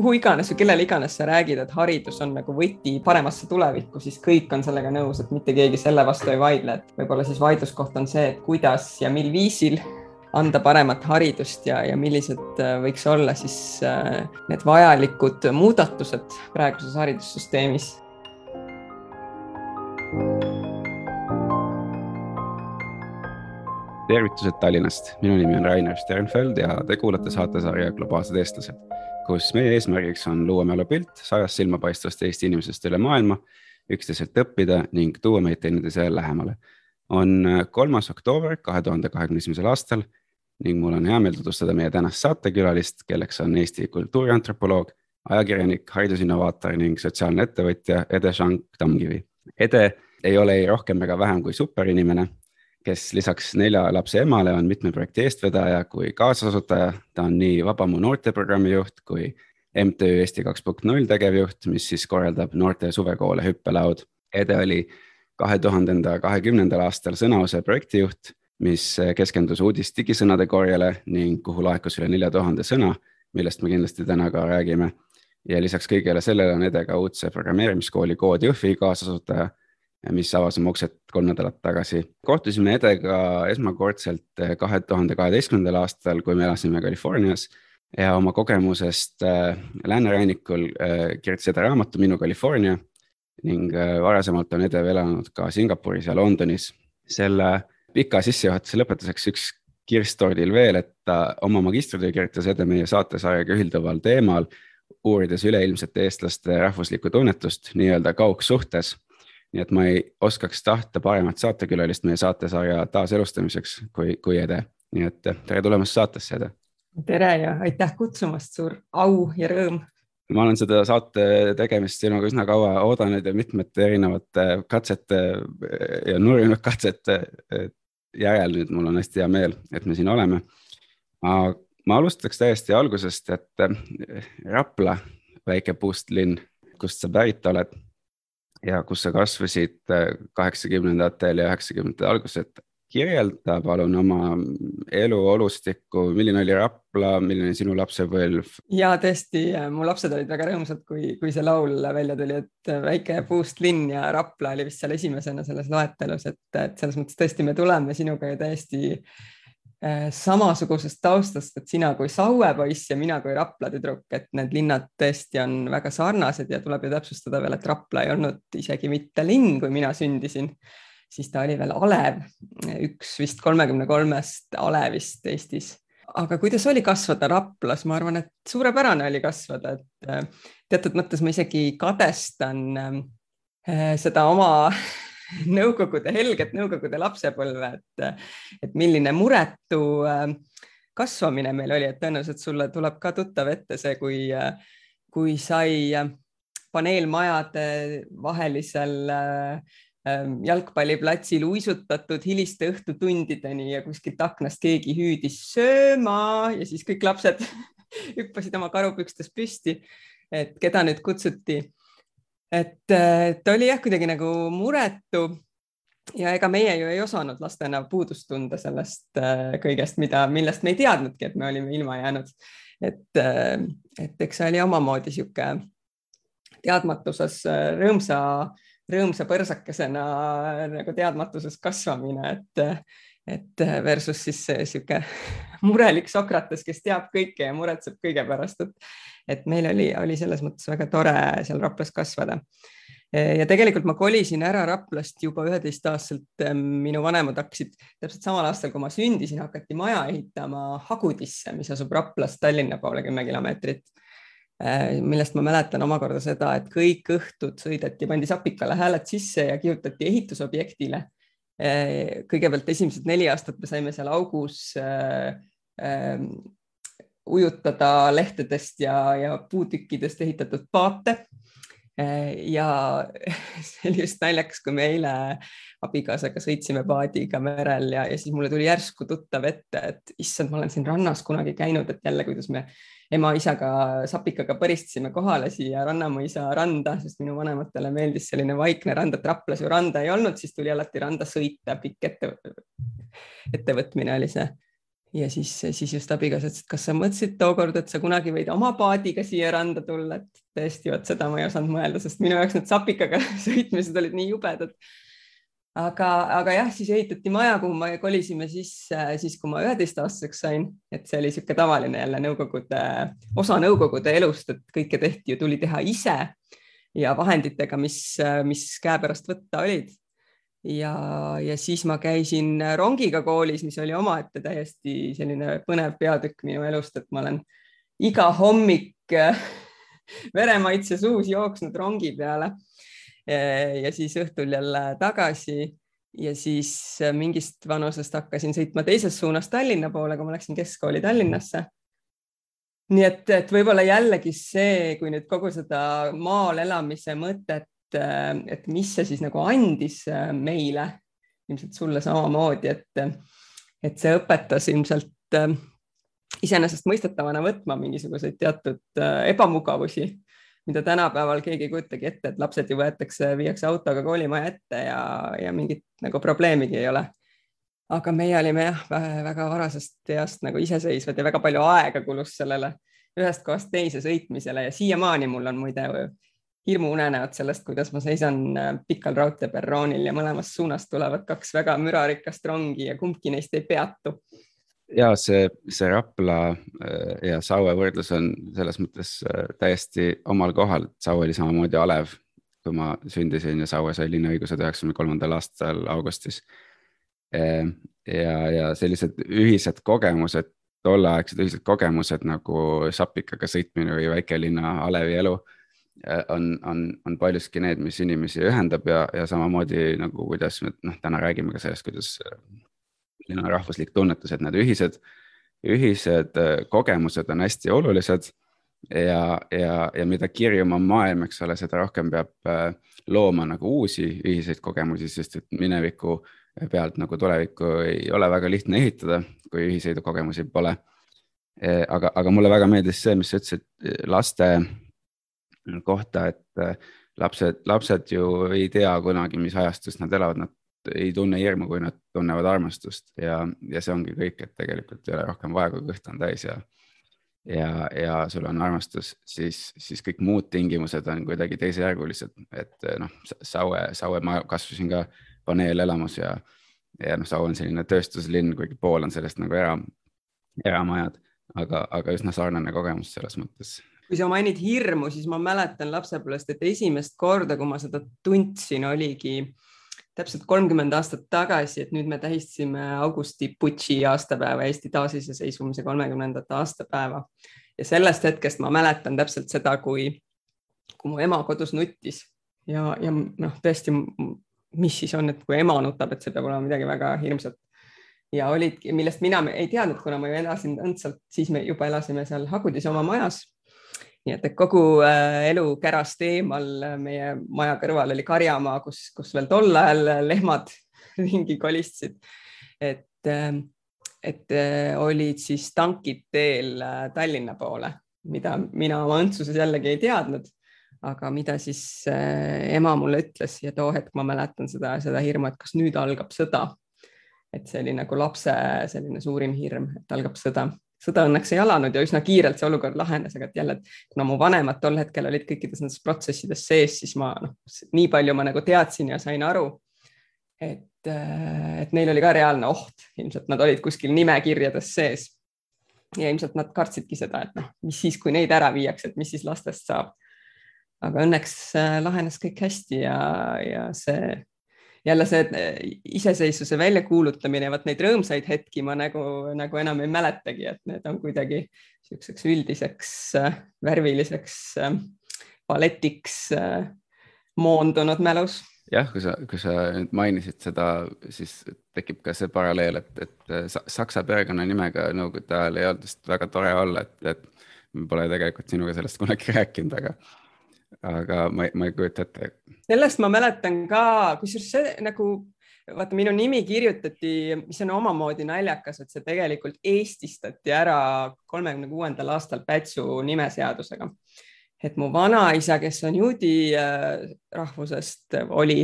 kuhu iganes või kellele iganes sa räägid, et haridus on nagu võti paremasse tulevikku, siis kõik on sellega nõus, et mitte keegi selle vastu ei vaidle, et võib-olla siis vaidluskoht on see, et kuidas ja mil viisil anda paremat haridust ja, ja millised äh, võiks olla siis äh, need vajalikud muudatused praeguses haridussüsteemis. tervitused Tallinnast, minu nimi on Rainer Sternfeld ja te kuulate saatesarja Globaalsed eestlased, kus meie eesmärgiks on luua mälupilt sajast silmapaistvast Eesti inimesest üle maailma, üksteiselt õppida ning tuua meid teineteisele lähemale. on kolmas oktoober kahe tuhande kahekümne esimesel aastal ning mul on hea meel tutvustada meie tänast saatekülalist, kelleks on Eesti kultuuriantropoloog, ajakirjanik, haridusinnovaator ning sotsiaalne ettevõtja Ede Shank Tamkivi. Ede ei ole ei rohkem ega vähem kui superinimene, kes lisaks nelja lapse emale on mitme projekti eestvedaja kui kaasasutaja. ta on nii Vabamu noorteprogrammi juht kui MTÜ Eesti kaks punkt null tegevjuht, mis siis korraldab noorte suvekoole Hüppelaud. Ede oli kahe tuhandenda kahekümnendal aastal Sõnause projektijuht mis keskendus uudis digisõnade korjele ning kuhu laekus üle nelja tuhande sõna, millest me kindlasti täna ka räägime. ja lisaks kõigele sellele on Ede ka uudse programmeerimiskooli Kood Jõhvi kaasasutaja, mis avas oma uksed kolm nädalat tagasi. kohtusime Edega esmakordselt kahe tuhande kaheteistkümnendal aastal, kui me elasime Californias ja oma kogemusest äh, läänerannikul äh, kirjutas Ede raamatu Minu California ning varasemalt on Ede elanud ka Singapuris ja Londonis. selle pika sissejuhatuse lõpetuseks üks kirss tordil veel, et ta oma magistritöö kirjutas Ede meie saatesarjaga ühilduval teemal, uurides üleilmsete eestlaste rahvuslikku tunnetust nii-öelda kaugsuhtes. Nii et ma ei oskaks tahta paremat saatekülalist meie saatesarja taaselustamiseks kui, kui Ede. nii et tere tulemast saatesse, Ede. tere ja aitäh kutsumast, suur au ja rõõm ma olen seda saate tegemist sinuga üsna kaua oodanud ja mitmete erinevate katsete ja nurjunud katsete järel nüüd mul on hästi hea meel, et me siin oleme. ma alustaks täiesti algusest, et Rapla, väike puustlinn, kust sa pärit oled ja kus sa kasvasid eh, kaheksakümnendatel ja üheksakümnendate alguses, et kirjelda palun oma elu olustikku, milline oli Rapla, milline sinu lapsepõlv? ja tõesti, mu lapsed olid väga rõõmsad, kui, kui see laul välja tuli, et väike puust linn ja Rapla oli vist seal esimesena selles loetelus, et, et selles mõttes tõesti me tuleme sinuga ju täiesti äh, samasugusest taustast, et sina kui Saue poiss ja mina kui Rapla tüdruk, et need linnad tõesti on väga sarnased ja tuleb ju täpsustada veel, et Rapla ei olnud isegi mitte linn, kui mina sündisin siis ta oli veel alev, üks vist kolmekümne kolmest alevist Eestis. aga kuidas oli kasvada Raplas, ma arvan, et suurepärane oli kasvada, et äh, teatud mõttes ma isegi kadestan äh, seda oma nõukogude, helget nõukogude lapsepõlve, et, et milline muretu äh, kasvamine meil oli, et tõenäoliselt sulle tuleb ka tuttav ette see, kui, kui sai paneelmajade vahelisel äh, Ähm, jalgpalliplatsil uisutatud hiliste õhtutundideni ja kuskilt aknast keegi hüüdis sööma ja siis kõik lapsed hüppasid oma karupükstes püsti. et keda nüüd kutsuti. Et ta oli jah, kuidagi nagu muretu ja ega meie ju ei osanud lastena puudust tunda sellest äh, kõigest, mida, millest me ei teadnudki, et me olime ilma jäänud. et, äh, et eks see oli omamoodi sihuke teadmatuses äh, rõõmsa rõõmsa põrsakesena nagu teadmatuses kasvamine, et, et versus siis sihuke murelik Sokrates, kes teab kõike ja muretseb kõige pärast, et, et meil oli, oli selles mõttes väga tore seal Raplas kasvada ja tegelikult ma kolisin ära Raplast juba üheteistaastaselt. minu vanemad hakkasid täpselt samal aastal, kui ma sündisin, hakati maja ehitama Hagudisse, mis asub Raplast Tallinna poole kümme kilomeetrit Äh, millest ma mäletan omakorda seda, et kõik õhtud sõideti, pandi sapikale hääled sisse ja kihutati ehitusobjektile. Äh, kõigepealt esimesed neli aastat me saime seal augus ujutada lehtedest ja, ja puutükkidest ehitatud paate ja see oli just naljakas, kui me eile abikaasaga sõitsime paadiga merel ja, ja siis mulle tuli järsku tuttav ette, et issand, ma olen siin rannas kunagi käinud, et jälle, kuidas me ema-isaga sapikaga põristasime kohale siia Rannamõisa randa, sest minu vanematele meeldis selline vaikne rand, et Raplas ju randa ei olnud, siis tuli alati randa sõita, pikk ette, ettevõtmine oli see. Ja siis, siis just abikaasa ütles, et kas sa mõtlesid tookord, et sa kunagi võid oma paadiga siia randa tulla, et tõesti, vot seda ma ei osanud mõelda, sest minu jaoks need sapikaga sõitmised olid nii jubedad. aga, aga jah, siis ehitati maja, kuhu me kolisime sisse siis, kui ma üheteistaastaseks sain, et see oli niisugune tavaline jälle nõukogude, osa nõukogude elust, et kõike tehti ju, tuli teha ise. Ja vahenditega, mis, mis käepärast võtta olid ja, ja siis ma käisin rongiga koolis, mis oli omaette täiesti selline põnev peatükk minu elust, et ma olen iga hommik veremaitse suus jooksnud rongi peale. ja siis õhtul jälle tagasi ja siis mingist vanusest hakkasin sõitma teises suunas Tallinna poole, kui ma läksin keskkooli Tallinnasse. nii et, et võib-olla jällegi see, kui nüüd kogu seda maal elamise mõtet, et mis see siis nagu andis meile, ilmselt sulle samamoodi, et, et see õpetas ilmselt iseenesestmõistetavana võtma mingisuguseid teatud äh, ebamugavusi, mida tänapäeval keegi ei kujutagi ette, et lapsed ju võetakse, viiakse autoga koolimaja ette ja, ja mingit nagu probleemigi ei ole. aga meie olime jah, väga varasest east nagu iseseisvad ja väga palju aega kulus sellele ühest kohast teise sõitmisele ja siiamaani mul on muide hirmuunenäod sellest, kuidas ma seisan äh, pikal raudteeperroonil ja mõlemast suunast tulevad kaks väga mürarikast rongi ja kumbki neist ei peatu ja see, see Rapla äh, ja Saue võrdlus on selles mõttes äh, täiesti omal kohal, et Saue oli samamoodi alev, kui ma sündisin ja Saue sai linnaõigused üheksakümne kolmandal aastal augustis. Ja, ja sellised ühised kogemused, tolleaegsed ühised kogemused nagu sapikaga sõitmine või väikelinna alevi elu on, on, on paljuski need, mis inimesi ühendab ja, ja samamoodi nagu kuidas me noh, täna räägime ka sellest, kuidas selline rahvuslik tunnetus, et need ühised, ühised äh, kogemused on hästi olulised. ja, ja, ja mida kirjum on maailm, eks ole, seda rohkem peab äh, looma nagu uusi ühiseid kogemusi, sest et mineviku pealt nagu tulevikku ei ole väga lihtne ehitada, kui ühiseid kogemusi pole. Äh, aga, aga mulle väga meeldis see, mis sa ütlesid laste kohta, et lapsed, lapsed ju ei tea kunagi, mis ajastus nad elavad, nad ei tunne hirmu, kui nad tunnevad armastust ja, ja see ongi kõik, et tegelikult ei ole rohkem vaja, kui kõht on täis ja ja, ja sul on armastus, siis, siis kõik muud tingimused on kuidagi teisejärgulised, et noh, Saue, Saue, ma kasvasin ka paneelelamus ja, ja noh, Saue on selline tööstuslinn, kuigi pool on sellest nagu era, eramajad, aga, aga üsna sarnane kogemus selles mõttes. Kui sa mainid hirmu, siis ma mäletan lapsepõlvest, et esimest korda, kui ma seda tundsin, oligi täpselt kolmkümmend aastat tagasi, et nüüd me tähistasime Augusti Butši aastapäeva, Eesti taasiseseisvumise kolmekümnendat aastapäeva. Ja sellest hetkest ma mäletan täpselt seda, kui, kui mu ema kodus nuttis. Ja, ja noh, tõesti, mis siis on, et kui ema nutab, et see peab olema midagi väga hirmsat. Ja olidki, millest mina ei teadnud, kuna ma ju elasin õndsalt, siis me juba elasime seal Hagudis oma majas nii et, et kogu äh, elu kärast eemal äh, meie maja kõrval oli karjamaa, kus, kus veel tol ajal äh, lehmad ringi kolistasid. et, ähm, et olid siis tankid teel Tallinna poole, mida mina oma õndsuses jällegi ei teadnud aga mida siis ema mulle ütles ja too hetk ma mäletan seda, seda hirmu, et kas nüüd algab sõda. et see oli nagu lapse selline suurim hirm, et algab sõda sõda õnneks ei alanud ja üsna kiirelt see olukord lahenes, aga et jälle, et kuna mu vanemad tol hetkel olid kõikides nendes protsessides sees, siis ma noh, nii palju ma nagu teadsin ja sain aru, et, et neil oli ka reaalne oht, ilmselt nad olid kuskil nimekirjades sees. ja ilmselt nad kartsidki seda, et noh, mis siis, kui neid ära viiakse, et mis siis lastest saab. aga õnneks äh, lahenes kõik hästi ja, ja see jälle see eh, iseseisvuse väljakuulutamine, vot neid rõõmsaid hetki ma nagu, nagu enam ei mäletagi, et need on kuidagi niisuguseks üldiseks äh, värviliseks balletiks äh, moondunud mälus. Jah, kui sa, kui sa nüüd mainisid seda, siis tekib ka see paralleel, et, et saksa perekonnanimega nõukogude ajal ei olnud vist väga tore olla, et, et me pole tegelikult sinuga sellest kunagi rääkinud, aga aga ma, ma ei kujuta ette. sellest ma mäletan ka, kusjuures see nagu vaata, minu nimi kirjutati, mis on omamoodi naljakas, et see tegelikult eestistati ära kolmekümne kuuendal aastal Pätsu nimeseadusega. et mu vanaisa, kes on juudi äh, rahvusest, oli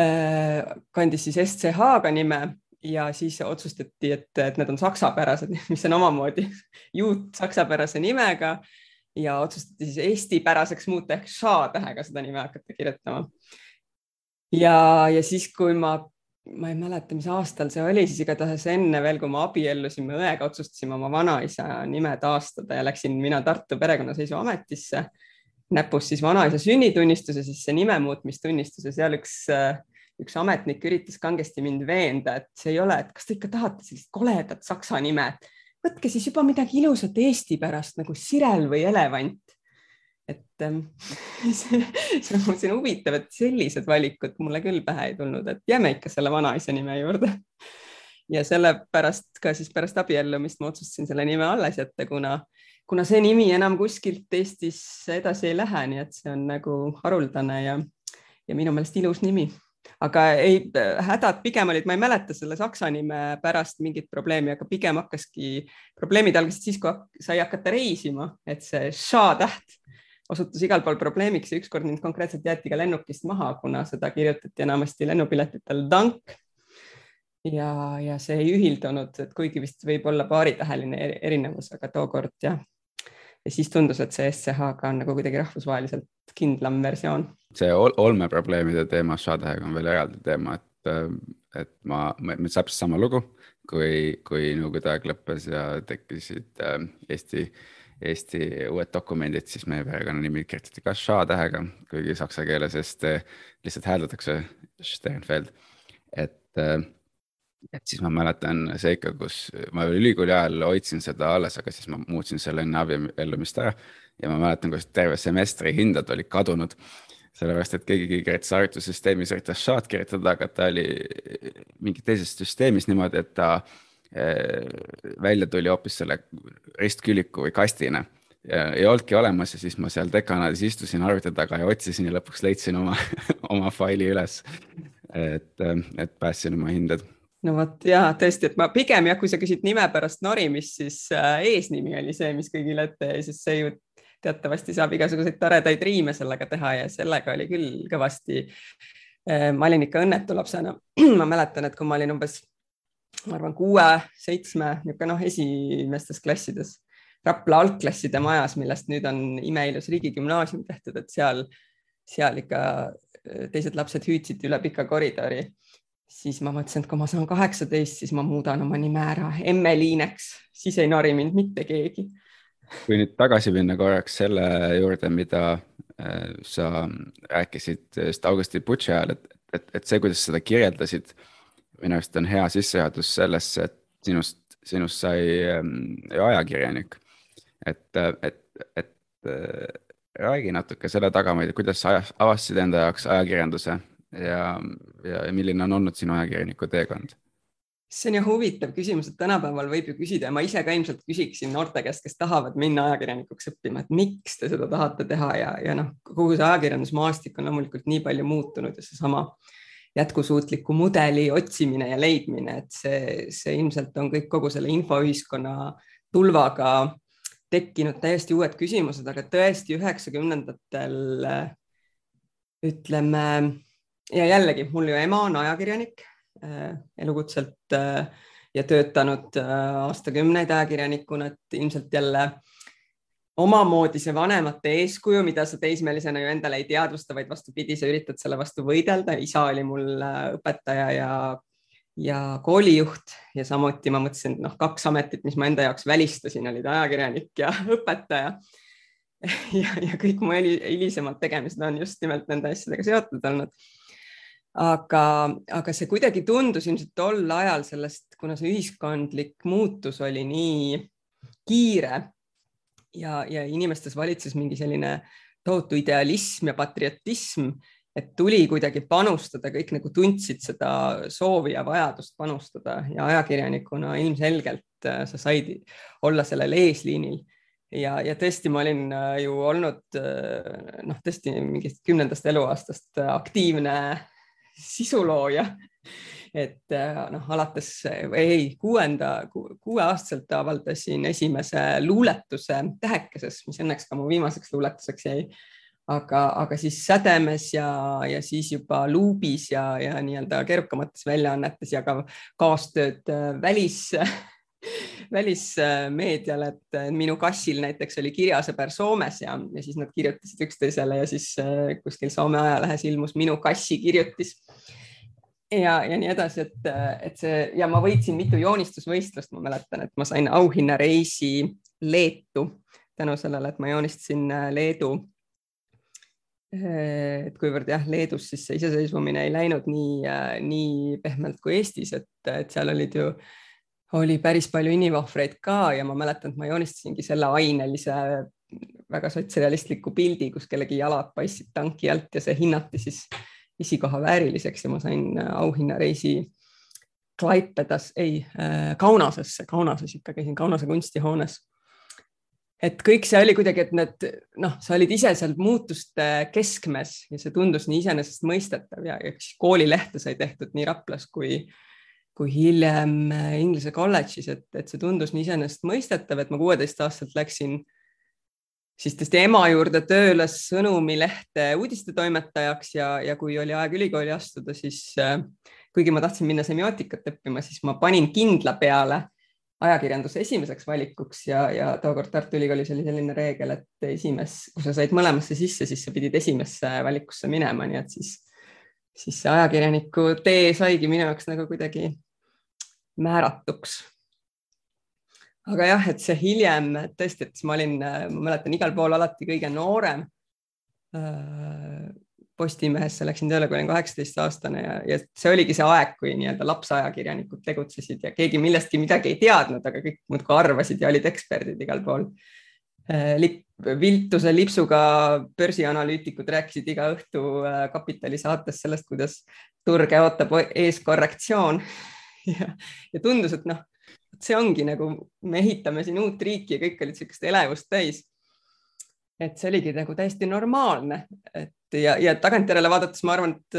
äh,, kandis siis SCH-ga nime ja siis otsustati, et, et need on saksapärased, mis on omamoodi juut saksapärase nimega ja otsustati siis eestipäraseks muuta ehk ša tähega seda nime hakata kirjutama. ja, ja siis, kui ma, ma ei mäleta, mis aastal see oli, siis igatahes enne veel, kui me abiellusime õega, otsustasime oma vanaisa nime taastada ja läksin mina Tartu perekonnaseisuametisse näpus siis vanaisa sünnitunnistuse, siis see nime muutmistunnistuse, seal üks äh, üks ametnik üritas kangesti mind veenda, et see ei ole, et kas te ikka tahate sellist koledat saksa nime, võtke siis juba midagi ilusat eesti pärast nagu sirel või elevant. et ähm, see, see on huvitav, et sellised valikud mulle küll pähe ei tulnud, et jääme ikka selle vanaisa nime juurde. ja sellepärast ka siis pärast abiellumist ma otsustasin selle nime alles jätta, kuna, kuna see nimi enam kuskilt Eestis edasi ei lähe, nii et see on nagu haruldane ja, ja minu meelest ilus nimi aga ei, hädad pigem olid, ma ei mäleta selle saksa nime pärast mingit probleemi, aga pigem hakkaski, probleemid algasid siis, kui sai hakata reisima, et see ša täht osutus igal pool probleemiks ja ükskord mind konkreetselt jäeti ka lennukist maha, kuna seda kirjutati enamasti lennupiletitel dank. ja, ja see ei ühildunud, et kuigi vist võib olla paaritäheline erinevus, aga tookord jah. Ja siis tundus, et see SCH-ga on nagu kuidagi rahvusvaheliselt kindlam versioon see ol olmeprobleemide teema Shadow'ga on veel eraldi teema, et, äh, et ma, meil täpselt sama lugu, kui, kui Nõukogude aeg lõppes ja tekkisid äh, Eesti, Eesti uued dokumendid, siis meie perekonnanimi kirjutati ka Ša tähega, kuigi saksa keeles ST lihtsalt hääldatakse Sternfeld. et äh, et siis ma mäletan seika, kus ma ülikooli ajal hoidsin seda alles, aga siis ma muutsin selle enne abiellumist ära ja ma mäletan, kuidas terve semestri hinded olid kadunud sellepärast, et keegi kirjutas arvutussüsteemis, üritas shot kirjutada, aga ta oli mingis teises süsteemis niimoodi, et ta eh, välja tuli hoopis selle ristküliku või kastina ei olnudki olemas ja siis ma seal dekanaadis istusin arvuti taga ja otsisin ja lõpuks leidsin oma oma faili üles. et, et päästsin oma hinded. No vot ja tõesti, et ma pigem jah, kui sa küsid nime pärast norimist, siis äh, eesnimi oli see, mis kõigile ette jäi, sest see ju teatavasti saab igasuguseid toredaid riime sellega teha ja sellega oli küll kõvasti. Eh, ma olin ikka õnnetu lapsena. ma mäletan, et kui ma olin umbes, ma arvan, kuue-seitsme niisugune noh, esimestes klassides Rapla algklasside majas, millest nüüd on imeilus riigigümnaasium tehtud, et seal, seal ikka eh, teised lapsed hüüdsid üle pika koridori siis ma mõtlesin, et kui ma saan kaheksateist, siis ma muudan oma nime ära Emmeliineks, siis ei nori mind mitte keegi. Kui nüüd tagasi minna korraks selle juurde, mida äh, sa rääkisid just Augusti Butši ajal, et, et, et see, kuidas seda kirjeldasid, minu arust on hea sissejuhatus sellesse, et sinust, sinust sai ähm, ajakirjanik. et, et, et äh, räägi natuke selle tagamaid, kuidas sa avastasid enda jaoks ajakirjanduse ja, ja milline on olnud sinu ajakirjaniku teekond? See on ju huvitav küsimus, et tänapäeval võib ju küsida ja ma ise ka ilmselt küsiksin noorte käest, kes tahavad minna ajakirjanikuks õppima, et miks te seda tahate teha ja, ja noh, kogu see ajakirjandusmaastik on loomulikult nii palju muutunud ja seesama jätkusuutliku mudeli otsimine ja leidmine, et see, see ilmselt on kõik kogu selle infoühiskonna tulvaga tekkinud täiesti uued küsimused, aga tõesti üheksakümnendatel ütleme ja jällegi mul ju ema on ajakirjanik Äh, elukutselt äh, ja töötanud äh, aastakümneid ajakirjanikuna, et ilmselt jälle omamoodi see vanemate eeskuju, mida sa teismelisena ju endale ei teadvusta, vaid vastupidi, sa üritad selle vastu võidelda. isa oli mul õpetaja ja, ja koolijuht ja samuti ma mõtlesin, et noh, kaks ametit, mis ma enda jaoks välistasin, olid ajakirjanik ja õpetaja. ja, ja kõik mu hilisemad tegemised on just nimelt nende asjadega seotud olnud aga, aga see kuidagi tundus ilmselt tol ajal sellest, kuna see ühiskondlik muutus oli nii kiire ja, ja inimestes valitses mingi selline tohutu idealism ja patriotism, et tuli kuidagi panustada, kõik nagu tundsid seda soovi ja vajadust panustada ja ajakirjanikuna ilmselgelt äh, sa said olla sellel eesliinil. Ja, ja tõesti, ma olin äh, ju olnud äh, noh, tõesti mingist kümnendast eluaastast aktiivne sisulooja. et äh, noh, alates ei kuuenda, kuueaastaselt avaldasin esimese luuletuse Tähekeses, mis õnneks ka mu viimaseks luuletuseks jäi. aga, aga siis sädemes ja, ja siis juba luubis ja, ja nii-öelda keerukamates väljaannetes ja ka kaastööd äh, välis välismeediale, et minu kassil näiteks oli kirjasõber Soomes ja, ja siis nad kirjutasid üksteisele ja siis äh, kuskil Soome ajalehes ilmus minu kassi kirjutis ja, ja nii edasi, et, et see ja ma võitsin mitu joonistusvõistlust, ma mäletan, et ma sain auhinnareisi Leetu tänu sellele, et ma joonistasin äh, Leedu. Äh, et kuivõrd jah, Leedus siis see iseseisvumine ei läinud nii, äh, nii pehmelt kui Eestis, et, et seal olid ju, oli päris palju inimohvreid ka ja ma mäletan, et ma joonistasingi selle ainelise väga sotsrealistliku pildi, kus kellegi jalad paistsid tanki alt ja see hinnati siis esikoha vääriliseks ja ma sain äh, auhinnareisi Klaipedas, ei äh, Kaunasesse, Kaunases ikka käisin Kaunase kunstihoones. et kõik see oli kuidagi, et need noh, sa olid ise seal muutuste keskmes ja see tundus nii iseenesestmõistetav ja, ja koolilehte sai tehtud nii Raplas kui, kui hiljem äh, Inglise kolledžis, et, et see tundus nii iseenesestmõistetav, et ma kuueteistaastaselt läksin siis tõesti ema juurde tööle Sõnumilehte uudistetoimetajaks ja, ja kui oli aeg ülikooli astuda, siis äh, kuigi ma tahtsin minna semiootikat õppima, siis ma panin kindla peale ajakirjanduse esimeseks valikuks ja, ja tookord Tartu Ülikoolis oli selline reegel, et esimes, kui sa said mõlemasse sisse, siis sa pidid esimesse valikusse minema, nii et siis, siis see ajakirjaniku tee saigi minu jaoks nagu kuidagi määratuks aga jah, et see hiljem tõesti, et ma olin, ma mäletan igal pool alati kõige noorem. Äh, Postimehesse läksin tööle, kui olin kaheksateist aastane ja, ja see oligi see aeg, kui nii-öelda lapsajakirjanikud tegutsesid ja keegi millestki midagi ei teadnud, aga kõik muudkui arvasid ja olid eksperdid igal pool äh, lip, viltuse lipsuga börsianalüütikud rääkisid iga õhtu äh, Kapitali saates sellest, kuidas turge ootab ees korrektsioon ja, ja tundus, et noh, see ongi nagu, me ehitame siin uut riiki ja kõik olid niisugust elevust täis. et see oligi nagu täiesti normaalne, et ja, ja tagantjärele vaadates ma arvan, et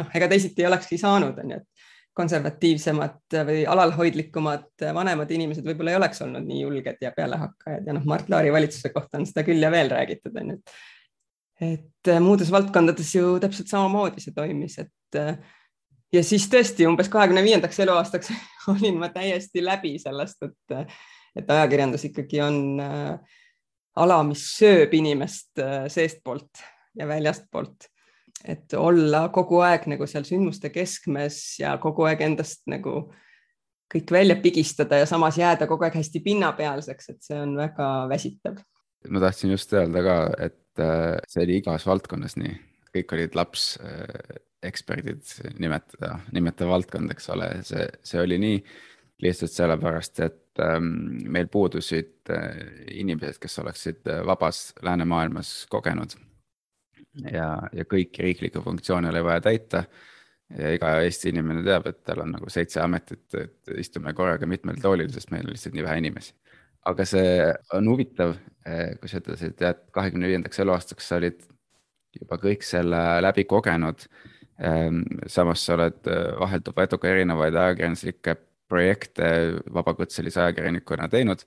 noh, ega teisiti ei olekski saanud, on ju, et konservatiivsemad või alalhoidlikumad vanemad inimesed võib-olla ei oleks olnud nii julged ja pealehakkajad ja noh, Mart Laari valitsuse kohta on seda küll ja veel räägitud, on ju, et et muudes valdkondades ju täpselt samamoodi see toimis, et ja siis tõesti umbes kahekümne viiendaks eluaastaks olin ma täiesti läbi sellest, et, et ajakirjandus ikkagi on äh, ala, mis sööb inimest äh, seestpoolt ja väljastpoolt. et olla kogu aeg nagu seal sündmuste keskmes ja kogu aeg endast nagu kõik välja pigistada ja samas jääda kogu aeg hästi pinnapealseks, et see on väga väsitav. ma tahtsin just öelda ka, et äh, see oli igas valdkonnas nii, kõik olid laps eksperdid nimetada, nimetada valdkond, eks ole, see, see oli nii lihtsalt sellepärast, et ähm, meil puudusid äh, inimesed, kes oleksid äh, vabas läänemaailmas kogenud. ja, ja kõiki riiklikke funktsioone oli vaja täita. ja iga Eesti inimene teab, et tal on nagu seitse ametit, et istume korraga mitmel toolil, sest meil on lihtsalt nii vähe inimesi. aga see on huvitav, äh, kui sa ütlesid, et kahekümne viiendaks eluaastaks sa olid juba kõik selle läbi kogenud samas sa oled äh, vahelduva eduga erinevaid ajakirjanduslikke projekte vabakutselise ajakirjanikuna teinud.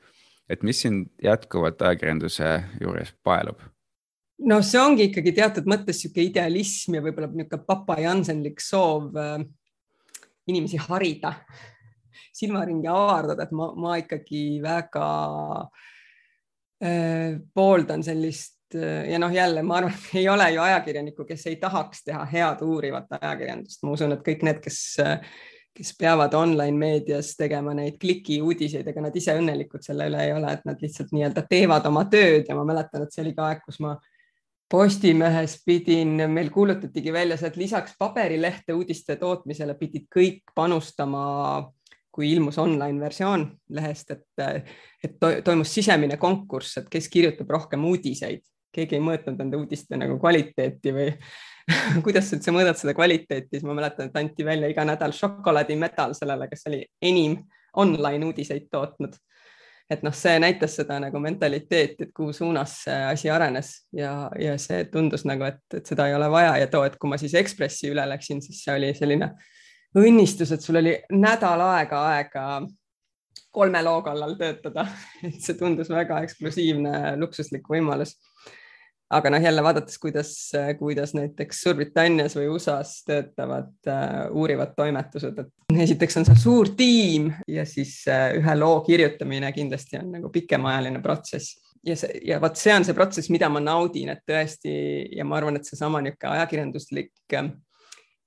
et mis sind jätkuvalt ajakirjanduse juures paelub? no see ongi ikkagi teatud mõttes niisugune idealism ja võib-olla niisugune papa Jansenlik soov äh, inimesi harida, silmaringi avardada, et ma, ma ikkagi väga äh, pooldan sellist ja noh, jälle ma arvan, ei ole ju ajakirjanikku, kes ei tahaks teha head uurivat ajakirjandust, ma usun, et kõik need, kes, kes peavad online meedias tegema neid klikiuudiseid, ega nad ise õnnelikud selle üle ei ole, et nad lihtsalt nii-öelda teevad oma tööd. Ja ma mäletan, et see oli ka aeg, kus ma Postimehes pidin, meil kuulutatigi välja see, et lisaks paberilehte uudiste tootmisele pidid kõik panustama kui ilmus online versioon lehest, et, et toimus sisemine konkurss, et kes kirjutab rohkem uudiseid keegi ei mõõtnud nende uudiste nagu kvaliteeti või kuidas üldse mõõdad seda kvaliteeti, siis ma mäletan, et anti välja iga nädal šokolaadimedal sellele, kes oli enim online uudiseid tootnud. et noh, see näitas seda nagu mentaliteeti, et kuhu suunas see asi arenes ja, ja see tundus nagu, et, et seda ei ole vaja ja too, et kui ma siis Ekspressi üle läksin, siis see oli selline õnnistus, et sul oli nädal aega aega kolme loo kallal töötada, et see tundus väga eksklusiivne luksuslik võimalus aga noh, jälle vaadates, kuidas, kuidas näiteks Suurbritannias või USA-s töötavad uh, uurivad toimetused, et esiteks on seal suur tiim ja siis uh, ühe loo kirjutamine kindlasti on nagu pikemaajaline protsess. Ja see ja vot see on see protsess, mida ma naudin, et tõesti ja ma arvan, et seesama niisugune ajakirjanduslik uh,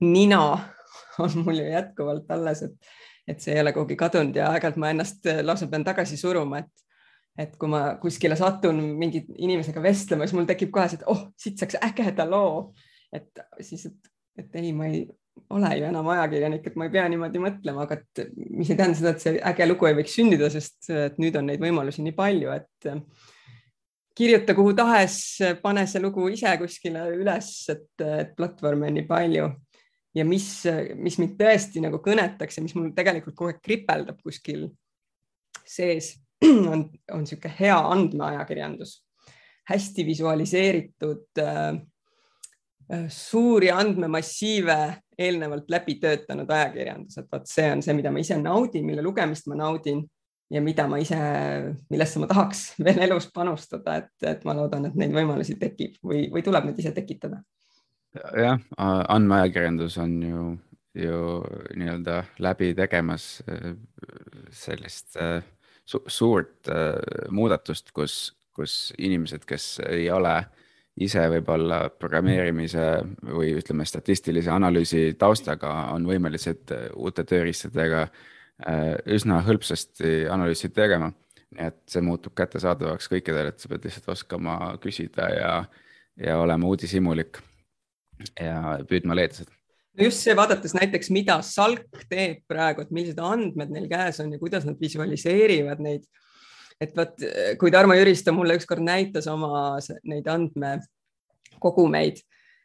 nina on mul ju jätkuvalt alles, et, et see ei ole kuhugi kadunud ja aeg-ajalt ma ennast lausa pean tagasi suruma, et et kui ma kuskile satun mingi inimesega vestlema, siis mul tekib kohe see, et oh, siit saaks ägeda loo. et siis, et, et ei, ma ei ole ju enam ajakirjanik, et ma ei pea niimoodi mõtlema, aga et mis ei tähenda seda, et see äge lugu ei võiks sündida, sest et nüüd on neid võimalusi nii palju, et kirjuta kuhu tahes, pane see lugu ise kuskile üles, et, et platvorme on nii palju ja mis, mis mind tõesti nagu kõnetaks ja mis mul tegelikult kogu aeg kripeldab kuskil sees on, on niisugune hea andmeajakirjandus, hästi visualiseeritud äh, äh, suuri andmemassiive eelnevalt läbi töötanud ajakirjandus, et vot see on see, mida ma ise naudin, mille lugemist ma naudin ja mida ma ise, millesse ma tahaks veel elus panustada, et, et ma loodan, et neid võimalusi tekib või, või tuleb neid ise tekitada. jah, andmeajakirjandus on ju, ju nii-öelda läbi tegemas äh, sellist äh, su suurt äh, muudatust, kus, kus inimesed, kes ei ole ise võib-olla programmeerimise või ütleme, statistilise analüüsi taustaga, on võimelised äh, uute tööriistadega äh, üsna hõlpsasti analüüsi tegema. nii et see muutub kättesaadavaks kõikidele, et sa pead lihtsalt oskama küsida ja, ja olema uudishimulik ja püüdma leida seda no just see, vaadates näiteks, mida Salk teeb praegu, et millised andmed neil käes on ja kuidas nad visualiseerivad neid. et vot, kui Tarmo Jüristo mulle ükskord näitas oma neid andmekogumeid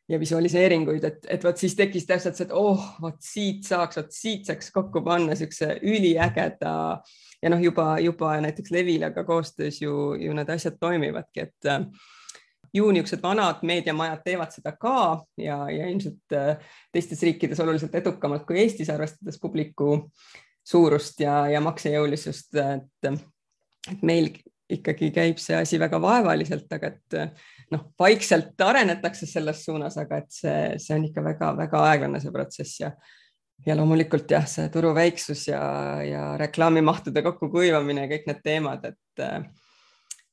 ja visualiseeringuid, et, et vot siis tekkis täpselt see, et oh, vot siit saaks, vot siit saaks kokku panna niisuguse üliägeda ja noh, juba, juba näiteks Levilaga koostöös ju, ju need asjad toimivadki, et ju niisugused vanad meediamajad teevad seda ka ja, ja ilmselt äh, teistes riikides oluliselt edukamalt kui Eestis, arvestades publiku suurust ja, ja maksejõulisust, et, et meil ikkagi käib see asi väga vaevaliselt, aga et noh, vaikselt arenetakse selles suunas, aga et see, see on ikka väga-väga aeglane, see protsess ja ja loomulikult jah, see turu väiksus ja, ja reklaamimahtude kokkukuivamine ja kõik need teemad, et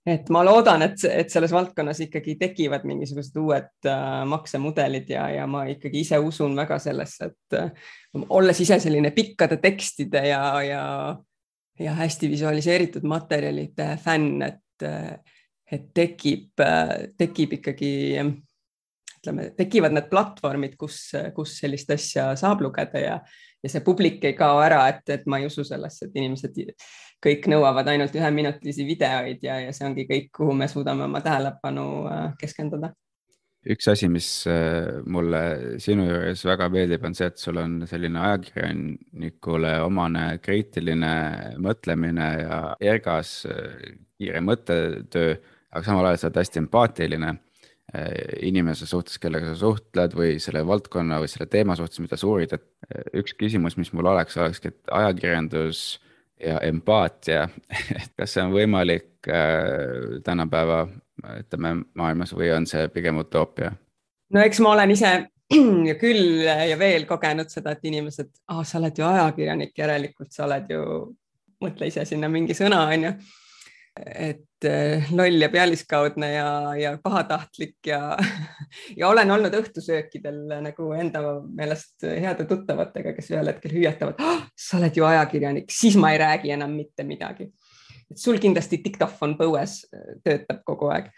et ma loodan, et, et selles valdkonnas ikkagi tekivad mingisugused uued äh, maksemudelid ja, ja ma ikkagi ise usun väga sellesse, et äh, olles ise selline pikkade tekstide ja, ja, ja hästi visualiseeritud materjalide fänn, et, äh, et tekib, äh, tekib ikkagi ütleme, tekivad need platvormid, kus, kus sellist asja saab lugeda ja, ja see publik ei kao ära, et, et ma ei usu sellesse, et inimesed kõik nõuavad ainult üheminutilisi videoid ja, ja see ongi kõik, kuhu me suudame oma tähelepanu äh, keskenduda. üks asi, mis äh, mulle sinu juures väga meeldib, on see, et sul on selline ajakirjanikule omane kriitiline mõtlemine ja ergas äh, kiire mõttetöö, aga samal ajal sa oled hästi empaatiline inimese suhtes, kellega sa suhtled või selle valdkonna või selle teema suhtes, mida sa uurid, et üks küsimus, mis mul oleks, olekski, et ajakirjandus ja empaatia, et kas see on võimalik äh, tänapäeva, ütleme maailmas või on see pigem utoopia? no eks ma olen ise küll ja veel kogenud seda, et inimesed ah,, sa oled ju ajakirjanik, järelikult sa oled ju, mõtle ise sinna mingi sõna onju et eh, loll ja pealiskaudne ja, ja pahatahtlik ja, ja olen olnud õhtusöökidel nagu enda meelest heade tuttavatega, kes ühel hetkel hüüatavad oh,, sa oled ju ajakirjanik, siis ma ei räägi enam mitte midagi. et sul kindlasti diktofon põues eh, töötab kogu aeg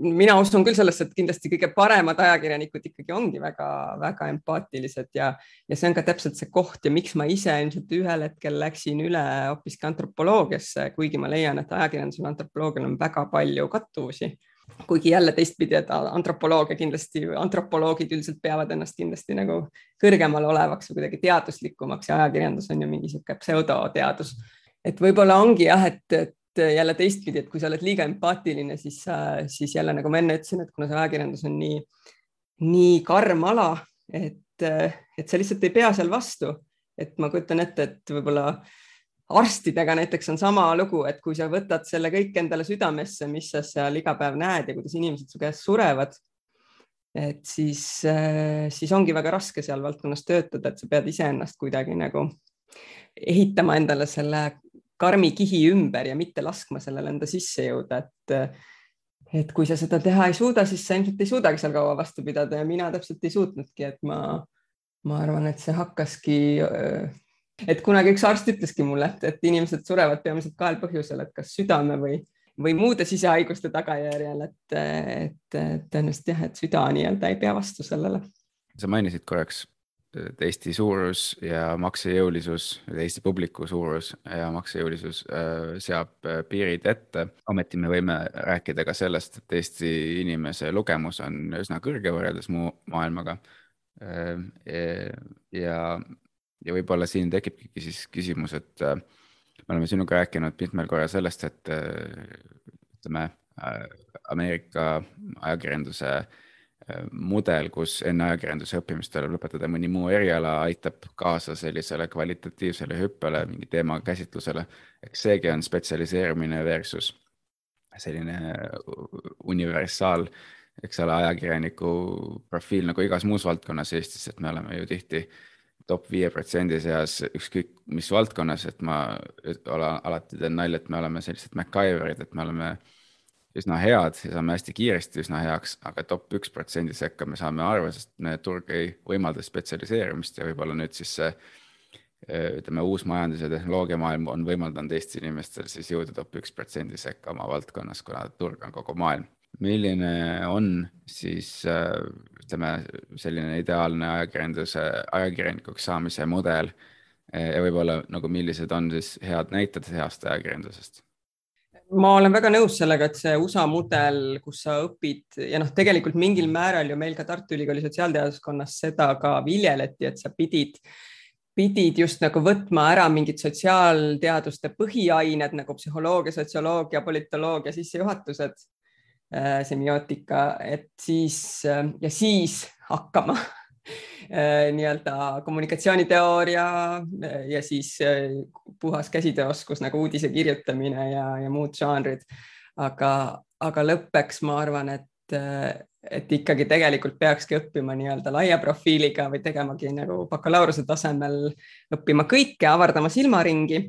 mina usun küll sellesse, et kindlasti kõige paremad ajakirjanikud ikkagi ongi väga-väga empaatilised ja, ja see on ka täpselt see koht ja miks ma ise ilmselt ühel hetkel läksin üle hoopiski antropoloogiasse, kuigi ma leian, et ajakirjandusel, antropoloogial on väga palju kattuvusi. kuigi jälle teistpidi, et antropoloogia kindlasti, antropoloogid üldiselt peavad ennast kindlasti nagu kõrgemal olevaks või kuidagi teaduslikumaks ja ajakirjandus on ju mingi sihuke pseudoteadus. et võib-olla ongi jah, et, et jälle teistpidi, et kui sa oled liiga empaatiline, siis, siis jälle nagu ma enne ütlesin, et kuna see ajakirjandus on nii, nii karm ala, et, et sa lihtsalt ei pea seal vastu, et ma kujutan ette, et võib-olla arstidega näiteks on sama lugu, et kui sa võtad selle kõik endale südamesse, mis sa seal iga päev näed ja kuidas inimesed su käest surevad, et siis, äh, siis ongi väga raske seal valdkonnas töötada, et sa pead iseennast kuidagi nagu ehitama endale selle karmi kihi ümber ja mitte laskma sellele enda sisse jõuda, et et kui sa seda teha ei suuda, siis sa ilmselt ei suudagi seal kaua vastu pidada ja mina täpselt ei suutnudki, et ma, ma arvan, et see hakkaski et kunagi üks arst ütleski mulle, et, et inimesed surevad peamiselt kahel põhjusel, et kas südame või, või muude sisehaiguste tagajärjel, et, et tõenäoliselt jah, et süda nii-öelda ei pea vastu sellele. sa mainisid korraks, et Eesti suurus ja maksejõulisus, Eesti publiku suurus ja maksejõulisus äh, seab äh, piirid ette. ometi me võime rääkida ka sellest, et Eesti inimese lugemus on üsna kõrge võrreldes muu maailmaga. Äh, ja ja võib-olla siin tekibki siis küsimus, et äh, me oleme sinuga rääkinud mitmel korral sellest, et äh, ütleme äh, Ameerika ajakirjanduse mudel, kus enne ajakirjanduse õppimist tuleb lõpetada mõni muu eriala, aitab kaasa sellisele kvalitatiivsele hüppele, mingi teema käsitlusele. eks seegi on spetsialiseerumine versus selline universaal, eks ole, ajakirjaniku profiil nagu igas muus valdkonnas Eestis, et me oleme ju tihti äh, top viie protsendi seas ükskõik mis valdkonnas, et ma olen, alati teen nalja, et me oleme sellised MacGyverid, et me oleme üsna head ja saame hästi kiiresti üsna heaks, aga top üks protsendi sekka me saame arvu, sest meie turg ei võimalda spetsialiseerumist ja võib-olla nüüd siis see ütleme, uus majandus ja tehnoloogiamaailm on võimaldanud Eesti inimestel siis jõuda top üks protsendi sekka oma valdkonnas, kuna turg on kogu maailm milline on siis äh, ütleme, selline ideaalne ajakirjanduse, ajakirjanikuks saamise mudel ja võib-olla nagu millised on siis head näited heast ajakirjandusest? Ma olen väga nõus sellega, et see USA mudel, kus sa õpid ja noh, tegelikult mingil määral ju meil ka Tartu Ülikooli sotsiaalteaduskonnas seda ka viljeleti, et sa pidid pidid just nagu võtma ära mingid sotsiaalteaduste põhiained nagu psühholoogia, sotsioloogia, politoloogia sissejuhatused Äh, semiootika, et siis äh, ja siis hakkama nii-öelda kommunikatsiooniteooria ja siis puhas käsitööoskus nagu uudise kirjutamine ja, ja muud žanrid. aga, aga lõppeks ma arvan, et, et ikkagi tegelikult peakski õppima nii-öelda laia profiiliga või tegemagi nagu bakalaureuse tasemel õppima kõike, avardama silmaringi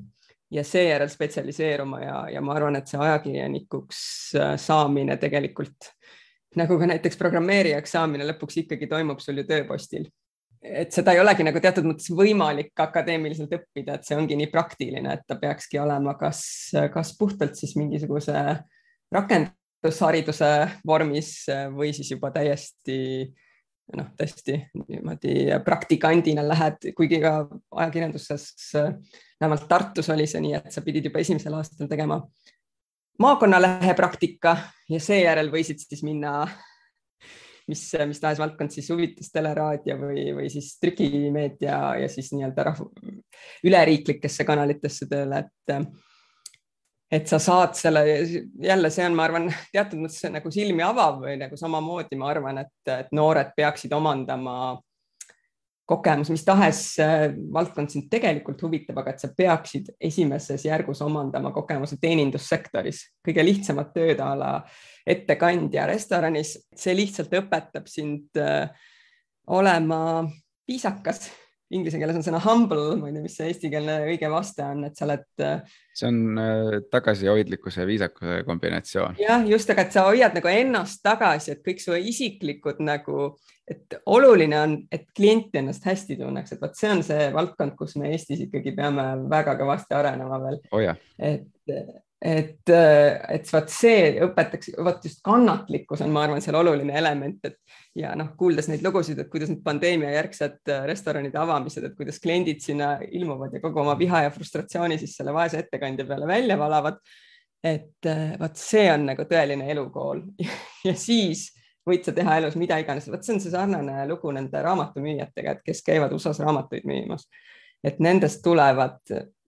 ja seejärel spetsialiseeruma ja, ja ma arvan, et see ajakirjanikuks äh, saamine tegelikult nagu ka näiteks programmeerijaks saamine lõpuks ikkagi toimub sul ju tööpostil. et seda ei olegi nagu teatud mõttes võimalik akadeemiliselt õppida, et see ongi nii praktiline, et ta peakski olema kas, kas puhtalt siis mingisuguse rakendushariduse vormis või siis juba täiesti noh, tõesti niimoodi praktikandina lähed, kuigi ka ajakirjanduses, vähemalt Tartus oli see nii, et sa pidid juba esimesel aastal tegema maakonnalehe praktika ja seejärel võisid siis minna, mis, mis tahes valdkond siis huvitas, teleraadio või, või siis trükimeedia ja siis nii-öelda rahvu, üleriiklikesse kanalitesse tööle, et et sa saad selle, jälle see on, ma arvan, teatud mõttes nagu silmi avav või nagu samamoodi ma arvan, et, et noored peaksid omandama kogemus, mis tahes äh, valdkond sind tegelikult huvitab, aga et sa peaksid esimeses järgus omandama kogemuse teenindussektoris, kõige lihtsamat tööd a la ettekandja restoranis, see lihtsalt õpetab sind äh, olema viisakas inglise keeles on sõna humble, ma ei tea, mis see eestikeelne õige vaste on, et sa oled. Äh, see on äh, tagasihoidlikkuse ja viisakuse kombinatsioon. jah, just, aga et sa hoiad nagu ennast tagasi, et kõik su isiklikud nagu, et oluline on, et klient ennast hästi tunneks, et vot see on see valdkond, kus me Eestis ikkagi peame väga kõvasti arenema veel oh. et et, äh, et vot see õpetaks, vot just kannatlikkus on, ma arvan, seal oluline element, et ja noh, kuuldes neid lugusid, et kuidas need pandeemia järgsed äh, restoranide avamised, et kuidas kliendid sinna ilmuvad ja kogu oma viha ja frustratsiooni siis selle vaese ettekandja peale välja valavad. et äh, vot see on nagu tõeline elukool ja siis võid sa teha elus mida iganes, vot see on see sarnane lugu nende raamatumüüjatega, et kes käivad USA-s raamatuid müümas, et nendest tulevad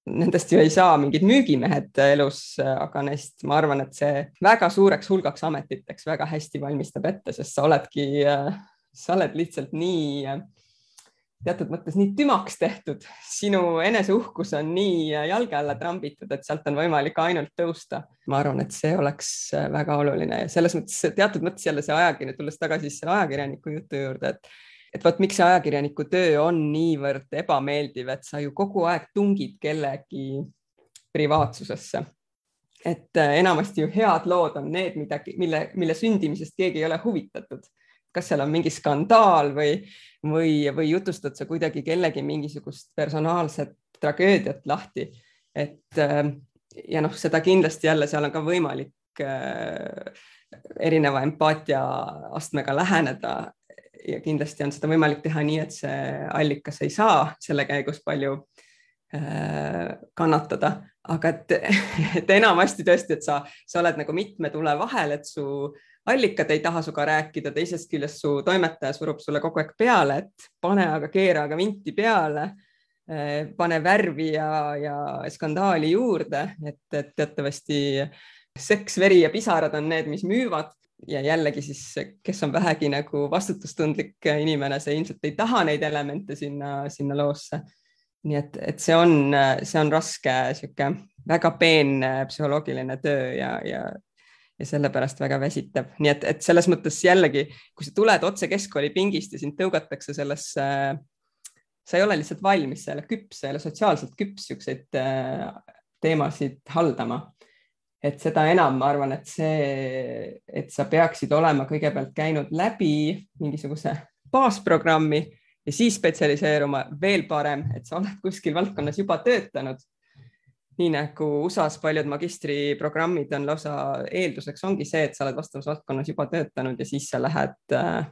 nendest ju ei saa mingid müügimehed elus, aga neist ma arvan, et see väga suureks hulgaks ametiteks väga hästi valmistab ette, sest sa oledki, sa oled lihtsalt nii teatud mõttes nii tümaks tehtud, sinu eneseuhkus on nii jalge alla trambitud, et sealt on võimalik ainult tõusta. ma arvan, et see oleks väga oluline ja selles mõttes teatud mõttes jälle see ajakirjanik, tulles tagasi selle ajakirjaniku jutu juurde, et et vot miks see ajakirjaniku töö on niivõrd ebameeldiv, et sa ju kogu aeg tungid kellegi privaatsusesse. et enamasti ju head lood on need, mida, mille, mille sündimisest keegi ei ole huvitatud kas seal on mingi skandaal või, või, või jutustad sa kuidagi kellegi mingisugust personaalset tragöödiat lahti, et äh, ja noh, seda kindlasti jälle seal on ka võimalik äh, erineva empaatia astmega läheneda ja kindlasti on seda võimalik teha nii, et see allikas ei saa selle käigus palju äh, kannatada, aga et, et enamasti tõesti, et sa, sa oled nagu mitme tule vahel, et su allikad ei taha sinuga rääkida, teisest küljest su toimetaja surub sulle kogu aeg peale, et pane aga keera aga vinti peale, eh, pane värvi ja, ja skandaali juurde, et, et teatavasti seks, veri ja pisarad on need, mis müüvad ja jällegi siis, kes on vähegi nagu vastutustundlik inimene, see ilmselt ei taha neid elemente sinna, sinna loosse. nii et, et see on, see on raske, sihuke väga peenne psühholoogiline töö ja, ja ja sellepärast väga väsitav, nii et, et selles mõttes jällegi, kui sa tuled otse keskkoolipingist ja sind tõugatakse sellesse, sa ei ole lihtsalt valmis, sa ei ole küps, sa ei ole sotsiaalselt küps siukseid äh, teemasid haldama. Et seda enam ma arvan, et see, et sa peaksid olema kõigepealt käinud läbi mingisuguse baasprogrammi ja siis spetsialiseeruma veel parem, et sa oled kuskil valdkonnas juba töötanud nii nagu USA-s paljud magistriprogrammid on lausa eelduseks ongi see, et sa oled vastavas valdkonnas juba töötanud ja siis sa lähed äh,,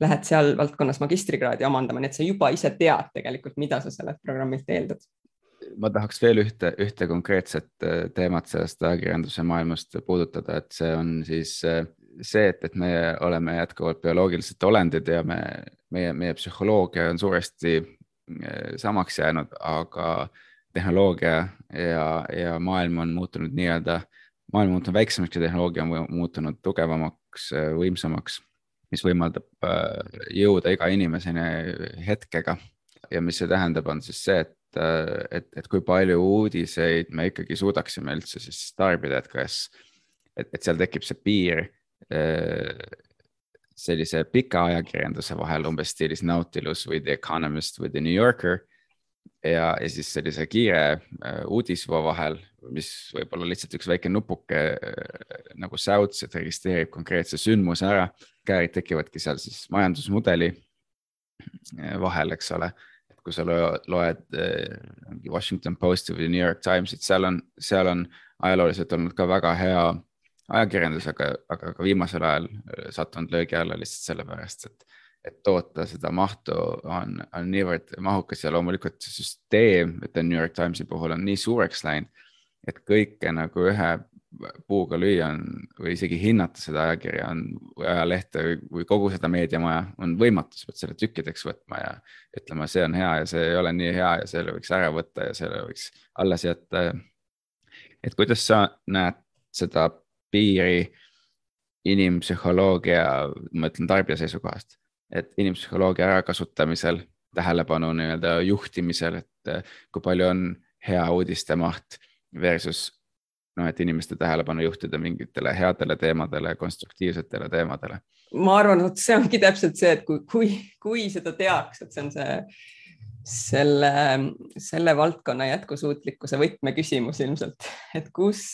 lähed seal valdkonnas magistrikraadi omandama, nii et sa juba ise tead tegelikult, mida sa sellelt programmilt eeldad. Ma tahaks veel ühte, ühte konkreetset äh, teemat sellest ajakirjanduse maailmast puudutada, et see on siis äh, see, et, et meie oleme jätkuvalt bioloogilised olendid ja me, meie, meie psühholoogia on suuresti äh, samaks jäänud, aga tehnoloogia ja, ja maailm on muutunud nii-öelda, maailm on muutunud väiksemaks ja tehnoloogia on muutunud tugevamaks, võimsamaks, mis võimaldab jõuda iga inimeseni hetkega. ja mis see tähendab, on siis see, et, äh, et, et kui palju uudiseid me ikkagi suudaksime üldse siis tarbida, et kas, et, et seal tekib see piir äh, sellise pika ajakirjanduse vahel umbes stiilis Nautilus või The Economist või The New Yorker ja, ja siis sellise kiire äh, uudisvoo vahel, mis võib olla lihtsalt üks väike nupuke nagu säuts, et registreerib konkreetse sündmuse ära. käärid tekivadki seal siis majandusmudeli vahel, eks ole. Kui sa loed mingi Washington Posti või New York Times'it, seal on, seal on ajalooliselt olnud ka väga hea ajakirjandus, aga, aga ka viimasel ajal sattunud löögi alla lihtsalt sellepärast, et et toota seda mahtu on, on niivõrd mahukas ja loomulikult see süsteem, ütlen New York Timesi puhul on nii suureks läinud, et kõike nagu ühe puuga lüüa on või isegi hinnata seda ajakirja on või ajalehte või, või kogu seda meediamaja on võimatu, sa pead selle tükkideks võtma ja ütlema, see on hea ja see ei ole nii hea ja selle võiks ära võtta ja selle võiks alles jätta. et kuidas sa näed seda piiri inimpsühholoogia, ma ütlen tarbija seisukohast et inimpsühholoogia ärakasutamisel, tähelepanu nii-öelda juhtimisel, et eh, kui palju on hea uudiste maht versus noh, et inimeste tähelepanu juhtida mingitele headele teemadele, konstruktiivsetele teemadele. ma arvan, vot see ongi täpselt see, et kui, kui, kui seda teaks, et see on see, selle, selle valdkonna jätkusuutlikkuse võtmeküsimus ilmselt, et kus,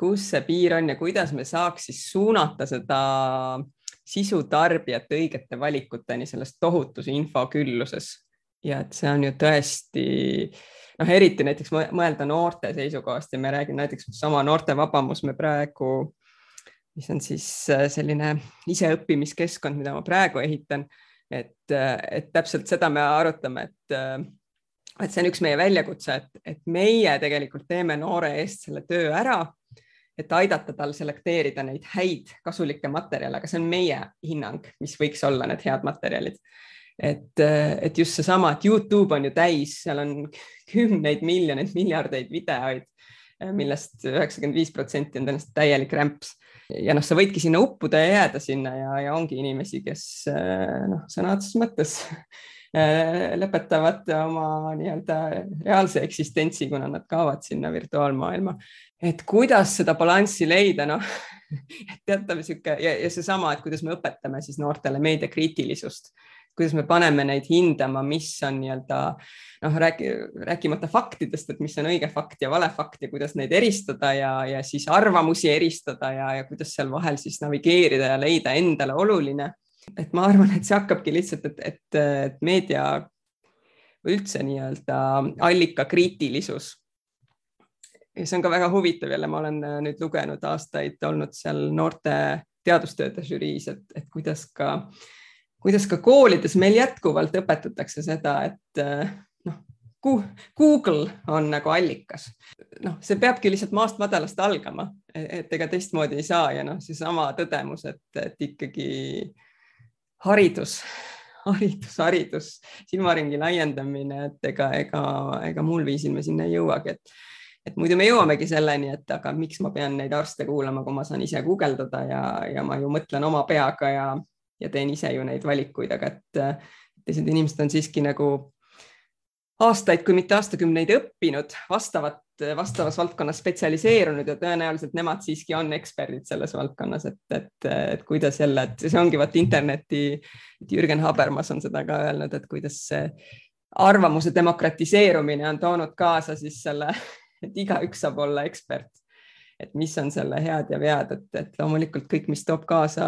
kus see piir on ja kuidas me saaks siis suunata seda sisutarbijat õigete valikuteni selles tohutus infokülluses. ja et see on ju tõesti noh, eriti näiteks mõelda noorte seisukohast ja me räägime näiteks sama noortevabamus, me praegu, mis on siis äh, selline iseõppimiskeskkond, mida ma praegu ehitan, et, äh, et täpselt seda me arutame, et äh, et see on üks meie väljakutse, et, et meie tegelikult teeme noore eest selle töö ära et aidata tal selekteerida neid häid kasulikke materjale, aga see on meie hinnang, mis võiks olla need head materjalid. Et, et just seesama, et Youtube on ju täis, seal on kümneid miljoneid, miljardeid videoid, millest üheksakümmend viis protsenti on tõenäoliselt täielik rämps ja noh, sa võidki sinna uppuda ja jääda sinna ja, ja ongi inimesi, kes noh, sõna otseses mõttes lõpetavad oma nii-öelda reaalse eksistentsi, kuna nad kaovad sinna virtuaalmaailma. et kuidas seda balanssi leida, noh teatav sihuke ja, ja seesama, et kuidas me õpetame siis noortele meediakriitilisust, kuidas me paneme neid hindama, mis on nii-öelda noh, räägi, rääkimata faktidest, et mis on õige fakt ja vale fakt ja kuidas neid eristada ja, ja siis arvamusi eristada ja, ja kuidas seal vahel siis navigeerida ja leida endale oluline. et ma arvan, et see hakkabki lihtsalt, et, et, et meedia üldse nii-öelda allikakriitilisus ja see on ka väga huvitav jälle, ma olen äh, nüüd lugenud aastaid, olnud seal noorte teadustööde žüriis, et, et kuidas ka, kuidas ka koolides meil jätkuvalt õpetatakse seda, et äh, noh, Google on nagu allikas. noh, see peabki lihtsalt maast madalast algama, et ega teistmoodi ei saa ja noh, seesama tõdemus, et, et ikkagi haridus, haridus, haridus, silmaringi laiendamine, et ega, ega, ega muul viisil me sinna ei jõuagi, et et muidu me jõuamegi selleni, et aga miks ma pean neid arste kuulama, kui ma saan ise guugeldada ja, ja ma ju mõtlen oma peaga ja, ja teen ise ju neid valikuid, aga et teised inimesed on siiski nagu aastaid, kui mitte aastakümneid õppinud, vastavat, vastavas valdkonnas spetsialiseerunud ja tõenäoliselt nemad siiski on eksperdid selles valdkonnas, et, et, et kuidas jälle, et see ongi vaat interneti, Jürgen Habermas on seda ka öelnud, et kuidas see arvamuse demokratiseerumine on toonud kaasa siis selle et igaüks saab olla ekspert. et mis on selle head ja vead, et, et loomulikult kõik, mis toob kaasa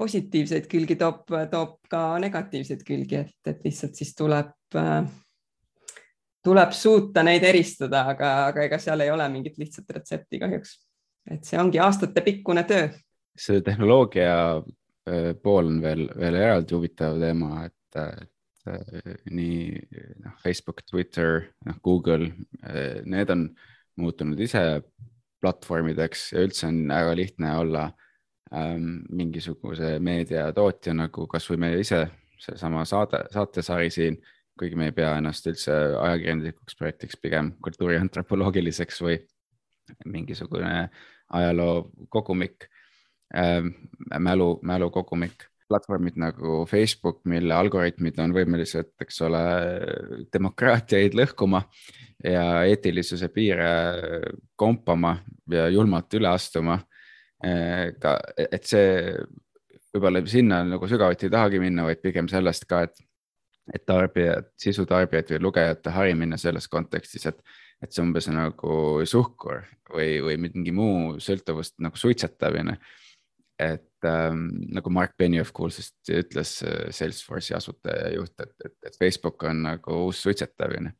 positiivseid külgi, toob, toob ka negatiivseid külgi, et, et lihtsalt siis tuleb, tuleb suuta neid eristada, aga, aga ega seal ei ole mingit lihtsat retsepti kahjuks. et see ongi aastatepikkune töö. see tehnoloogia äh, pool on veel, veel eraldi huvitav teema, et Äh, nii noh, Facebook, Twitter, noh Google, äh, need on muutunud ise platvormideks ja üldse on väga lihtne olla ähm, mingisuguse meediatootja nagu kasvõi meie ise, seesama saade, saatesari siin, kuigi me ei pea ennast üldse ajakirjanduslikuks projektiks, pigem kultuuriantropoloogiliseks või mingisugune ajaloo kogumik ähm,, mälu, mälukogumik platvormid nagu Facebook, mille algoritmid on võimelised, eks ole, demokraatiaid lõhkuma ja eetilisuse piire kompama ja julmalt üle astuma. ka, et see võib-olla sinna nagu sügavuti ei tahagi minna, vaid pigem sellest ka, et, et tarbijad, sisutarbijad või lugejate harimine selles kontekstis, et, et see umbes nagu suhkur või, või mingi muu sõltuvust nagu suitsetamine et ähm, nagu Mark Benioff kuulsasti ütles, äh, Salesforce'i asutajajuht, et, et, et Facebook on nagu uus suitsetamine.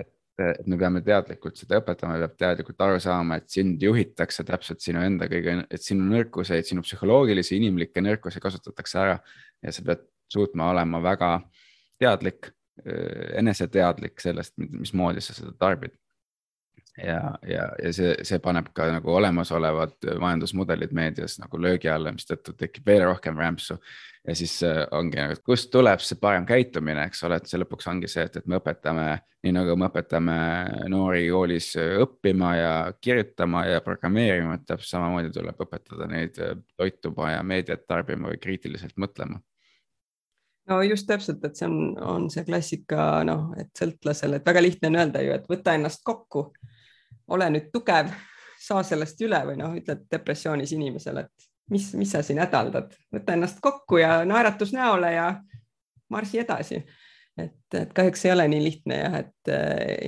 et, et me peame teadlikult seda õpetama, peab teadlikult aru saama, et sind juhitakse täpselt sinu enda kõige, et sinu nõrkuseid, sinu psühholoogilisi, inimlikke nõrkusi kasutatakse ära ja sa pead suutma olema väga teadlik, äh, eneseteadlik sellest, mismoodi sa seda tarbid ja, ja, ja see, see paneb ka nagu olemasolevad majandusmudelid meedias nagu löögi alla, mistõttu tekib veel rohkem rämpsu. ja siis äh, ongi nagu, et kust tuleb see parem käitumine, eks ole, et see lõpuks ongi see, et, et me õpetame, nii nagu me õpetame noori koolis õppima ja kirjutama ja programmeerima, et täpselt samamoodi tuleb õpetada neid äh, toituma ja meediat tarbima või kriitiliselt mõtlema no just täpselt, et see on, on see klassika, noh, et sõltlasele, et väga lihtne on öelda ju, et võta ennast kokku ole nüüd tugev, saa sellest üle või noh, ütled depressioonis inimesele, et mis, mis sa siin hädaldad, võta ennast kokku ja naeratus näole ja marsi edasi. et, et kahjuks ei ole nii lihtne jah, et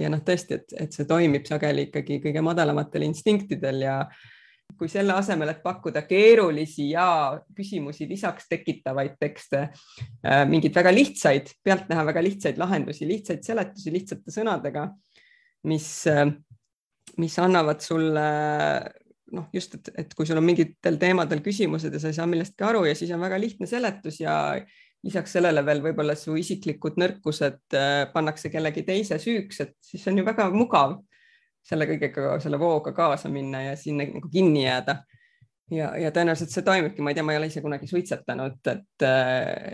ja noh, tõesti, et, et see toimib sageli ikkagi kõige madalamatel instinktidel ja kui selle asemel, et pakkuda keerulisi ja küsimusi lisaks tekitavaid tekste, äh, mingeid väga lihtsaid, pealtnäha väga lihtsaid lahendusi, lihtsaid seletusi lihtsate sõnadega, mis äh, mis annavad sulle noh, just, et, et kui sul on mingitel teemadel küsimused ja sa ei saa millestki aru ja siis on väga lihtne seletus ja lisaks sellele veel võib-olla su isiklikud nõrkused äh, pannakse kellegi teise süüks, et siis on ju väga mugav selle kõigega, selle vooga kaasa minna ja sinna nagu kinni jääda. ja, ja tõenäoliselt see toimibki, ma ei tea, ma ei ole ise kunagi suitsetanud, et, et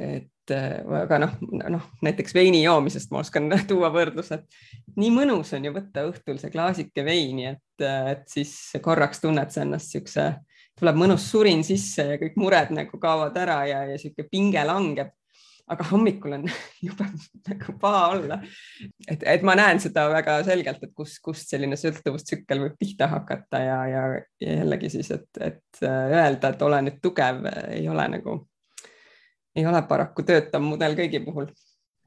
et aga noh, noh näiteks veini joomisest ma oskan tuua võrdluse, et nii mõnus on ju võtta õhtul see klaasike veini, et, et siis korraks tunned sa ennast siukse, tuleb mõnus surin sisse ja kõik mured nagu kaovad ära ja, ja sihuke pinge langeb. aga hommikul on jube nagu paha olla. et, et ma näen seda väga selgelt, et kus, kust selline sõltuvustsükkel võib pihta hakata ja, ja, ja jällegi siis, et, et öelda, et ole nüüd tugev, ei ole nagu, ei ole paraku töötav mudel kõigi puhul.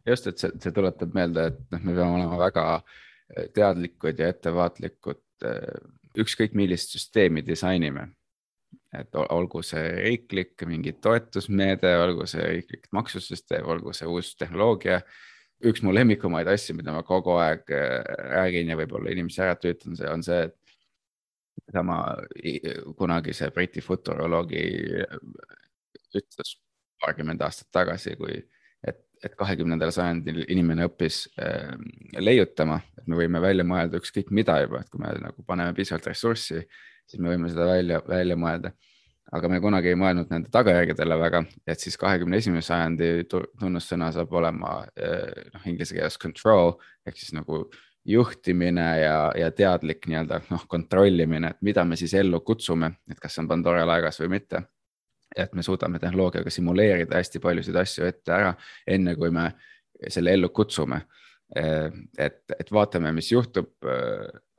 just, et see, see tuletab meelde, et noh, me peame olema väga teadlikud ja ettevaatlikud ükskõik millist süsteemi disainime et olgu see riiklik mingi toetusmeede, olgu see riiklik maksusüsteem, olgu see uus tehnoloogia. üks mu lemmikumaid asju, mida ma kogu aeg äh, räägin ja võib-olla inimesi ära tüütan, see on see, et sama kunagise Briti futuroloogi ütles paarkümmend aastat tagasi, kui et, et kahekümnendal sajandil inimene õppis äh, leiutama, et me võime välja mõelda ükskõik mida juba, et kui me nagu paneme piisavalt ressurssi siis me võime seda välja, välja mõelda. aga me kunagi ei mõelnud nende tagajärgedele väga, et siis kahekümne esimese sajandi tunnussõna saab olema eh, noh, inglise keeles control ehk siis nagu juhtimine ja, ja teadlik nii-öelda noh, kontrollimine, et mida me siis ellu kutsume, et kas see on Pandora laegas või mitte. Et me suudame tehnoloogiaga simuleerida hästi paljusid asju ette ära, enne kui me selle ellu kutsume et, et vaatame, mis juhtub,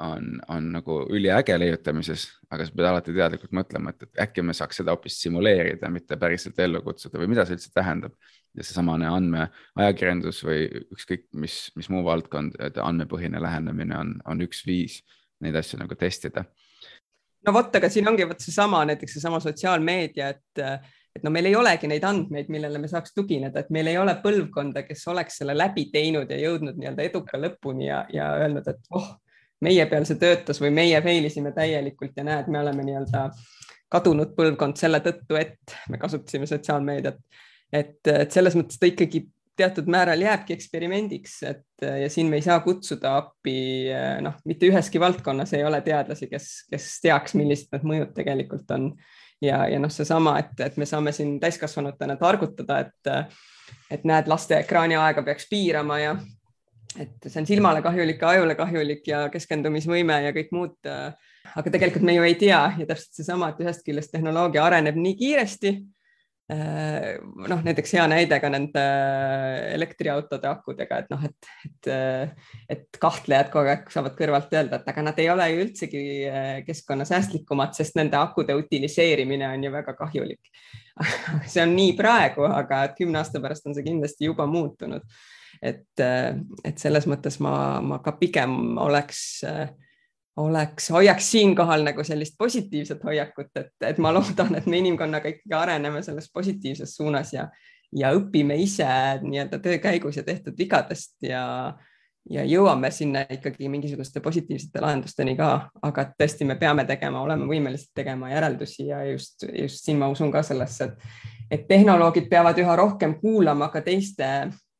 on, on nagu üliäge leiutamises, aga sa pead alati teadlikult mõtlema, et, äkki me saaks seda hoopis simuleerida, mitte päriselt ellu kutsuda või mida see üldse tähendab. ja seesamane andmeajakirjandus või ükskõik mis, mis muu valdkond, andmepõhine lähenemine on, on üks viis neid asju nagu testida. No vot, aga siin ongi vot seesama näiteks seesama sotsiaalmeedia, et et no meil ei olegi neid andmeid, millele me saaks tugineda, et meil ei ole põlvkonda, kes oleks selle läbi teinud ja jõudnud nii-öelda eduka lõpuni ja, ja öelnud, et oh, meie peal see töötas või meie fail isime täielikult ja näed, me oleme nii-öelda kadunud põlvkond selle tõttu, et me kasutasime sotsiaalmeediat. et, et selles mõttes ta ikkagi teatud määral jääbki eksperimendiks, et ja siin me ei saa kutsuda appi, noh, mitte üheski valdkonnas ei ole teadlasi, kes, kes teaks, millised need mõjud tegelikult on ja, ja noh, seesama, et, et me saame siin täiskasvanutena targutada, et, et näed, laste ekraaniaega peaks piirama ja et see on silmale kahjulik ja ajule kahjulik ja keskendumisvõime ja kõik muud. aga tegelikult me ju ei tea ja täpselt seesama, et ühest küljest tehnoloogia areneb nii kiiresti Äh, noh, näiteks hea näide ka nende äh, elektriautode akudega, et noh, et, et, äh, et kahtlejad kogu aeg saavad kõrvalt öelda, et aga nad ei ole ju üldsegi keskkonnasäästlikumad, sest nende akude utiliseerimine on ju väga kahjulik. see on nii praegu, aga kümne aasta pärast on see kindlasti juba muutunud. et, et selles mõttes ma, ma ka pigem oleks äh, oleks, hoiaks siinkohal nagu sellist positiivset hoiakut, et, et ma loodan, et me inimkonnaga ikkagi areneme selles positiivses suunas ja, ja õpime ise nii-öelda töö käigus ja tehtud vigadest ja, ja jõuame sinna ikkagi mingisuguste positiivsete lahendusteni ka, aga tõesti, me peame tegema, oleme võimelised tegema järeldusi ja just, just siin ma usun ka sellesse, et, et tehnoloogid peavad üha rohkem kuulama ka teiste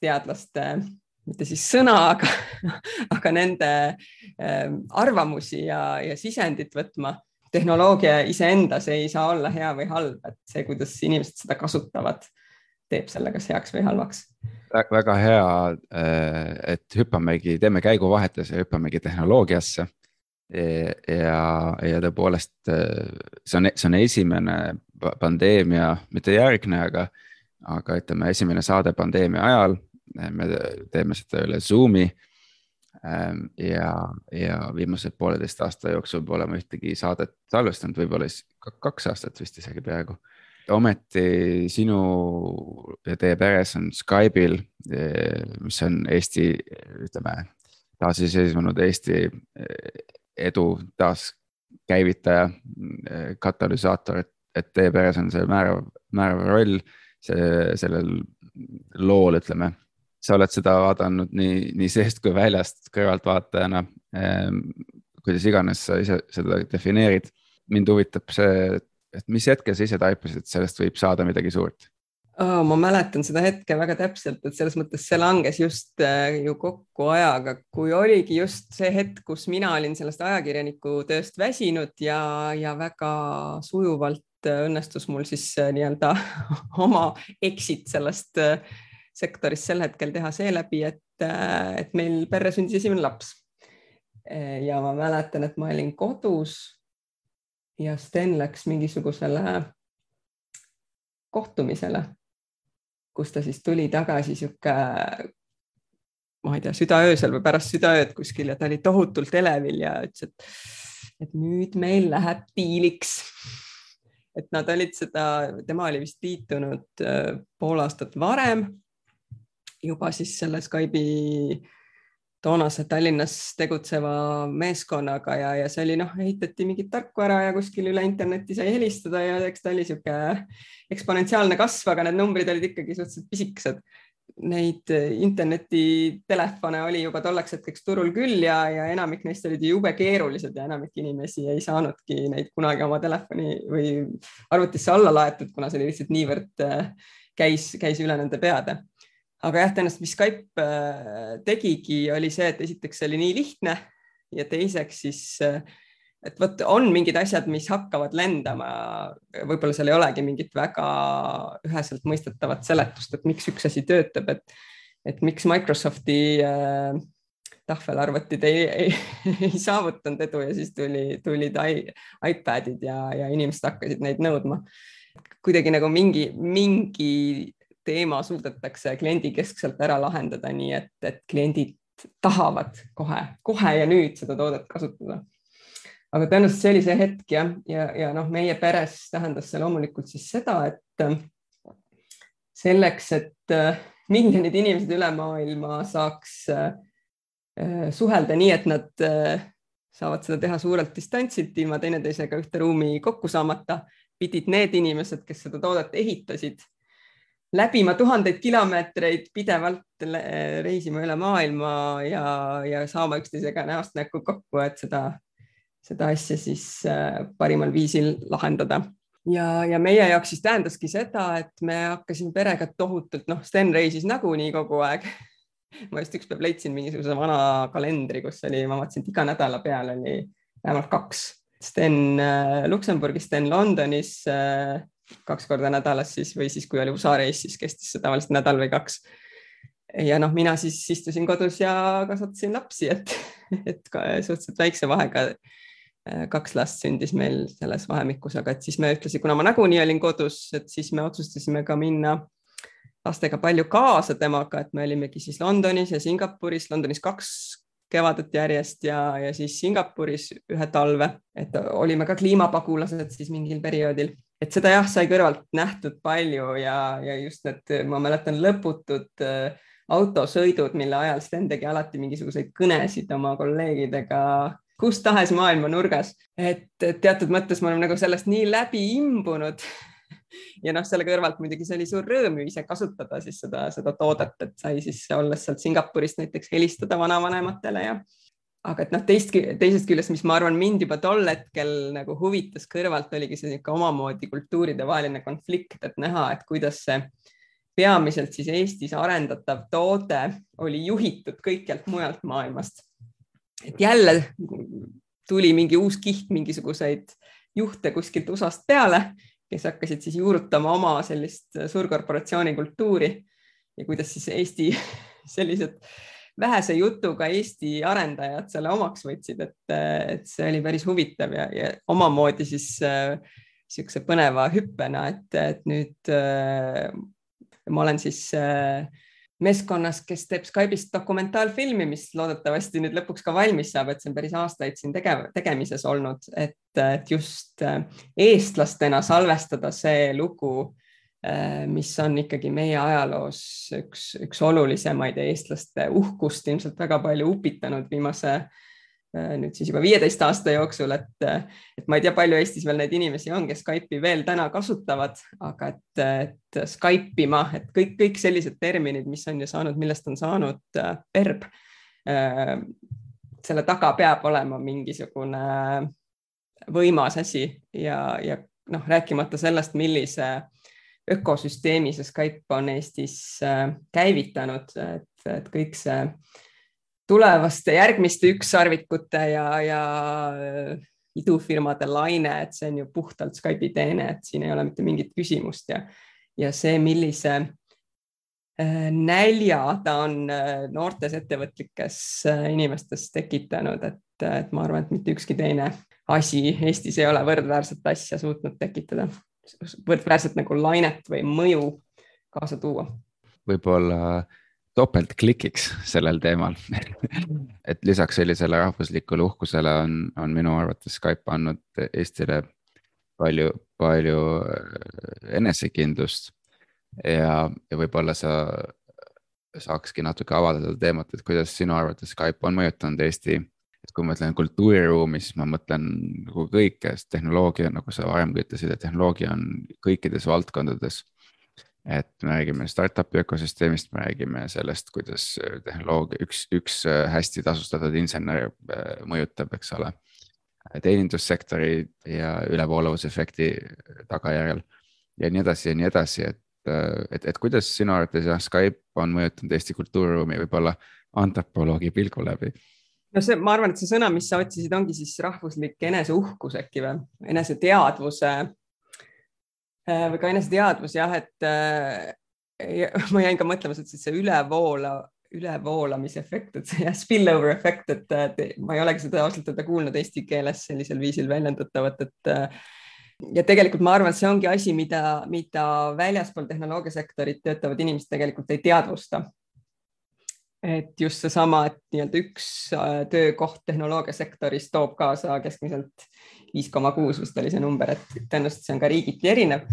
teadlaste mitte siis sõna, aga, aga nende ähm, arvamusi ja, ja sisendit võtma. tehnoloogia iseendas ei saa olla hea või halb, et see, kuidas inimesed seda kasutavad, teeb selle kas heaks või halvaks. väga hea, äh, et hüppamegi, teeme käiguvahetuse hüppamegi tehnoloogiasse. ja, ja tõepoolest äh, see on, see on esimene pandeemia, mitte järgne, aga, aga ütleme, esimene saade pandeemia ajal me teeme seda üle Zoom'i. Ähm, ja, ja viimase pooleteist aasta jooksul pole ma ühtegi saadet salvestanud, võib-olla siis kaks aastat vist isegi peaaegu. ometi sinu ja teie peres on Skype'il, mis on Eesti, ütleme taasiseseisvunud Eesti edu taaskäivitaja, katalüsaator, et, et teie peres on see määrav, määrav roll see, sellel lool, ütleme sa oled seda vaadanud nii, nii seest kui väljast kõrvaltvaatajana eh,. kuidas iganes sa ise seda defineerid. mind huvitab see, et mis hetkel sa ise taipasid, et sellest võib saada midagi suurt oh,? ma mäletan seda hetke väga täpselt, et selles mõttes see langes just äh, ju kokku ajaga, kui oligi just see hetk, kus mina olin sellest ajakirjaniku tööst väsinud ja, ja väga sujuvalt õnnestus mul siis äh, nii-öelda oma exit sellest äh, sektoris sel hetkel teha seeläbi, et, et meil perre sündis esimene laps. ja ma mäletan, et ma olin kodus ja Sten läks mingisugusele kohtumisele. kus ta siis tuli tagasi sihuke, ma ei tea, südaöösel või pärast südaööd kuskil ja ta oli tohutult elevil ja ütles, et, et nüüd meil läheb diiliks. et nad olid seda, tema oli vist liitunud äh, pool aastat varem juba siis selle Skype'i toonase Tallinnas tegutseva meeskonnaga ja, ja see oli noh, ehitati mingit tarkvara ja kuskil üle interneti sai helistada ja eks ta oli niisugune eksponentsiaalne kasv, aga need numbrid olid ikkagi suhteliselt pisikesed. Neid internetitelefone oli juba tolleks hetkeks turul küll ja, ja enamik neist olid jube keerulised ja enamik inimesi ei saanudki neid kunagi oma telefoni või arvutisse alla laetud, kuna see oli lihtsalt niivõrd käis, käis üle nende peade aga jah, tõenäoliselt, mis Skype äh, tegigi, oli see, et esiteks see oli nii lihtne ja teiseks siis, äh, et vot on mingid asjad, mis hakkavad lendama, võib-olla seal ei olegi mingit väga üheselt mõistetavat seletust, et miks üks asi töötab, et, et miks Microsofti äh, tahvelarvutid ei, ei, ei saavutanud edu ja siis tuli, tulid iPadid ja, ja inimesed hakkasid neid nõudma. kuidagi nagu mingi, mingi teema suudetakse kliendikeskselt ära lahendada, nii et, et kliendid tahavad kohe, kohe ja nüüd seda toodet kasutada. aga tõenäoliselt see oli see hetk jah, ja, ja, ja noh, meie peres tähendas see loomulikult siis seda, et äh, selleks, et äh, miljonid inimesed üle maailma saaks äh, suhelda nii, et nad saavad seda teha suurelt distantsilt, ilma teineteisega ühte ruumi kokku saamata, pidid need inimesed, kes seda toodet ehitasid läbima tuhandeid kilomeetreid, pidevalt reisima üle maailma ja, ja saama üksteisega näost näkku kokku, et seda, seda asja siis äh, parimal viisil lahendada. ja, ja meie jaoks siis tähendaski seda, et me hakkasime perega tohutult, noh, Sten reisis nagunii kogu aeg ma just üks päev leidsin mingisuguse vana kalendri, kus oli, ma vaatasin, et iga nädala peal oli vähemalt kaks. Sten äh, Luksemburgis, Sten Londonis äh, kaks korda nädalas siis või siis, kui oli USA reis, siis kestis see tavaliselt nädal või kaks. ja noh, mina siis istusin kodus ja kasvatasin lapsi, et, et suhteliselt väikse vahega äh, kaks last sündis meil selles vahemikus, aga et siis me ühtlasi, kuna ma nagunii olin kodus, et siis me otsustasime ka minna lastega palju kaasa temaga, et me olimegi siis Londonis ja Singapuris, Londonis kaks kevadet järjest ja, ja siis Singapuris ühe talve, et olime ka kliimapagulased siis mingil perioodil et seda jah, sai kõrvalt nähtud palju ja, ja just need, ma mäletan lõputud äh, autosõidud, mille ajal Sten tegi alati mingisuguseid kõnesid oma kolleegidega kus tahes maailma nurgas, et teatud mõttes me oleme nagu sellest nii läbi imbunud ja noh, selle kõrvalt muidugi see oli suur rõõm ju ise kasutada siis seda, seda toodet, et sai siis olles sealt Singapurist näiteks helistada vanavanematele ja aga et noh, teist, teisest küljest, mis ma arvan, mind juba tol hetkel nagu huvitas kõrvalt, oligi see niisugune omamoodi kultuuride vaheline konflikt, et näha, et kuidas see peamiselt siis Eestis arendatav toode oli juhitud kõikjalt mujalt maailmast. et jälle tuli mingi uus kiht mingisuguseid juhte kuskilt USA-st peale, kes hakkasid siis juurutama oma sellist suurkorporatsiooni kultuuri ja kuidas siis Eesti sellised vähese jutuga Eesti arendajad selle omaks võtsid, et, et see oli päris huvitav ja, ja omamoodi siis niisuguse äh, põneva hüppena, et, et nüüd äh, ma olen siis äh, meeskonnas, kes teeb Skype'ist dokumentaalfilmi, mis loodetavasti nüüd lõpuks ka valmis saab, et see on päris aastaid siin tegev, tegemises olnud, et, just äh, eestlastena salvestada see lugu mis on ikkagi meie ajaloos üks, üks olulisemaid ja eestlaste uhkust ilmselt väga palju upitanud viimase äh, nüüd siis juba viieteist aasta jooksul, et, et ma ei tea, palju Eestis veel neid inimesi on, kes Skype'i veel täna kasutavad, aga et, et Skype ima, et kõik, kõik sellised terminid, mis on ju saanud, millest on saanud äh, verb. selle taga peab olema mingisugune võimas asi ja, ja noh, rääkimata sellest, millise ökosüsteemi see Skype on Eestis äh, käivitanud, et, et kõik see tulevaste järgmiste ükssarvikute ja, ja äh, idufirmade laine, et see on ju puhtalt Skype'i teene, et siin ei ole mitte mingit küsimust ja, ja see, millise äh, nälja ta on noortes ettevõtlikes inimestes tekitanud, et, et ma arvan, et mitte ükski teine asi Eestis ei ole võrdväärset asja suutnud tekitada võrdväärset nagu lainet või mõju kaasa tuua. võib-olla topeltklikiks sellel teemal et lisaks sellisele rahvuslikule uhkusele on, on minu arvates Skype andnud Eestile palju, palju äh, enesekindlust. ja, ja võib-olla sa saakski natuke avada seda teemat, et kuidas sinu arvates Skype on mõjutanud Eesti et kui ma mõtlen kultuuriruumi, siis ma mõtlen nagu kõike, sest tehnoloogia, nagu sa varemgi ütlesid, et tehnoloogia on kõikides valdkondades. et me räägime startup'i ökosüsteemist, me räägime sellest, kuidas tehnoloogia, üks, üks hästi tasustatud insener äh, mõjutab, eks ole. teenindussektori ja ülevoolavusefekti tagajärjel ja nii edasi ja nii edasi, et, et, et kuidas sinu arvates jah, Skype on mõjutanud Eesti kultuuriruumi võib-olla antropoloogi pilgu läbi no see, ma arvan, et see sõna, mis sa otsisid, ongi siis rahvuslik eneseuhkus äkki või? Eneseteadvuse äh, või ka eneseteadvus jah, et äh, ma jäin ka mõtlema, sa ütlesid see ülevoola, ülevoolamisefekt, et see jah, spillover efekt, et, et ma ei olegi seda ausalt öelda kuulnud eesti keeles sellisel viisil väljendatavat, et äh, ja tegelikult ma arvan, et see ongi asi, mida, mida väljaspool tehnoloogiasektorit töötavad inimesed tegelikult ei teadvusta et just seesama, et nii-öelda üks äh, töökoht tehnoloogiasektoris toob kaasa keskmiselt viis koma kuus vist oli see number, et tõenäoliselt see on ka riigiti erinev.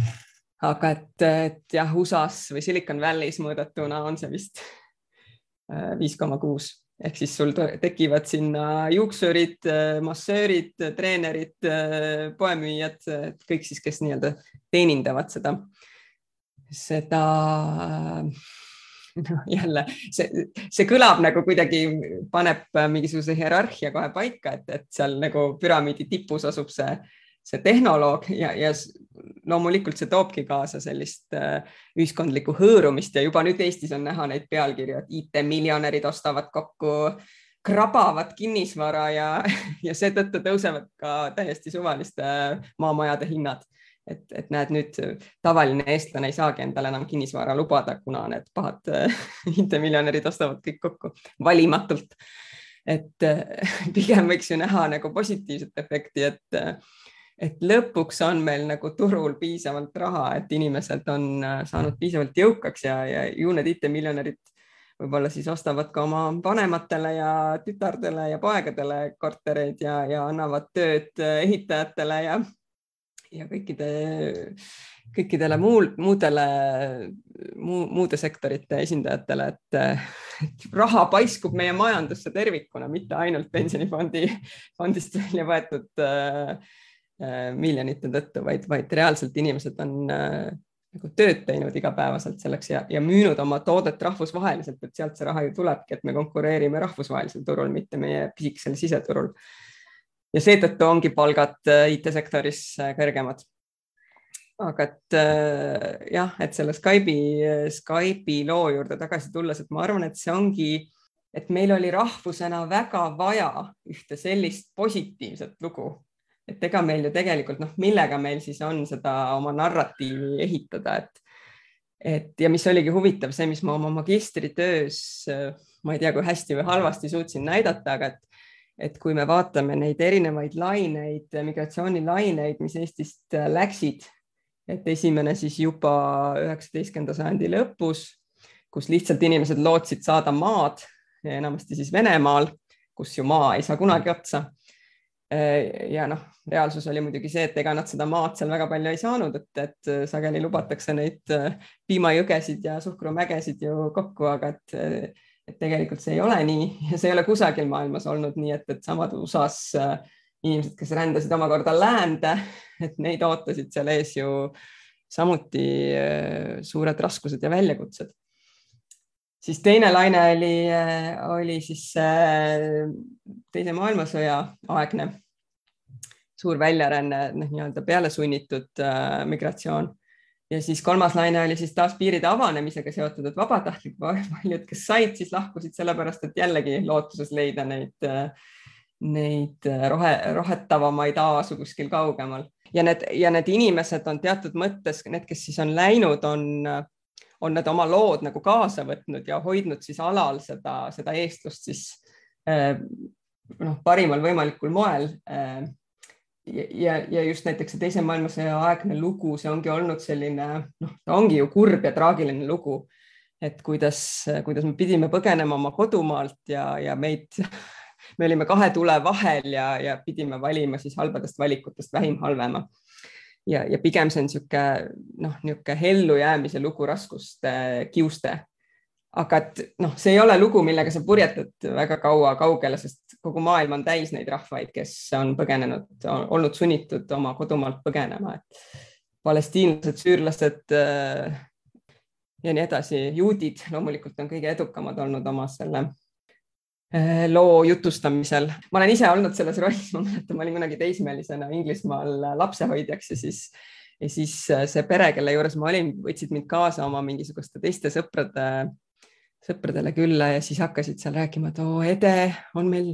aga et, et jah, USA-s või Silicon Valley's mõõdetuna on see vist äh, viis koma kuus ehk siis sul tekivad sinna juuksurid, äh, massöörid, treenerid, poemüüjad, kõik siis, kes nii-öelda teenindavad seda, seda noh, jälle see, see kõlab nagu kuidagi paneb mingisuguse hierarhia kohe paika, et, et seal nagu püramiidi tipus asub see, see tehnoloog ja, ja loomulikult see toobki kaasa sellist äh, ühiskondlikku hõõrumist ja juba nüüd Eestis on näha neid pealkirju, et IT-miljonärid ostavad kokku krabavad kinnisvara ja, ja seetõttu tõusevad ka täiesti suvaliste maamajade hinnad et, et näed, nüüd tavaline eestlane ei saagi endale enam kinnisvara lubada, kuna need pahad IT-miljonärid ostavad kõik kokku valimatult. et pigem võiks ju näha nagu positiivset efekti, et, et lõpuks on meil nagu turul piisavalt raha, et inimesed on saanud piisavalt jõukaks ja, ja ju need IT-miljonärid võib-olla siis ostavad ka oma vanematele ja tütardele ja poegadele kortereid ja, ja annavad tööd ehitajatele ja ja kõikide, kõikidele muul, muudele muu,, muude sektorite esindajatele, et, raha paiskub meie majandusse tervikuna, mitte ainult pensionifondi, fondist välja võetud äh, miljonite tõttu, vaid, vaid reaalselt inimesed on äh, nagu tööd teinud igapäevaselt selleks ja, ja müünud oma toodet rahvusvaheliselt, et sealt see raha ju tulebki, et me konkureerime rahvusvahelisel turul, mitte meie pisikesel siseturul ja seetõttu ongi palgad äh, IT-sektoris äh, kõrgemad. aga et äh, jah, et selle Skype'i, Skype'i loo juurde tagasi tulles, et ma arvan, et see ongi, et meil oli rahvusena väga vaja ühte sellist positiivset lugu, et ega meil ju tegelikult noh, millega meil siis on seda oma narratiivi ehitada, et et ja mis oligi huvitav, see, mis ma oma magistritöös, ma ei tea, kui hästi või halvasti suutsin näidata, aga et et kui me vaatame neid erinevaid laineid, migratsioonilaineid, mis Eestist äh, läksid, et esimene siis juba üheksateistkümnenda sajandi lõpus, kus lihtsalt inimesed lootsid saada maad, enamasti siis Venemaal, kus ju maa ei saa kunagi otsa. Äh, ja noh, reaalsus oli muidugi see, et ega nad seda maad seal väga palju ei saanud, et, et äh, sageli lubatakse neid piimajõgesid ja suhkrumägesid ju kokku, aga et et tegelikult see ei ole nii ja see ei ole kusagil maailmas olnud nii, et, et samad USA-s äh, inimesed, kes rändasid omakorda läände, et neid ootasid seal ees ju samuti äh, suured raskused ja väljakutsed. siis teine laine oli, äh, oli siis teise maailmasõja aegne suur väljaränne, noh, nii-öelda pealesunnitud migratsioon ja siis kolmas laine oli siis taas piiride avanemisega seotud, et vabatahtlik, paljud, kes said, siis lahkusid sellepärast, et jällegi lootuses leida neid, neid rohe, rohetavamaid aasu kuskil kaugemal. Ja need ja need inimesed on teatud mõttes, need, kes siis on läinud, on, on need oma lood nagu kaasa võtnud ja hoidnud siis alal seda, seda eestlust siis noh, parimal võimalikul moel ja, ja just näiteks see teise maailmasõja aegne lugu, see ongi olnud selline, noh, ta ongi ju kurb ja traagiline lugu. et kuidas, kuidas me pidime põgenema oma kodumaalt ja, ja meid, me olime kahe tule vahel ja, ja pidime valima siis halbadest valikutest vähim halvema. ja, ja pigem see on niisugune noh, niisugune ellujäämise lugu raskuste kiuste aga et noh, see ei ole lugu, millega sa purjetad väga kaua kaugele, sest kogu maailm on täis neid rahvaid, kes on põgenenud, olnud sunnitud oma kodumaalt põgenema, et palestiinlased, süürlased äh, ja nii edasi, juudid loomulikult on kõige edukamad olnud oma selle äh, loo jutustamisel. ma olen ise olnud selles rollis, ma mäletan, ma olin kunagi teismelisena Inglismaal lapsehoidjaks ja siis ja siis äh, see pere, kelle juures ma olin, võtsid mind kaasa oma mingisuguste teiste sõprade sõpradele külla ja siis hakkasid seal rääkima, et oo, Ede on meil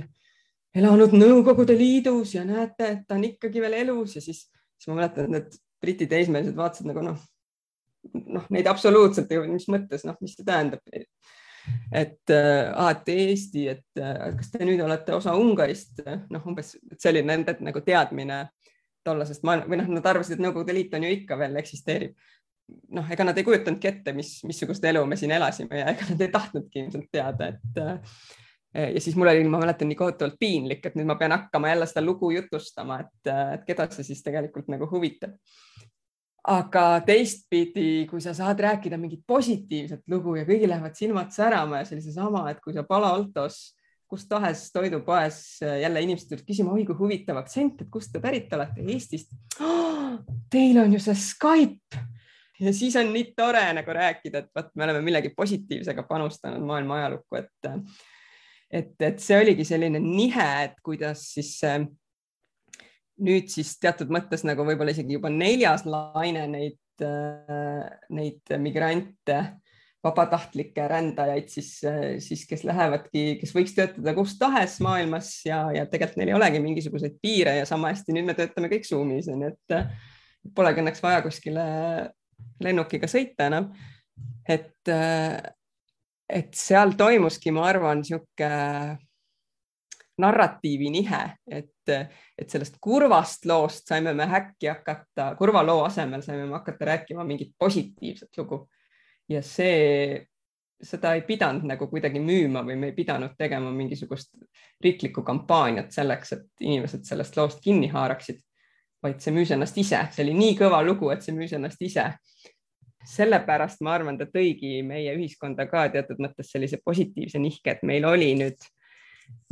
elanud Nõukogude Liidus ja näete, et ta on ikkagi veel elus. Ja siis, siis ma mäletan, et need Briti teismelised vaatasid nagu noh, noh, neid absoluutselt, mis mõttes, noh, mis see tähendab. et äh,, et Eesti, et äh, kas te nüüd olete osa Ungarist, noh, umbes, see oli nende nagu teadmine tollasest maailma või noh, nad arvasid, et Nõukogude Liit on ju ikka veel eksisteerib noh, ega nad ei kujutanudki ette, mis, missugust elu me siin elasime ja ega nad ei tahtnudki ilmselt teada, et äh, ja siis mul oli, ma mäletan, nii kohutavalt piinlik, et nüüd ma pean hakkama jälle seda lugu jutustama, et, et keda see siis tegelikult nagu huvitab. aga teistpidi, kui sa saad rääkida mingit positiivset lugu ja kõigil lähevad silmad särama ja sellise sama, et kui sa Palo Altos kus tahes toidupoes jälle inimesed tulevad küsima, oi kui huvitav aktsent, et kust te pärit olete, Eestist oh,. Teil on ju see Skype ja siis on nii tore nagu rääkida, et vot me oleme millegi positiivsega panustanud maailma ajalukku, et et, et see oligi selline nihe, et kuidas siis nüüd siis teatud mõttes nagu võib-olla isegi juba neljas laine neid, neid migrante, vabatahtlikke rändajaid siis, siis kes lähevadki, kes võiks töötada kus tahes maailmas ja, ja tegelikult neil ei olegi mingisuguseid piire ja sama hästi nüüd me töötame kõik Zoomis, onju, et polegi õnneks vaja kuskile lennukiga sõita enam. et, et seal toimuski, ma arvan, niisugune narratiivi nihe, et, et sellest kurvast loost saime me äkki hakata, kurva loo asemel saime me hakata rääkima mingit positiivset lugu. ja see, seda ei pidanud nagu kuidagi müüma või me ei pidanud tegema mingisugust riiklikku kampaaniat selleks, et inimesed sellest loost kinni haaraksid, vaid see müüs ennast ise, see oli nii kõva lugu, et see müüs ennast ise. Sellepärast ma arvan, ta tõigi meie ühiskonda ka teatud mõttes sellise positiivse nihke, et meil oli nüüd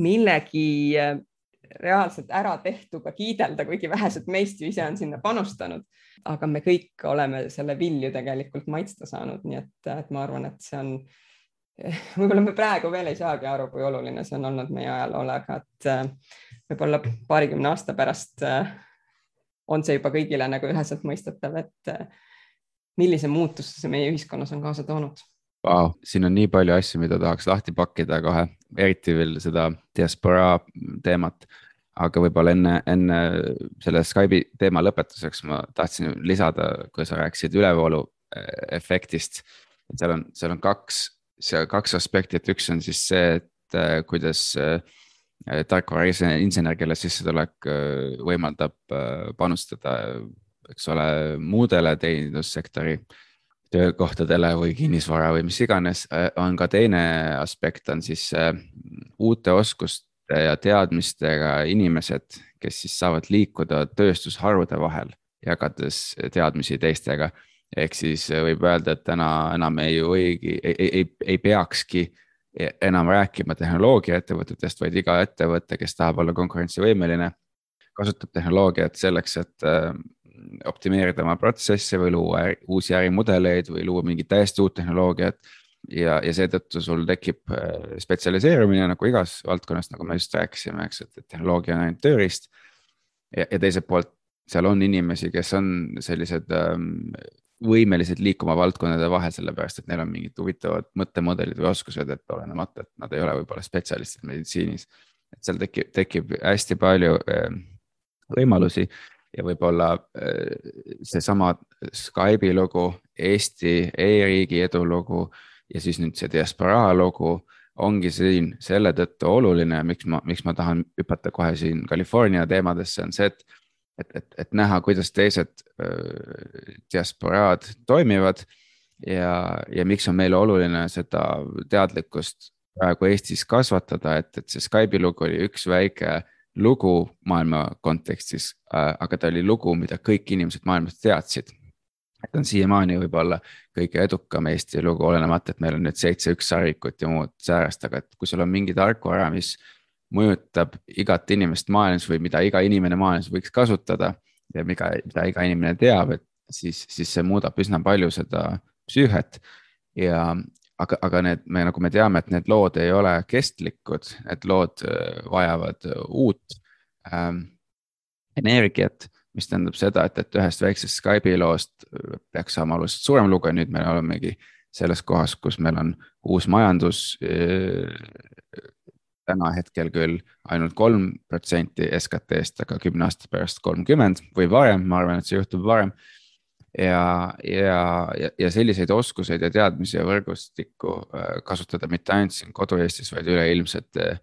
millegi äh, reaalselt ära tehtuga kiidelda, kuigi vähesed meist ju ise on sinna panustanud, aga me kõik oleme selle vilju tegelikult maitsta saanud, nii et, et ma arvan, et see on, võib-olla me praegu veel ei saagi aru, kui oluline see on olnud meie ajaloole, aga et äh, võib-olla paarikümne aasta pärast äh, on see juba kõigile nagu üheselt mõistetav, et millise muutuse see meie ühiskonnas on kaasa toonud wow,? siin on nii palju asju, mida tahaks lahti pakkida kohe, eriti veel seda diasporaa teemat. aga võib-olla enne, enne selle Skype'i teema lõpetuseks ma tahtsin lisada, kui sa rääkisid ülevoolu eh, efektist. seal on, seal on kaks, kaks aspekti, et üks on siis see, et eh, kuidas äh, tarkvara insener, kelle sissetulek võimaldab panustada eks ole, muudele teenindussektori töökohtadele või kinnisvara või mis iganes, äh, on ka teine aspekt, on siis äh, uute oskuste ja teadmistega inimesed, kes siis saavad liikuda tööstusharude vahel, jagades teadmisi teistega. ehk siis äh, võib öelda, et täna enam ei õigi, ei, ei, ei peakski enam rääkima tehnoloogiaettevõtetest, vaid iga ettevõte, kes tahab olla konkurentsivõimeline, kasutab tehnoloogiat selleks, et optimeerida oma protsesse või luua uusi ärimudeleid või luua mingit täiesti uut tehnoloogiat. ja, ja seetõttu sul tekib äh, spetsialiseerumine nagu igas valdkonnas, nagu me just rääkisime, eks, et tehnoloogia on ainult tööriist. ja, ja teiselt poolt seal on inimesi, kes on sellised ähm, võimelised liikuma valdkondade vahel, sellepärast et neil on mingid huvitavad mõttemudelid või oskused, et olenemata, et nad ei ole võib-olla spetsialistid meditsiinis. et seal tekib, tekib hästi palju äh, võimalusi ja võib-olla äh, seesama Skype'i lugu, Eesti e-riigi edulugu ja siis nüüd see diasporaa lugu ongi siin selle tõttu oluline, miks ma, miks ma tahan hüpata kohe siin California teemadesse, on see, et et, et, et näha, kuidas teised diasporaad toimivad ja, ja miks on meile oluline seda teadlikkust praegu Eestis kasvatada, et, et see Skype'i lugu oli üks väike lugu maailma kontekstis, aga ta oli lugu, mida kõik inimesed maailmas teadsid. et on siiamaani võib-olla kõige edukam Eesti lugu, olenemata, et meil on nüüd seitse ükssarvikut ja muud säärast, aga et kui sul on mingi tarkvara, mis mõjutab igat inimest maailmas või mida iga inimene maailmas võiks kasutada ja mida, mida iga inimene teab, et siis, siis see muudab üsna palju seda psüühet. ja aga, aga need, me nagu me teame, et need lood ei ole kestlikud, et lood äh, vajavad uut ähm, energiat mis tähendab seda, et, et ühest väiksest Skype'i loost peaks saama oluliselt suurem lugu ja nüüd me olemegi selles kohas, kus meil on uus majandus äh, täna hetkel küll ainult kolm protsenti SKT-st, aga kümne aasta pärast kolmkümmend või varem, ma arvan, et see juhtub varem. ja, ja, ja, selliseid oskuseid ja teadmisi ja võrgustikku äh, kasutada mitte ainult siin kodu-Eestis, vaid üleilmselt äh,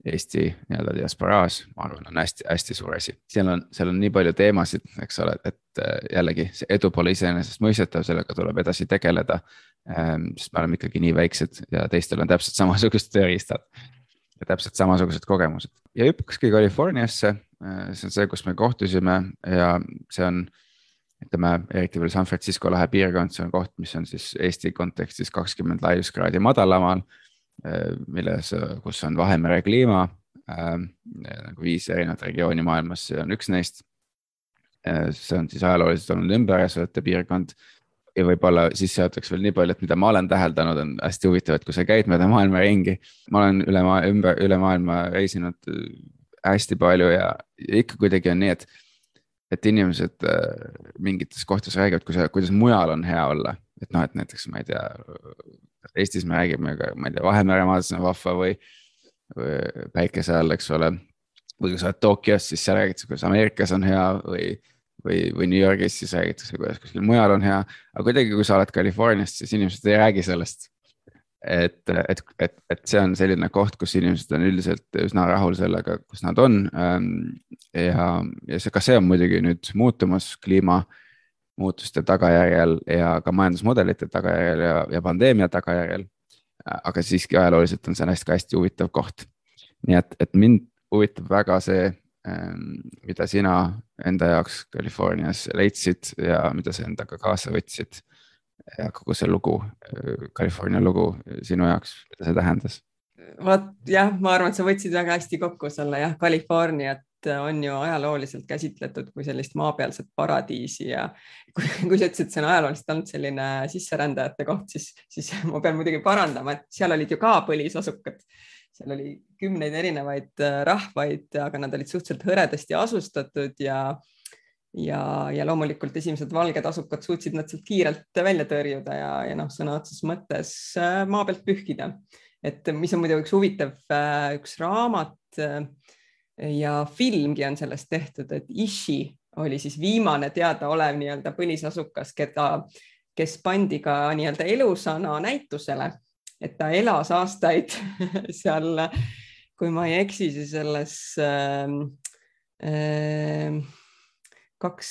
Eesti nii-öelda diasporaas, ma arvan, on hästi-hästi suur asi. seal on, seal on nii palju teemasid, eks ole, et äh, jällegi see edu pole iseenesestmõistetav, sellega tuleb edasi tegeleda. Ähm, sest me oleme ikkagi nii väiksed ja teistel on täpselt samasugused tööriistad ja täpselt samasugused kogemused ja hüppakski Californiasse. Äh, see on see, kus me kohtusime ja see on, ütleme eriti veel San Francisco lahe piirkond, see on koht, mis on siis Eesti kontekstis kakskümmend laiuskraadi madalamal. Äh, milles, kus on Vahemere kliima äh, nagu viis erinevat regiooni maailmas, see on üks neist. see on siis ajalooliselt olnud ümberasvate piirkond ja võib-olla sissejuhatuseks veel nii palju, et mida ma olen täheldanud, on hästi huvitav, et kui sa käid mööda maailma ringi. ma olen üle maa, ümber, üle maailma reisinud äh, hästi palju ja ikka kuidagi on nii, et. et inimesed äh, mingites kohtades räägivad, kui sa, kuidas mujal on hea olla, et noh, et näiteks ma ei tea. Eestis me räägime ma ei tea, Vahemeremaades on vahva või, või päikese all, eks ole. või kui sa oled Tokyos, siis seal räägitakse, kuidas Ameerikas on hea või või, või New Yorgis, siis räägitakse, kuidas kuskil mujal on hea. aga kuidagi, kui sa oled Californiast, siis inimesed ei räägi sellest. et, et, et, et see on selline koht, kus inimesed on üldiselt üsna rahul sellega, kus nad on. Ähm, ja, ja see, ka see on muidugi nüüd muutumas kliimamuutuste tagajärjel ja ka majandusmudelite tagajärjel ja, ja pandeemia tagajärjel. aga siiski ajalooliselt on see hästi, hästi huvitav koht. nii et, et mind huvitab väga see mida sina enda jaoks Californias leidsid ja mida sa endaga kaasa võtsid. ja kogu see lugu, äh, California lugu sinu jaoks, mida see tähendas? vot jah, ma arvan, et sa võtsid väga hästi kokku selle jah, Californiat on ju ajalooliselt käsitletud kui sellist maapealset paradiisi ja kui, kui sa ütlesid, et see on ajalooliselt olnud selline sisserändajate koht, siis, siis ma pean muidugi parandama, et seal olid ju ka põlisasukad seal oli kümneid erinevaid äh, rahvaid, aga nad olid suhteliselt hõredasti asustatud ja ja, ja loomulikult esimesed valged asukad suutsid nad sealt kiirelt välja tõrjuda ja, ja noh, sõna otseses mõttes äh, maa pealt pühkida. et mis on muidugi üks huvitav, äh, üks raamat ja filmgi on sellest tehtud, et Ishi oli siis viimane teadaolev nii-öelda põlisasukas, keda, kes pandi ka nii-öelda elusana näitusele et ta elas aastaid seal, kui ma ei eksi, siis selles äh, äh, kaks,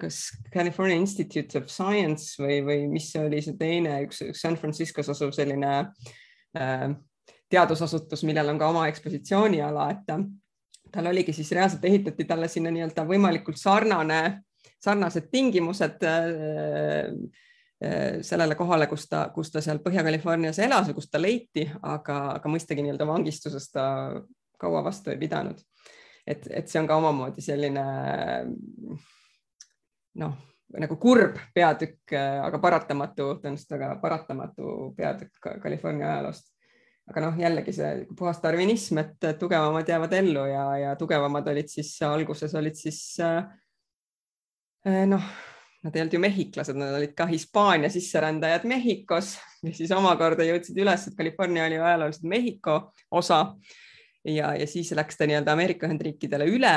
kas California Institute of Science või, või mis oli see teine, üks, San Franciscos asuv selline äh, teadusasutus, millel on ka oma ekspositsiooniala, et ta, tal oligi siis reaalselt ehitati talle sinna nii-öelda võimalikult sarnane, sarnased tingimused äh, sellele kohale, kus ta, kus ta seal Põhja-Californias elas või kus ta leiti, aga, aga mõistagi nii-öelda vangistuses ta kaua vastu ei pidanud. et, et see on ka omamoodi selline noh, nagu kurb peatükk, aga paratamatu, tõenäoliselt väga paratamatu peatükk California ajaloost. aga noh, jällegi see puhas darwinism, et tugevamad jäävad ellu ja, ja tugevamad olid siis alguses olid siis eh, noh nad ei olnud ju mehhiklased, nad olid ka Hispaania sisserändajad Mehhikos, mis siis omakorda jõudsid üles, et California oli ajalooliselt Mehhiko osa. ja, ja siis läks ta nii-öelda Ameerika Ühendriikidele üle.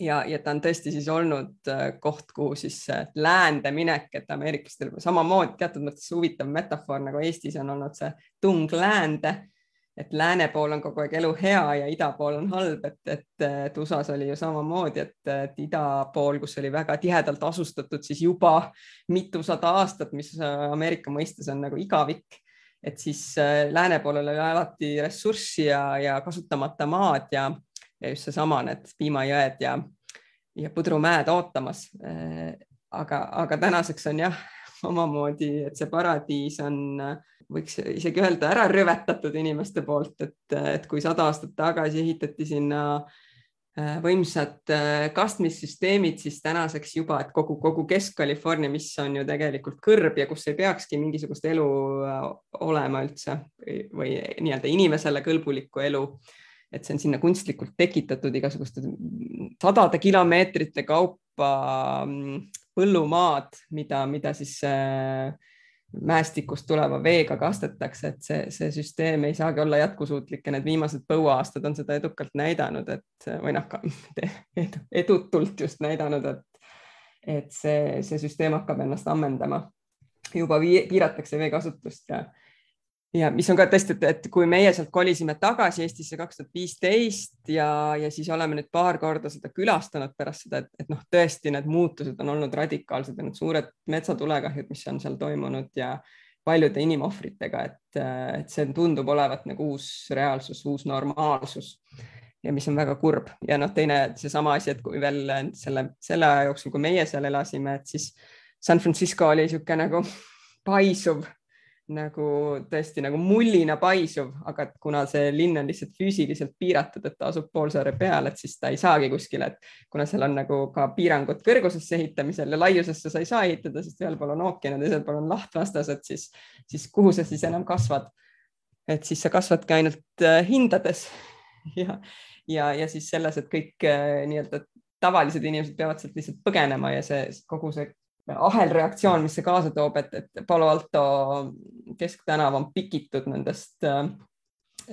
ja, ja ta on tõesti siis olnud äh, koht, kuhu siis läände minek, et ameeriklastel samamoodi teatud mõttes huvitav metafoor nagu Eestis on olnud see tung läände et lääne pool on kogu aeg elu hea ja ida pool on halb, et, et, et USA-s oli ju samamoodi, et, et ida pool, kus oli väga tihedalt asustatud, siis juba mitusada aastat, mis Ameerika mõistes on nagu igavik et siis äh, lääne poolel oli alati ressurssi ja, ja kasutamata maad ja, ja just seesama need piimajõed ja, ja pudrumäed ootamas. Äh, aga, aga tänaseks on jah, omamoodi, et see paradiis on, võiks isegi öelda, ära rüvetatud inimeste poolt, et, et kui sada aastat tagasi ehitati sinna äh, võimsad äh, kastmissüsteemid siis tänaseks juba, et kogu, kogu Kesk-California, mis on ju tegelikult kõrb ja kus ei peakski mingisugust elu äh, olema üldse või, või nii-öelda inimesele kõlbulikku elu. et see on sinna kunstlikult tekitatud igasuguste sadade kilomeetrite kaupa mm, põllumaad, mida, mida siis äh, mäestikust tuleva veega kastetakse, et see, see süsteem ei saagi olla jätkusuutlik ja need viimased põuaastad on seda edukalt näidanud, et või noh, edutult just näidanud, et, et see, see süsteem hakkab ennast ammendama. juba piiratakse veekasutust ja ja mis on ka tõesti, et kui meie sealt kolisime tagasi Eestisse kaks tuhat viisteist ja, ja siis oleme nüüd paar korda seda külastanud pärast seda, et, et noh, tõesti need muutused on olnud radikaalsed ja need suured metsatulekahjud, mis on seal toimunud ja paljude inimohvritega, et, et see tundub olevat nagu uus reaalsus, uus normaalsus ja mis on väga kurb. Ja noh, teine seesama asi, et kui veel selle, selle aja jooksul, kui meie seal elasime, et siis San Francisco oli niisugune nagu paisuv nagu tõesti nagu mullina paisuv, aga kuna see linn on lihtsalt füüsiliselt piiratud, et ta asub poolsaare peal, et siis ta ei saagi kuskile, et kuna seal on nagu ka piirangud kõrgusesse ehitamisel ja laiusesse sa ei saa ehitada, sest ühel pool on ookean ja teisel pool on laht vastased, siis, siis kuhu sa siis enam kasvad? et siis sa kasvadki ainult äh, hindades ja, ja, ja siis selles, et kõik äh, nii-öelda tavalised inimesed peavad sealt lihtsalt põgenema ja see kogu see ahelreaktsioon, mis see kaasa toob, et, et Palo Alto kesktänav on pikitud nendest äh,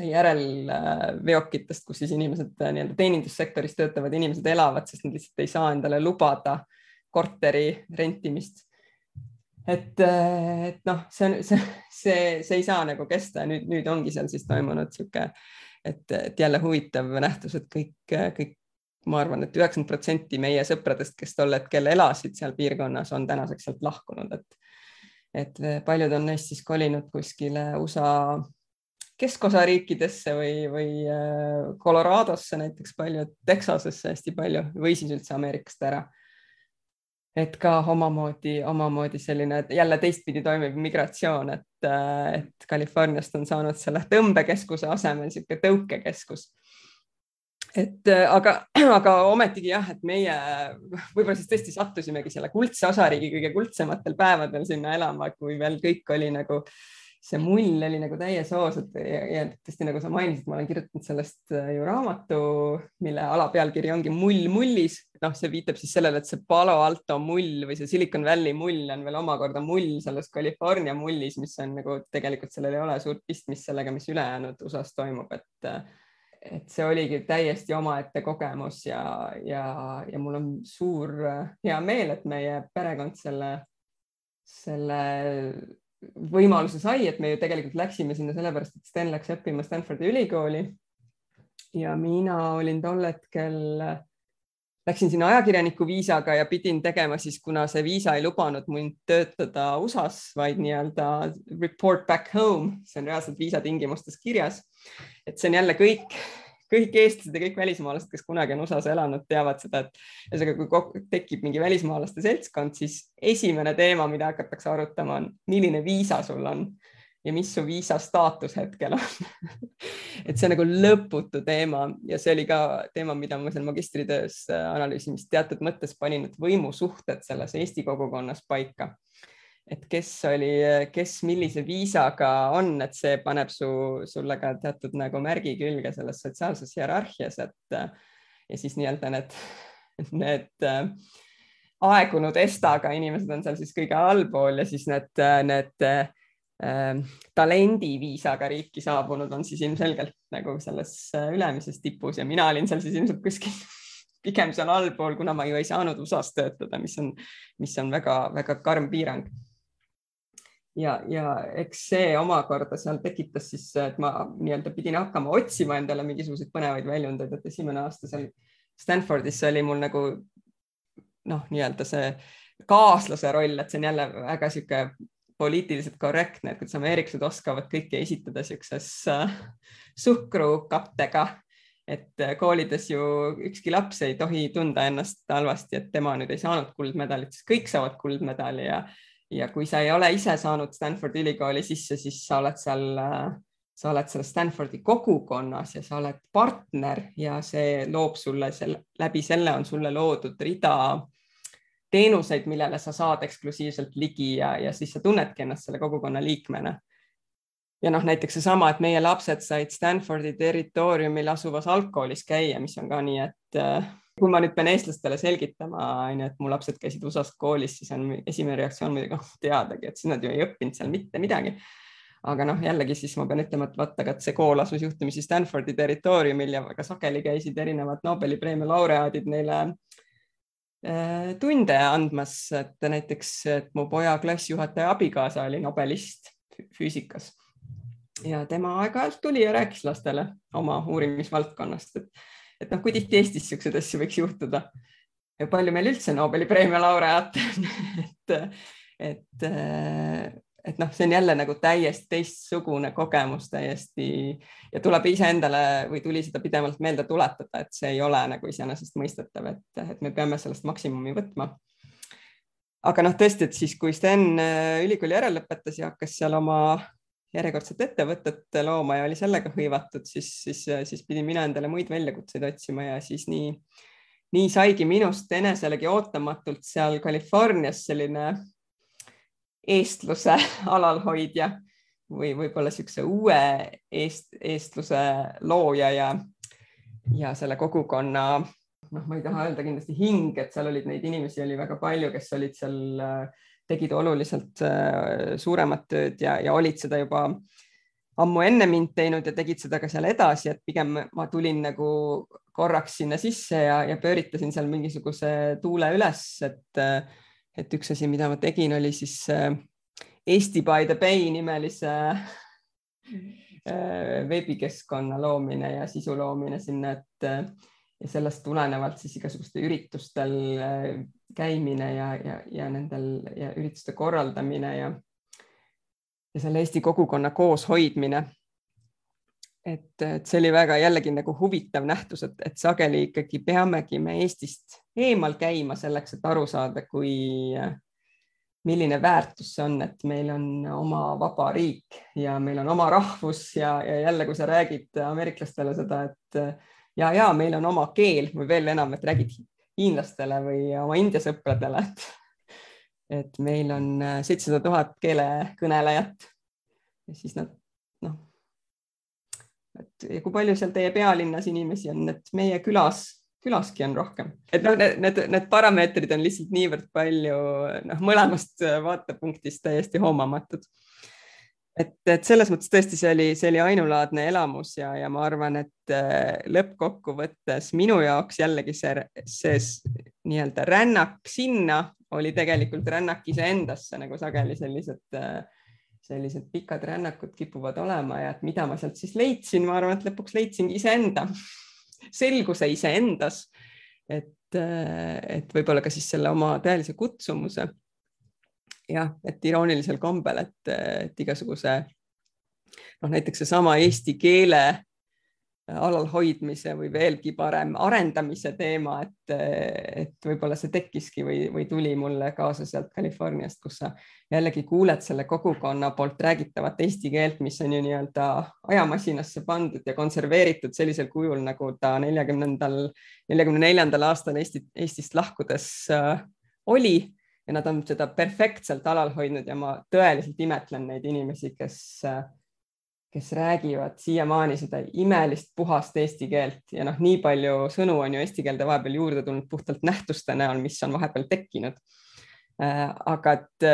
järelveokitest, kus siis inimesed äh, nii-öelda teenindussektoris töötavad inimesed elavad, sest nad lihtsalt ei saa endale lubada korteri rentimist. et, äh, et noh, see on, see, see, see ei saa nagu kesta ja nüüd, nüüd ongi seal siis toimunud niisugune, et, et jälle huvitav nähtus, et kõik, kõik ma arvan et, et üheksakümmend protsenti meie sõpradest, kes tol hetkel elasid seal piirkonnas, on tänaseks sealt lahkunud, et et paljud on neist siis kolinud kuskile USA keskosa riikidesse või, või äh, Coloradosse näiteks paljud, Texasesse hästi palju või siis üldse Ameerikast ära. et ka omamoodi, omamoodi selline jälle teistpidi toimiv migratsioon, et, äh, et Californiast on saanud selle tõmbekeskuse asemel niisugune tõukekeskus et äh, aga, aga ometigi jah, et meie võib-olla siis tõesti sattusimegi selle kuldse osariigi kõige kuldsematel päevadel sinna elama, kui veel kõik oli nagu see mull oli nagu täies hoos, et ja, ja tõesti nagu sa mainisid, ma olen kirjutanud sellest äh, ju raamatu, mille alapealkiri ongi Mull mullis. noh, see viitab siis sellele, et see Palo Alto mull või see Silicon Valley mull on veel omakorda mull selles California mullis, mis on nagu tegelikult sellel ei ole suurt pistmist sellega, mis ülejäänud USA-s toimub, et äh, et see oligi täiesti omaette kogemus ja, ja, ja mul on suur hea meel, et meie perekond selle, selle võimaluse sai, et me ju tegelikult läksime sinna sellepärast, et Sten läks õppima Stanfordi ülikooli. ja mina olin tol hetkel, läksin sinna ajakirjaniku viisaga ja pidin tegema siis, kuna see viisa ei lubanud mind töötada USA-s, vaid nii-öelda report back home, see on reaalselt viisatingimustes kirjas et see on jälle kõik, kõik eestlased ja kõik välismaalased, kes kunagi on USA-s elanud, teavad seda, et ühesõnaga, kui tekib mingi välismaalaste seltskond, siis esimene teema, mida hakatakse arutama, on, milline viisa sul on ja mis su viisa staatus hetkel on. Et see on nagu lõputu teema ja see oli ka teema, mida ma seal magistritöös analüüsimist teatud mõttes panin, et võimusuhted selles Eesti kogukonnas paika et kes oli, kes millise viisaga on, et see paneb su, sulle ka teatud nagu märgi külge selles sotsiaalses hierarhias, et ja siis nii-öelda need, need äh, aegunud estaga inimesed on seal siis kõige allpool ja siis need, need äh, talendiviisaga riiki saabunud on siis ilmselgelt nagu selles äh, ülemises tipus ja mina olin seal siis ilmselt kuskil pigem seal allpool, kuna ma ju ei saanud USA-s töötada, mis on, mis on väga-väga karm piirang ja, ja eks see omakorda seal tekitas siis, et ma nii-öelda pidin hakkama otsima endale mingisuguseid põnevaid väljundeid, et esimene aasta seal Stanfordis oli mul nagu noh, nii-öelda see kaaslase roll, et see on jälle väga sihuke poliitiliselt korrektne, et kuidas ameeriklased oskavad kõike esitada siukses äh, suhkrukattega et äh, koolides ju ükski laps ei tohi tunda ennast halvasti, et tema nüüd ei saanud kuldmedalit, sest kõik saavad kuldmedali ja ja kui sa ei ole ise saanud Stanfordi ülikooli sisse, siis sa oled seal, sa oled seal Stanfordi kogukonnas ja sa oled partner ja see loob sulle selle, läbi selle on sulle loodud rida teenuseid, millele sa saad eksklusiivselt ligi ja, ja siis sa tunnedki ennast selle kogukonna liikmena. ja noh, näiteks seesama, et meie lapsed said Stanfordi territooriumil asuvas algkoolis käia, mis on ka nii, et kui ma nüüd pean eestlastele selgitama, onju, et mu lapsed käisid USA-s koolis, siis on esimene reaktsioon muidugi oh, teadagi, et siis nad ju ei õppinud seal mitte midagi. aga noh, jällegi siis ma pean ütlema, et vaata, aga see kool asus juhtumisi Stanfordi territooriumil ja väga sageli käisid erinevad Nobeli preemia laureaadid neile äh, tunde andmas, et näiteks, et mu poja klassijuhataja abikaasa oli nobelist füüsikas ja tema aeg-ajalt tuli ja rääkis lastele oma uurimisvaldkonnast, et et noh, kui tihti Eestis niisuguseid asju võiks juhtuda ja palju meil üldse Nobeli preemia laureaate on et, et, et noh, see on jälle nagu täiesti teistsugune kogemus täiesti ja tuleb iseendale või tuli seda pidevalt meelde tuletada, et see ei ole nagu iseenesestmõistetav, et, et me peame sellest maksimumi võtma. aga noh, tõesti, et siis, kui Sten ülikooli järel lõpetas ja hakkas seal oma järjekordset ettevõtet looma ja oli sellega hõivatud, siis, siis, siis pidin mina endale muid väljakutseid otsima ja siis nii, nii saigi minust eneselegi ootamatult seal Californias selline eestluse alalhoidja või võib-olla niisuguse uue eest, eestluse looja ja, ja selle kogukonna noh, ma ei taha öelda kindlasti hing, et seal olid neid inimesi oli väga palju, kes olid seal äh, tegid oluliselt äh, suuremat tööd ja, ja olid seda juba ammu enne mind teinud ja tegid seda ka seal edasi, et pigem ma tulin nagu korraks sinna sisse ja, ja pööritasin seal mingisuguse tuule üles, et, et üks asi, mida ma tegin, oli siis äh, Eesti by the Bay nimelise äh, veebikeskkonna loomine ja sisu loomine sinna, et ja sellest tulenevalt siis igasugustel üritustel käimine ja, ja, ja nendel ja ürituste korraldamine ja, ja selle Eesti kogukonna kooshoidmine. et, et see oli väga jällegi nagu huvitav nähtus, et, et sageli ikkagi peamegi me Eestist eemal käima selleks, et aru saada, kui, milline väärtus see on, et meil on oma vaba riik ja meil on oma rahvus ja, ja jälle, kui sa räägid ameeriklastele seda, et ja, ja meil on oma keel või veel enam, et räägid hiinlastele või oma India sõpradele, et, et meil on äh, seitsesada tuhat keelekõnelejat. Ja siis nad noh, et ja kui palju seal teie pealinnas inimesi on, et meie külas, külaski on rohkem, et noh, need, need parameetrid on lihtsalt niivõrd palju noh, mõlemast vaatepunktist täiesti hoomamatud et, et selles mõttes tõesti, see oli, see oli ainulaadne elamus ja, ja ma arvan, et äh, lõppkokkuvõttes minu jaoks jällegi see, see nii-öelda rännak sinna oli tegelikult rännak iseendasse, nagu sageli sellised, äh, sellised pikad rännakud kipuvad olema ja et mida ma sealt siis leidsin, ma arvan, et lõpuks leidsingi iseenda, selguse iseendas. et, äh, et võib-olla ka siis selle oma tõelise kutsumuse jah, et iroonilisel kombel, et, et igasuguse noh, näiteks seesama eesti keele alalhoidmise või veelgi parem arendamise teema, et, et võib-olla see tekkiski või, või tuli mulle kaasa sealt Californiast, kus sa jällegi kuuled selle kogukonna poolt räägitavat eesti keelt, mis on ju nii-öelda ajamasinasse pandud ja konserveeritud sellisel kujul, nagu ta neljakümnendal, neljakümne neljandal aastal Eesti, Eestist lahkudes äh, oli ja nad on seda perfektselt alal hoidnud ja ma tõeliselt imetlen neid inimesi, kes, kes räägivad siiamaani seda imelist puhast eesti keelt. Ja noh, nii palju sõnu on ju eesti keelde vahepeal juurde tulnud puhtalt nähtuste näol, mis on vahepeal tekkinud. Aga et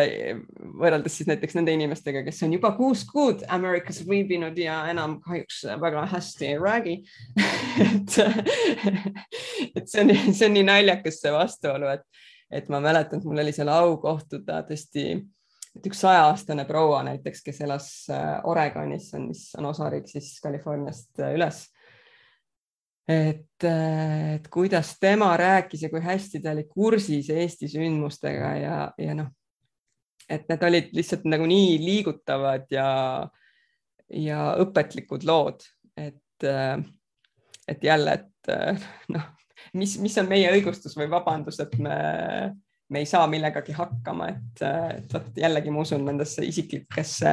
võrreldes siis näiteks nende inimestega, kes on juba kuus kuud Ameerikas viibinud ja enam kahjuks väga hästi ei räägi. Et, et see on, see on nii naljakas, see vastuolu, et et ma mäletan, et mul oli seal au kohtuda tõesti et üks sajaaastane proua näiteks, kes elas Oregonis, mis on osariik siis Californiast üles. Et, et kuidas tema rääkis ja kui hästi ta oli kursis Eesti sündmustega ja, ja noh, et need olid lihtsalt nagu nii liigutavad ja, ja õpetlikud lood, et, et jälle, et noh, mis, mis on meie õigustus või vabandus, et me, me ei saa millegagi hakkama, et, et vot jällegi ma usun nendesse isiklikesse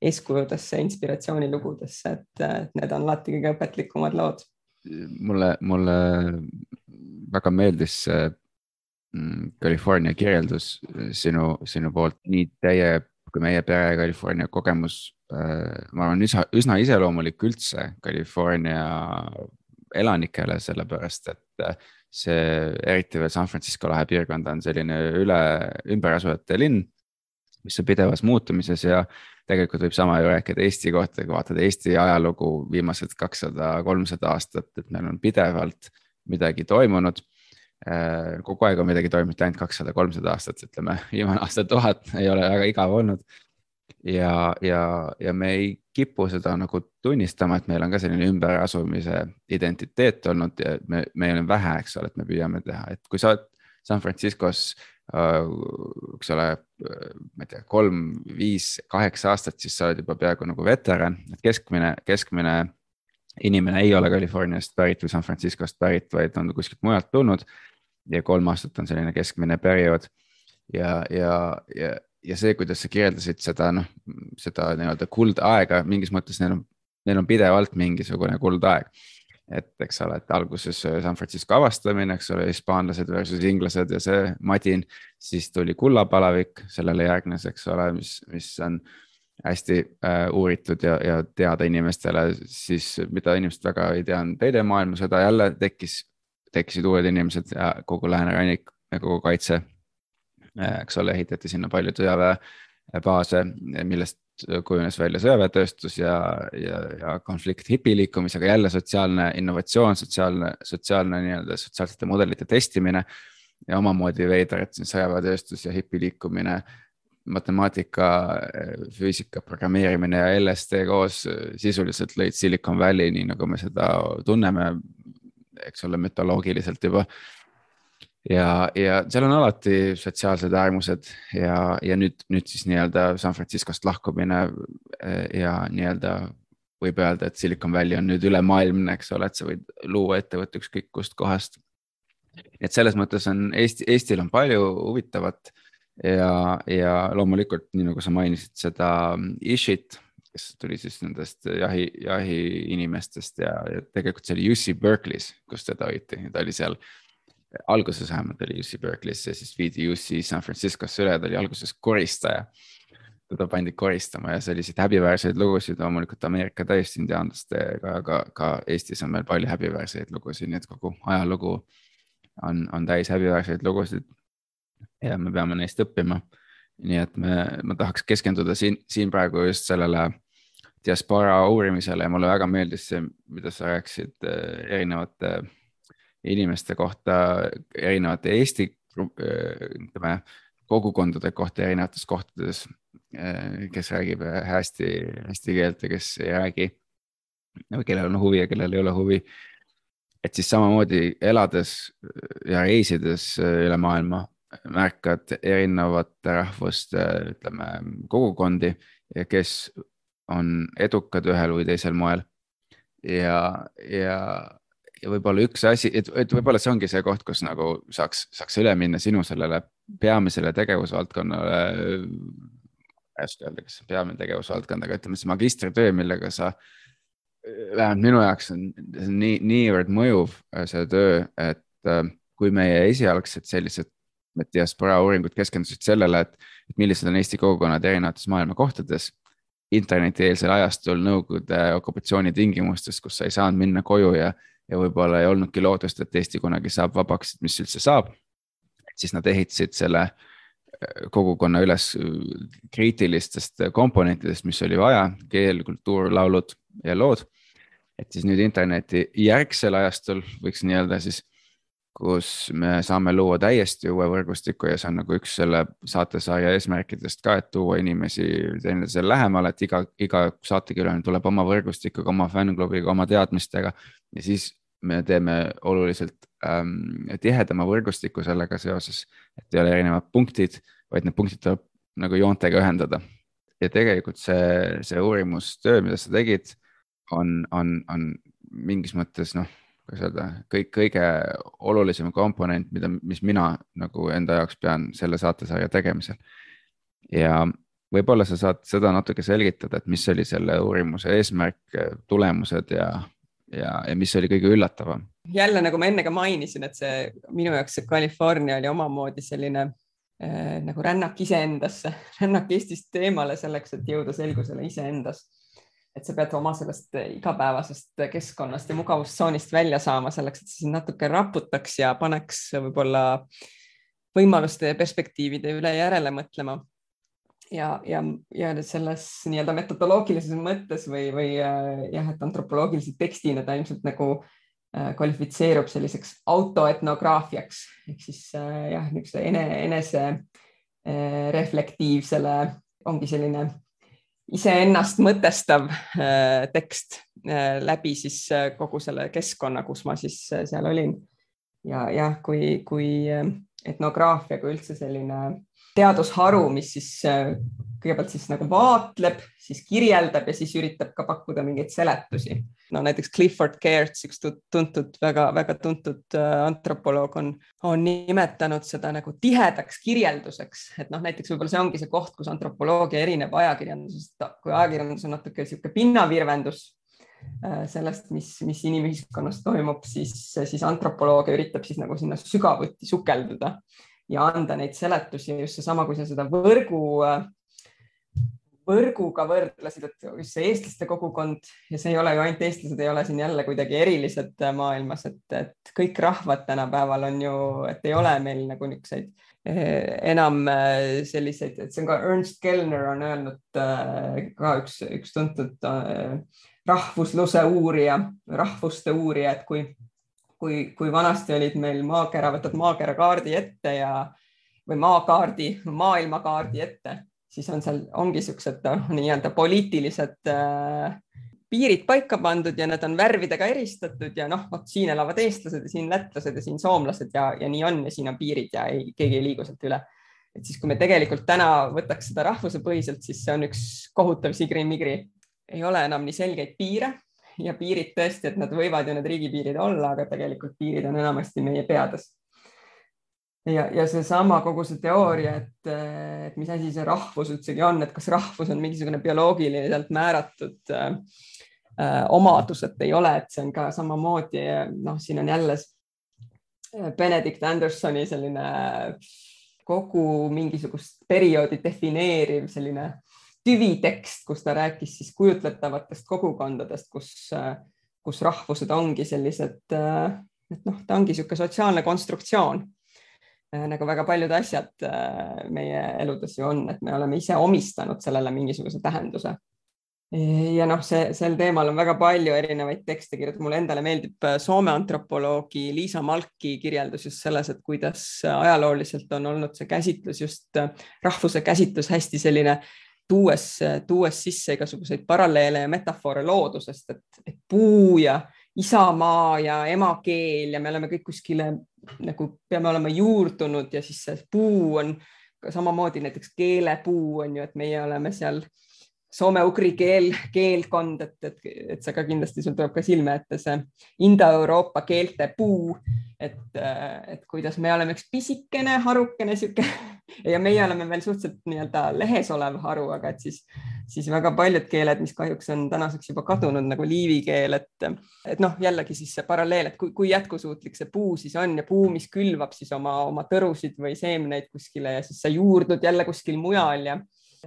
eeskujudesse, inspiratsioonilugudesse, et, need on alati kõige õpetlikumad lood mulle, mulle väga meeldis see mm, California kirjeldus sinu, sinu poolt, nii teie kui meie pere California kogemus. Äh, ma arvan, üsna, üsna iseloomulik üldse California elanikele, sellepärast et äh, see, eriti veel San Francisco lahe piirkond on selline üle, ümberasujate linn, mis on pidevas muutumises ja tegelikult võib sama ju rääkida Eesti kohta, kui vaatad Eesti ajalugu viimased kakssada, kolmsada aastat, et meil on pidevalt midagi toimunud. Äh, kogu aeg on midagi toimunud, ainult kakssada, kolmsada aastat, ütleme, viimane aastatuhat ei ole väga igav olnud. Ja, ja, ja me ei kipu seda nagu tunnistama, et meil on ka selline ümberasumise identiteet olnud ja me, meil on vähe, eks ole, et me püüame teha, et kui sa oled San Franciscos Äh, eks ole, ma ei tea, kolm, viis, kaheksa aastat, siis sa oled juba peaaegu nagu veteran, et keskmine, keskmine inimene ei ole Californiast pärit või San Franciscost pärit, vaid on kuskilt mujalt tulnud. ja kolm aastat on selline keskmine periood. Ja, ja, ja, ja see, kuidas sa kirjeldasid seda noh, seda nii-öelda kuldaega mingis mõttes neil on, neil on pidevalt mingisugune kuldaeg et eks ole, et alguses San Francisco avastamine, eks ole, hispaanlased versus inglased ja see madin. siis tuli kullapalavik, sellele järgnes, eks ole, mis, mis on hästi äh, uuritud ja, ja teada inimestele, siis mida inimesed väga ei tea, on teine maailmasõda jälle tekkis, tekkisid uued inimesed ja kogu läänerannik ja kogu kaitse. Eks ole, ehitati sinna palju sõjaväebaase, millest kujunes välja sõjaväetööstus ja, ja, ja konflikt hipiliikumisega, jälle sotsiaalne innovatsioon, sotsiaalne, sotsiaalne nii-öelda sotsiaalsete mudelite testimine. ja omamoodi veider, et siin sõjaväetööstus ja hipiliikumine, matemaatika, füüsika, programmeerimine ja LSD koos sisuliselt lõid Silicon Valley, nii nagu me seda tunneme, eks ole, mütoloogiliselt juba ja, ja seal on alati sotsiaalsed äärmused ja, ja nüüd, nüüd siis nii-öelda San Franciscost lahkumine eh, ja nii-öelda võib öelda, et Silicon Valley on nüüd ülemaailmne, eks ole, et sa võid luua ettevõtte ükskõik kust kohast. et selles mõttes on Eesti, Eestil on palju huvitavat ja, ja loomulikult, nii nagu sa mainisid seda Ishit, kes tuli siis nendest jahi, jahiinimestest ja, ja tegelikult see oli UC Berkeley's, kus teda hoiti, ta oli seal alguses vähemalt oli UC Berkeley's ja siis viidi UC San Franciscosse üle, ta oli alguses koristaja. teda pandi koristama ja selliseid häbiväärseid lugusid loomulikult Ameerika täisindiaanlastega, aga ka Eestis on meil palju häbiväärseid lugusid, nii et kogu ajalugu on, on täis häbiväärseid lugusid. ja me peame neist õppima. nii et me, ma tahaks keskenduda siin, siin praegu just sellele diaspora uurimisele ja mulle väga meeldis see, mida sa rääkisid eh, erinevate inimeste kohta, erinevate Eesti ütleme kogukondade kohta erinevates kohtades, kes räägib hästi eesti keelt ja kes ei räägi. kellel on huvi ja kellel ei ole huvi. et siis samamoodi elades ja reisides üle maailma märkad erinevate rahvuste, ütleme kogukondi, kes on edukad ühel või teisel moel. ja, ja ja võib-olla üks asi, et, et võib-olla see ongi see koht, kus nagu saaks, saaks üle minna sinu sellele peamisele tegevusvaldkonnale. ma ei oska öelda, kas see on peamine tegevusvaldkond, aga ütleme see magistritöö, millega sa, vähemalt minu jaoks on nii, niivõrd mõjuv äh, see töö, et äh, kui meie esialgsed sellised diaspora uuringud keskendusid sellele, et, et millised on Eesti kogukonnad erinevates maailma kohtades internetieelsel ajastul Nõukogude okupatsiooni tingimustes, kus sa ei saanud minna koju ja ja võib-olla ei olnudki lootust, et Eesti kunagi saab vabaks, et mis üldse saab. siis nad ehitasid selle äh, kogukonna üles äh, kriitilistest komponentidest, mis oli vaja, keel, kultuur, laulud ja lood. et siis nüüd interneti järgsel ajastul võiks nii-öelda siis kus me saame luua täiesti uue võrgustiku ja see on nagu üks selle saatesarja eesmärkidest ka, et tuua inimesi teineteisele lähemale, et iga, iga saatekülaline tuleb oma võrgustikuga, oma fännklubiga, oma teadmistega ja siis me teeme oluliselt ähm, tihedama võrgustiku sellega seoses, et ei ole erinevad punktid, vaid need punktid tuleb nagu joontega ühendada. ja tegelikult see, see uurimustöö, mida sa tegid, on, on, on mingis mõttes noh kuidas öelda, kõik kõige olulisem komponent, mida, mis mina nagu enda jaoks pean selle saatesarja tegemisel. ja võib-olla sa saad seda natuke selgitada, et mis oli selle uurimuse eesmärk, tulemused ja, ja, ja mis oli kõige üllatavam? jälle, nagu ma enne ka mainisin, et see minu jaoks see California oli omamoodi selline äh, nagu rännak iseendasse, rännak Eestist eemale selleks, et jõuda selgusele iseendas et sa pead oma sellest igapäevasest keskkonnast ja mugavustsoonist välja saama selleks, et see sind natuke raputaks ja paneks võib-olla võimaluste ja perspektiivide üle järele mõtlema. ja, ja, ja selles nii-öelda metodoloogilises mõttes või, või äh, jah, et antropoloogilise tekstina ta ilmselt nagu äh, kvalifitseerub selliseks autoetnograafiaks ehk siis äh, jah, niisuguse ene, enese reflektiivsele ongi selline iseennast mõtestav äh, tekst äh, läbi siis äh, kogu selle keskkonna, kus ma siis seal olin. ja jah, kui, kui etnograafia kui üldse selline teadusharu, mis siis kõigepealt siis nagu vaatleb, siis kirjeldab ja siis üritab ka pakkuda mingeid seletusi. no näiteks Clifford Geertz, üks tuntud väga,, väga-väga tuntud äh, antropoloog on, on nimetanud seda nagu tihedaks kirjelduseks, et noh, näiteks võib-olla see ongi see koht, kus antropoloogia erineb ajakirjandusest, kui ajakirjandus on natuke niisugune pinnavirvendus äh, sellest, mis, mis inimühiskonnas toimub, siis, siis antropoloogia üritab siis nagu sinna sügavuti sukelduda ja anda neid seletusi just seesama, kui sa seda võrgu võrguga võrdlesid, et just see eestlaste kogukond ja see ei ole ju ainult eestlased, ei ole siin jälle kuidagi erilised maailmas, et, et kõik rahvad tänapäeval on ju, et ei ole meil nagu niisuguseid eh, enam eh, selliseid, et see on ka Ernst Kellner on öelnud eh, ka üks, üks tuntud rahvusluse uurija, rahvuste uurija, et kui, kui, kui vanasti olid meil maakera, võtad maakera kaardi ette ja või maakaardi, maailmakaardi ette siis on seal, ongi siuksed noh, nii-öelda poliitilised äh, piirid paika pandud ja need on värvidega eristatud ja noh, vot siin elavad eestlased ja siin lätlased ja siin soomlased ja, ja nii on ja siin on piirid ja ei, keegi ei liigu sealt üle. et siis, kui me tegelikult täna võtaks seda rahvusepõhiselt, siis see on üks kohutav sigri-migri, ei ole enam nii selgeid piire ja piirid tõesti, et nad võivad ju need riigipiirid olla, aga tegelikult piirid on enamasti meie peades. Ja, ja seesama kogu see teooria, et, et mis asi see rahvus üldsegi on, et kas rahvus on mingisugune bioloogiliselt määratud äh, omadus, et ei ole, et see on ka samamoodi, noh, siin on jälle Benedict Andersoni selline kogu mingisugust perioodi defineeriv selline tüvitekst, kus ta rääkis siis kujutletavatest kogukondadest, kus, kus rahvused ongi sellised, et noh, ta ongi niisugune sotsiaalne konstruktsioon Äh, nagu väga paljud asjad äh, meie eludes ju on, et me oleme ise omistanud sellele mingisuguse tähenduse. ja noh, see sel teemal on väga palju erinevaid tekste kirjutatud, mulle endale meeldib äh, Soome antropoloogi Liisa Malki kirjeldus just selles, et kuidas ajalooliselt on olnud see käsitlus just rahvuse käsitlus hästi selline tuues, tuues sisse igasuguseid paralleele ja metafoore loodusest, et, et puu ja isamaa ja emakeel ja me oleme kõik kuskile nagu peame olema juurdunud ja siis see puu on samamoodi näiteks keelepuu on ju, et meie oleme seal soome-ugri keel, keelkond, et, et, et see ka kindlasti sul tuleb ka silme ette see Indoeuroopa keelte puu, et, et kuidas me oleme üks pisikene harukene sihuke ja meie oleme veel suhteliselt nii-öelda lehes olev haru, aga et siis, siis väga paljud keeled, mis kahjuks on tänaseks juba kadunud nagu liivi keel, et, et noh, jällegi siis see paralleel, et kui, kui jätkusuutlik see puu siis on ja puu, mis külvab siis oma, oma tõrusid või seemneid kuskile ja siis sa juurdud jälle kuskil mujal ja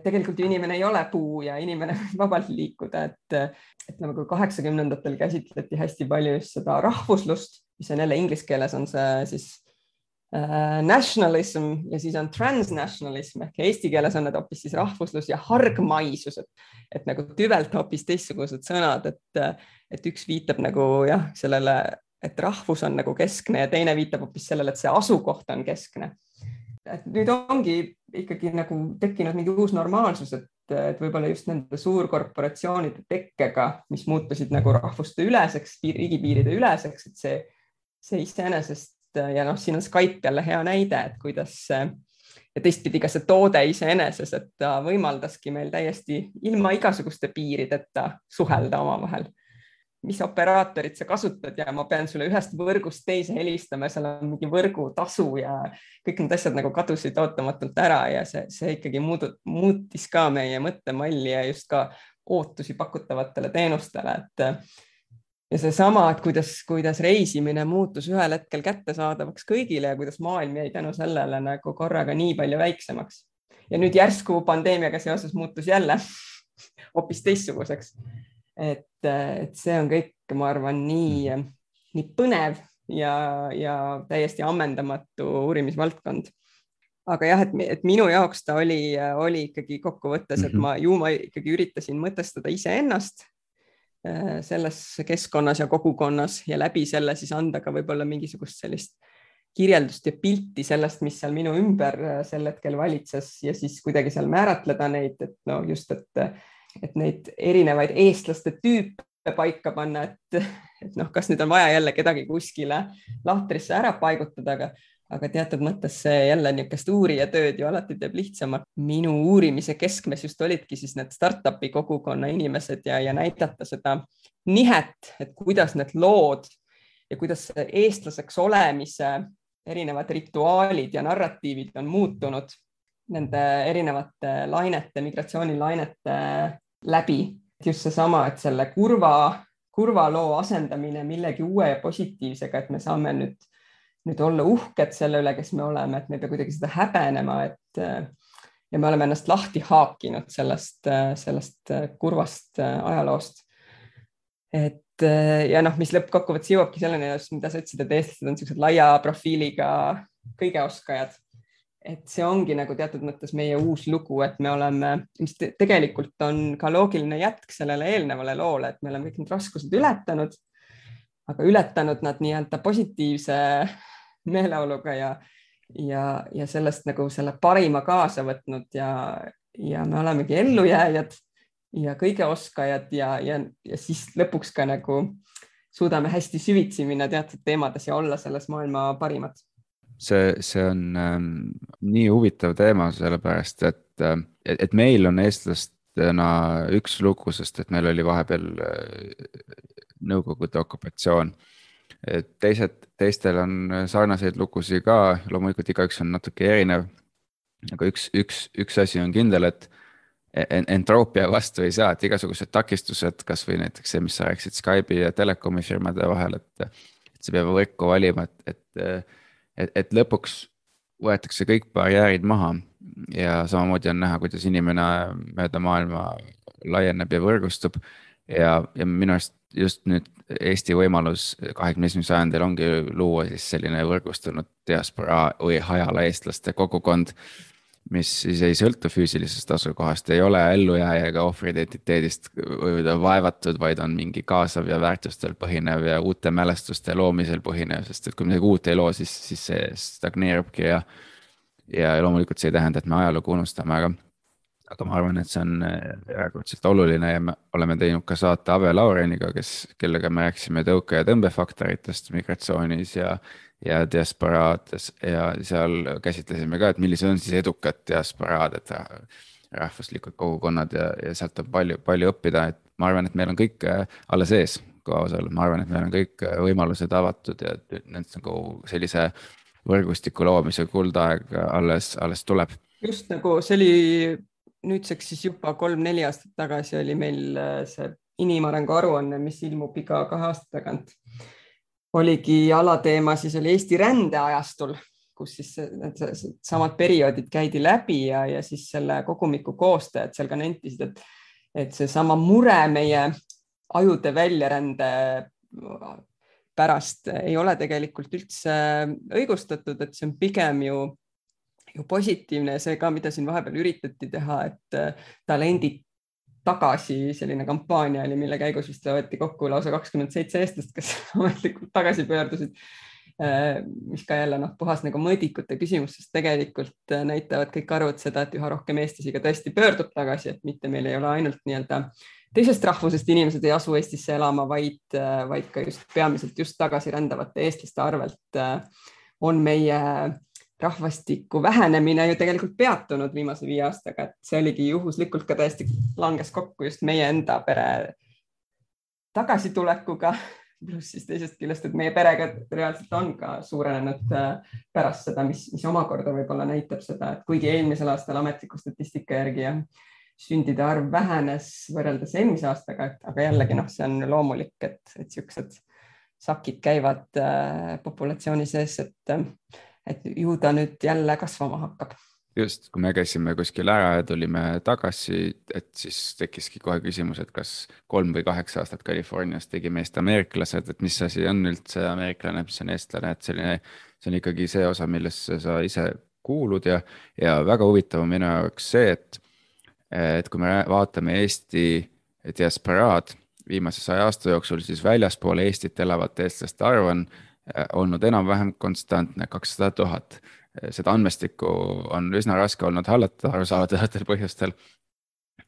tegelikult ju inimene ei ole puu ja inimene võib vabalt liikuda, et, et nagu kaheksakümnendatel käsitleti hästi palju just seda rahvuslust, mis on jälle inglise keeles on see siis nationalism ja siis on transnationalism ehk eesti keeles on need hoopis siis rahvuslus ja hargmaisus, et, et nagu tüvelt hoopis teistsugused sõnad, et, et üks viitab nagu jah, sellele et rahvus on nagu keskne ja teine viitab hoopis sellele, et see asukoht on keskne. et nüüd ongi ikkagi nagu tekkinud mingi uus normaalsus, et, et võib-olla just nende suurkorporatsioonide tekkega, mis muutusid nagu rahvuste üleseks, riigipiiride üleseks, et see, see iseenesest ja noh, siin on Skype jälle hea näide, et kuidas ja teistpidi ka see toode iseeneses, et ta võimaldaski meil täiesti ilma igasuguste piirideta suhelda omavahel. mis operaatorit sa kasutad ja ma pean sulle ühest võrgust teise helistama ja seal on mingi võrgutasu ja kõik need asjad nagu kadusid ootamatult ära ja see, see ikkagi muudu, muutis ka meie mõttemalli ja just ka ootusi pakutavatele teenustele, et ja seesama, et kuidas, kuidas reisimine muutus ühel hetkel kättesaadavaks kõigile ja kuidas maailm jäi tänu sellele nagu korraga nii palju väiksemaks. ja nüüd järsku pandeemiaga seoses muutus jälle hoopis teistsuguseks et, et see on kõik, ma arvan, nii, nii põnev ja, ja täiesti ammendamatu uurimisvaldkond. aga jah, et, et minu jaoks ta oli, oli ikkagi kokkuvõttes, et mhm. ma ju ma ikkagi üritasin mõtestada iseennast selles keskkonnas ja kogukonnas ja läbi selle siis anda ka võib-olla mingisugust sellist kirjeldust ja pilti sellest, mis seal minu ümber äh, sel hetkel valitses ja siis kuidagi seal määratleda neid, et no just, et et neid erinevaid eestlaste tüüpe paika panna, et, et noh, kas nüüd on vaja jälle kedagi kuskile lahtrisse ära paigutada, aga, aga teatud mõttes see jälle niisugust uurijatööd ju alati teeb lihtsamalt. minu uurimise keskmes just olidki siis need startup'i kogukonna inimesed ja, ja näidata seda nihet, et kuidas need lood ja kuidas eestlaseks olemise erinevad rituaalid ja narratiivid on muutunud nende erinevate lainete, migratsioonilainete läbi. just seesama, et selle kurva, kurva loo asendamine millegi uue ja positiivsega, et me saame nüüd, nüüd olla uhked selle üle, kes me oleme, et me ei pea kuidagi seda häbenema, et ja me oleme ennast lahti haakinud sellest, sellest kurvast ajaloost. et ja noh, mis lõppkokkuvõttes jõuabki selleni, mida sa ütlesid, et eestlased on niisugused laia profiiliga kõigeoskajad et see ongi nagu teatud mõttes meie uus lugu, et me oleme, mis te, tegelikult on ka loogiline jätk sellele eelnevale loole, et me oleme kõik need raskused ületanud, aga ületanud nad nii-öelda positiivse meeleoluga ja, ja, ja sellest nagu selle parima kaasa võtnud ja, ja me olemegi ellujääjad ja kõigeoskajad ja, ja, ja siis lõpuks ka nagu suudame hästi süvitsi minna teatud teemades ja olla selles maailma parimad. See, see on ähm, nii huvitav teema, sellepärast et, äh, et, et meil on eestlastena üks lugu, sest et meil oli vahepeal äh, Nõukogude okupatsioon. teised, teistel on sarnaseid lugusid ka, loomulikult igaüks on natuke erinev. aga üks, üks, üks asi on kindel, et entroopia vastu ei saa, et igasugused takistused, kasvõi näiteks see, mis sa rääkisid Skype'i ja telekomi firmade vahel, et, et sa pead võrku valima, et, et et, et lõpuks võetakse kõik barjäärid maha ja samamoodi on näha, kuidas inimene mööda maailma laieneb ja võrgustub. ja, ja minu arust just nüüd Eesti võimalus kahekümne esimesel sajandil ongi luua siis selline võrgustunud diasporaa või hajala eestlaste kogukond mis siis ei sõltu füüsilisest asukohast, ei ole ellujääja ega ohvriidentiteedist vaevatud, vaid on mingi kaasav ja väärtustel põhinev ja uute mälestuste loomisel põhinev, sest et kui midagi uut ei loo, siis, siis see stagneerubki ja. ja loomulikult see ei tähenda, et me ajalugu unustame, aga, aga ma arvan, et see on erakordselt oluline ja me oleme teinud ka saate Ave Laureniga, kes, kellega me rääkisime tõuke ja tõmbefaktoritest migratsioonis ja ja diasporaades ja seal käsitlesime ka, et millised on siis edukad diasporaad, et rahvuslikud kogukonnad ja, ja sealt on palju, palju õppida, et ma arvan, et meil on kõik äh, alles ees, kui aus olla, ma arvan, et meil on kõik äh, võimalused avatud ja nendest nagu sellise võrgustiku loomise kuldaeg alles, alles tuleb. just nagu see oli nüüdseks siis juba kolm-neli aastat tagasi oli meil äh, see inimarengu aruanne, mis ilmub iga kahe aasta tagant. Oligi alateema, siis oli Eesti rändeajastul, kus siis need samad perioodid käidi läbi ja, ja siis selle kogumiku koostajad seal ka nentisid, et, et seesama mure meie ajude väljarände pärast ei ole tegelikult üldse õigustatud, et see on pigem ju, ju positiivne see ka, mida siin vahepeal üritati teha, et talendid tagasi selline kampaania oli, mille käigus vist võeti kokku lausa kakskümmend seitse eestlast, kes ametlikult tagasi pöördusid Äh, mis ka jälle noh, puhas nagu mõõdikute küsimus, sest tegelikult äh, näitavad kõik arvud seda, et üha rohkem eestlasi ka tõesti pöördub tagasi, et mitte meil ei ole ainult nii-öelda teisest rahvusest inimesed ei asu Eestisse elama, vaid, äh, vaid ka just peamiselt just tagasi rändavate eestlaste arvelt on meie rahvastiku vähenemine ju tegelikult peatunud viimase viie aastaga, et see oligi juhuslikult ka täiesti langes kokku just meie enda pere tagasitulekuga pluss siis teisest küljest, et meie perega reaalselt on ka suurenenud äh, pärast seda, mis, mis omakorda võib-olla näitab seda, et kuigi eelmisel aastal ametliku statistika järgi jah, sündide arv vähenes võrreldes eelmise aastaga, aga jällegi noh, see on loomulik, et, et niisugused sakid käivad äh, populatsiooni sees, et, et ju ta nüüd jälle kasvama hakkab. Just, kui me käisime kuskil ära ja tulime tagasi, et siis tekkiski kohe küsimus, et kas kolm või kaheksa aastat Californias tegi meist ameeriklased, et mis asi on üldse ameeriklane, mis on eestlane, et selline, see on ikkagi see osa, millesse sa ise kuulud ja, ja väga huvitav on minu jaoks see, et, et kui me vaatame Eesti diasporaad viimase saja aasta jooksul, siis väljaspool Eestit elavate eestlaste arv on olnud enam-vähem konstantne, kakssada tuhat seda andmestikku on üsna raske olnud hallata arusaadavatel põhjustel.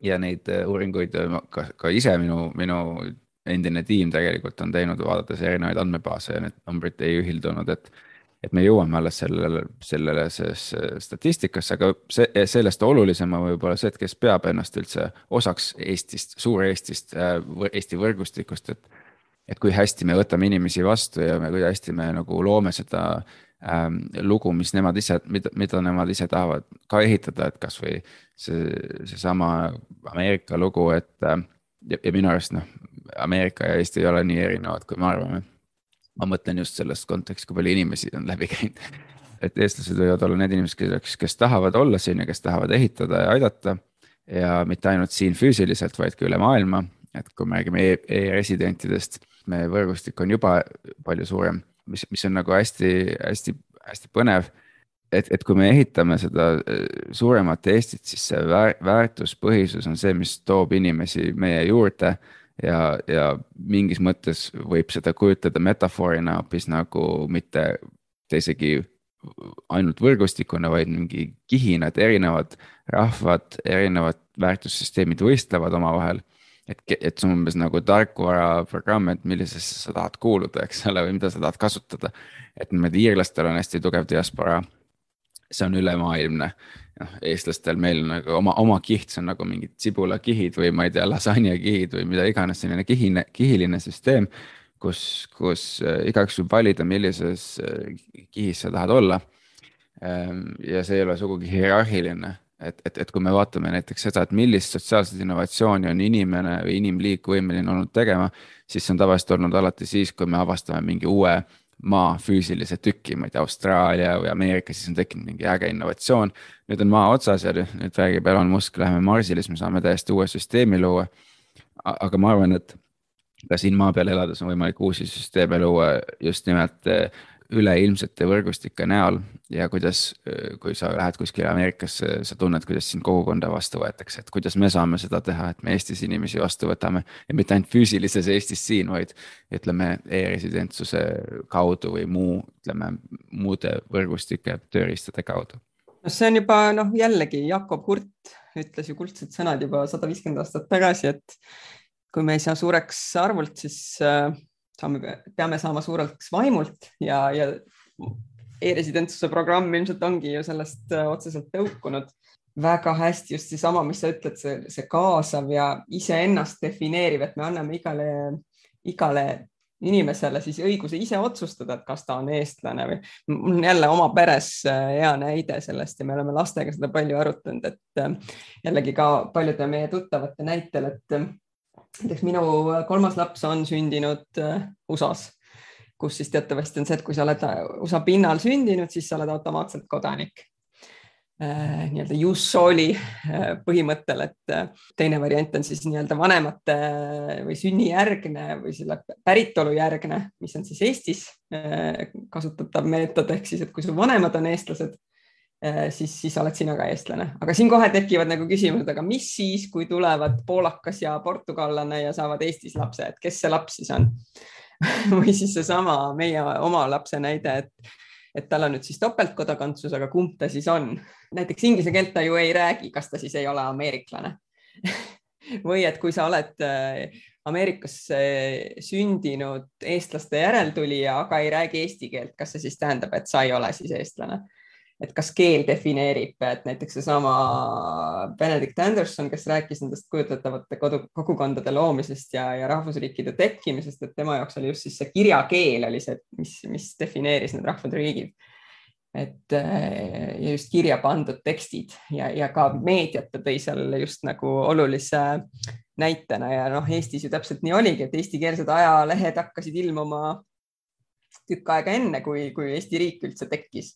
ja neid äh, uuringuid äh, ka, ka ise minu, minu endine tiim tegelikult on teinud, vaadates erinevaid andmebaase ja need numbrid ei ühildunud, et. et me jõuame alles sellele, sellele statistikasse, aga see, sellest olulisem on võib-olla see, et kes peab ennast üldse osaks Eestist, Suur-Eestist, äh, Eesti võrgustikust, et. Et kui hästi me võtame inimesi vastu ja me, kui hästi me nagu loome seda ähm, lugu, mis nemad ise, mida, mida nemad ise tahavad ka ehitada, et kasvõi see, seesama Ameerika lugu, et äh, ja, ja minu arust noh, Ameerika ja Eesti ei ole nii erinevad, kui me arvame. ma mõtlen just selles kontekstis, kui palju inimesi on läbi käinud. et eestlased võivad olla need inimesed, kes, kes tahavad olla siin ja kes tahavad ehitada ja aidata. ja mitte ainult siin füüsiliselt, vaid ka üle maailma, et kui me räägime e-residentidest e, meie võrgustik on juba palju suurem mis, mis on nagu hästi-hästi-hästi põnev. et, et kui me ehitame seda äh, suuremat Eestit, siis see väär, väärtuspõhisus on see, mis toob inimesi meie juurde. ja, ja mingis mõttes võib seda kujutada metafoorina hoopis nagu mitte isegi ainult võrgustikuna, vaid mingi kihina, et erinevad rahvad, erinevad väärtussüsteemid võistlevad omavahel et, et see on umbes nagu tarkvaraprogramm, et millisesse sa tahad kuuluda, eks ole, või mida sa tahad kasutada. et niimoodi iirlastel on hästi tugev diaspora. see on ülemaailmne, noh eestlastel meil nagu oma, oma kiht, see on nagu mingid sibulakihid või ma ei tea, lasanjakihid või mida iganes, selline kihine, kihiline süsteem. kus, kus äh, igaüks võib valida, millises äh, kihis sa tahad olla. Ehm, ja see ei ole sugugi hierarhiline et, et, et kui me vaatame näiteks seda, et millist sotsiaalset innovatsiooni on inimene või inimliik võimeline olnud tegema, siis see on tavaliselt olnud alati siis, kui me avastame mingi uue maa füüsilise tüki, ma ei tea, Austraalia või Ameerika, siis on tekkinud mingi äge innovatsioon. nüüd on maa otsas ja nüüd räägib Elon Musk, läheme Marsile, siis me saame täiesti uue süsteemi luua. aga ma arvan, et ka siin maa peal elades on võimalik uusi süsteeme luua just nimelt üleilmsete võrgustike näol ja kuidas, kui sa lähed kuskile Ameerikasse, sa tunned, kuidas sind kogukonda vastu võetakse, et kuidas me saame seda teha, et me Eestis inimesi vastu võtame. ja mitte ainult füüsilises Eestis siin, vaid ütleme e-residentsuse kaudu või muu, ütleme muude võrgustike tööriistade kaudu. no see on juba noh, jällegi Jakob Hurt ütles ju kuldsed sõnad juba sada viiskümmend aastat tagasi, et kui me ei saa suureks arvult, siis äh, saame, peame saama suureks vaimult ja, ja e-residentsuse programm ilmselt ongi ju sellest äh, otseselt tõukunud väga hästi just seesama, mis sa ütled, see, see kaasav ja iseennast defineeriv, et me anname igale, igale inimesele siis õiguse ise otsustada, et kas ta on eestlane või mul on jälle oma peres äh, hea näide sellest ja me oleme lastega seda palju arutanud, et äh, jällegi ka paljude meie tuttavate näitel, et näiteks minu kolmas laps on sündinud äh, USA-s, kus siis teatavasti on see, et kui sa oled äh, USA pinnal sündinud, siis sa oled automaatselt kodanik. Äh, nii-öelda jus soli põhimõttel, et teine variant on siis nii-öelda vanemate või sünnijärgne või selle päritolujärgne, mis on siis Eestis kasutatav meetod ehk siis, et kui su vanemad on eestlased, siis, siis oled sina ka eestlane, aga siin kohe tekivad nagu küsimused, aga mis siis, kui tulevad poolakas ja portugallane ja saavad Eestis lapse, et kes see laps siis on või siis seesama meie oma lapse näide, et, et tal on nüüd siis topeltkodakondsus, aga kumb ta siis on? näiteks inglise keelt ta ju ei räägi, kas ta siis ei ole ameeriklane või et kui sa oled äh, Ameerikasse sündinud eestlaste järeltulija, aga ei räägi eesti keelt, kas see siis tähendab, et sa ei ole siis eestlane? Et kas keel defineerib, et näiteks seesama Benedict Anderson, kes rääkis nendest kujutletavate kodu, kogukondade loomisest ja, ja rahvusriikide tekkimisest, et tema jaoks oli just siis see kirjakeel oli see, mis, mis defineeris need rahvad riigid et ja just kirja pandud tekstid ja, ja ka meediat ta tõi seal just nagu olulise näitena ja noh, Eestis ju täpselt nii oligi, et eestikeelsed ajalehed hakkasid ilmuma tükk aega enne, kui, kui Eesti riik üldse tekkis.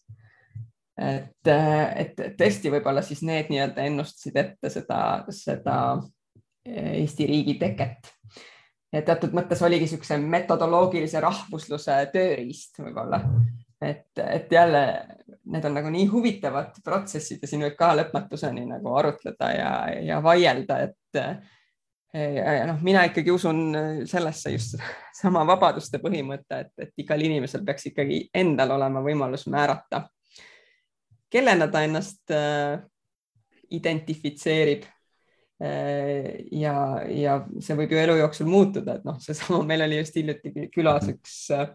Et, et tõesti, võib-olla siis need nii-öelda ennustasid ette seda, seda Eesti riigi teket. ja teatud mõttes oligi niisuguse metodoloogilise rahvusluse tööriist võib-olla et, et jälle need on nagu nii huvitavad protsessid ja siin võib ka lõpmatuseni nagu arutleda ja, ja vaielda, et ja, ja noh, mina ikkagi usun sellesse just sama vabaduste põhimõte, et, et igal inimesel peaks ikkagi endal olema võimalus määrata, kellena ta ennast äh, identifitseerib äh, ja, ja see võib ju elu jooksul muutuda, et noh, seesama, meil oli just hiljuti külas üks äh,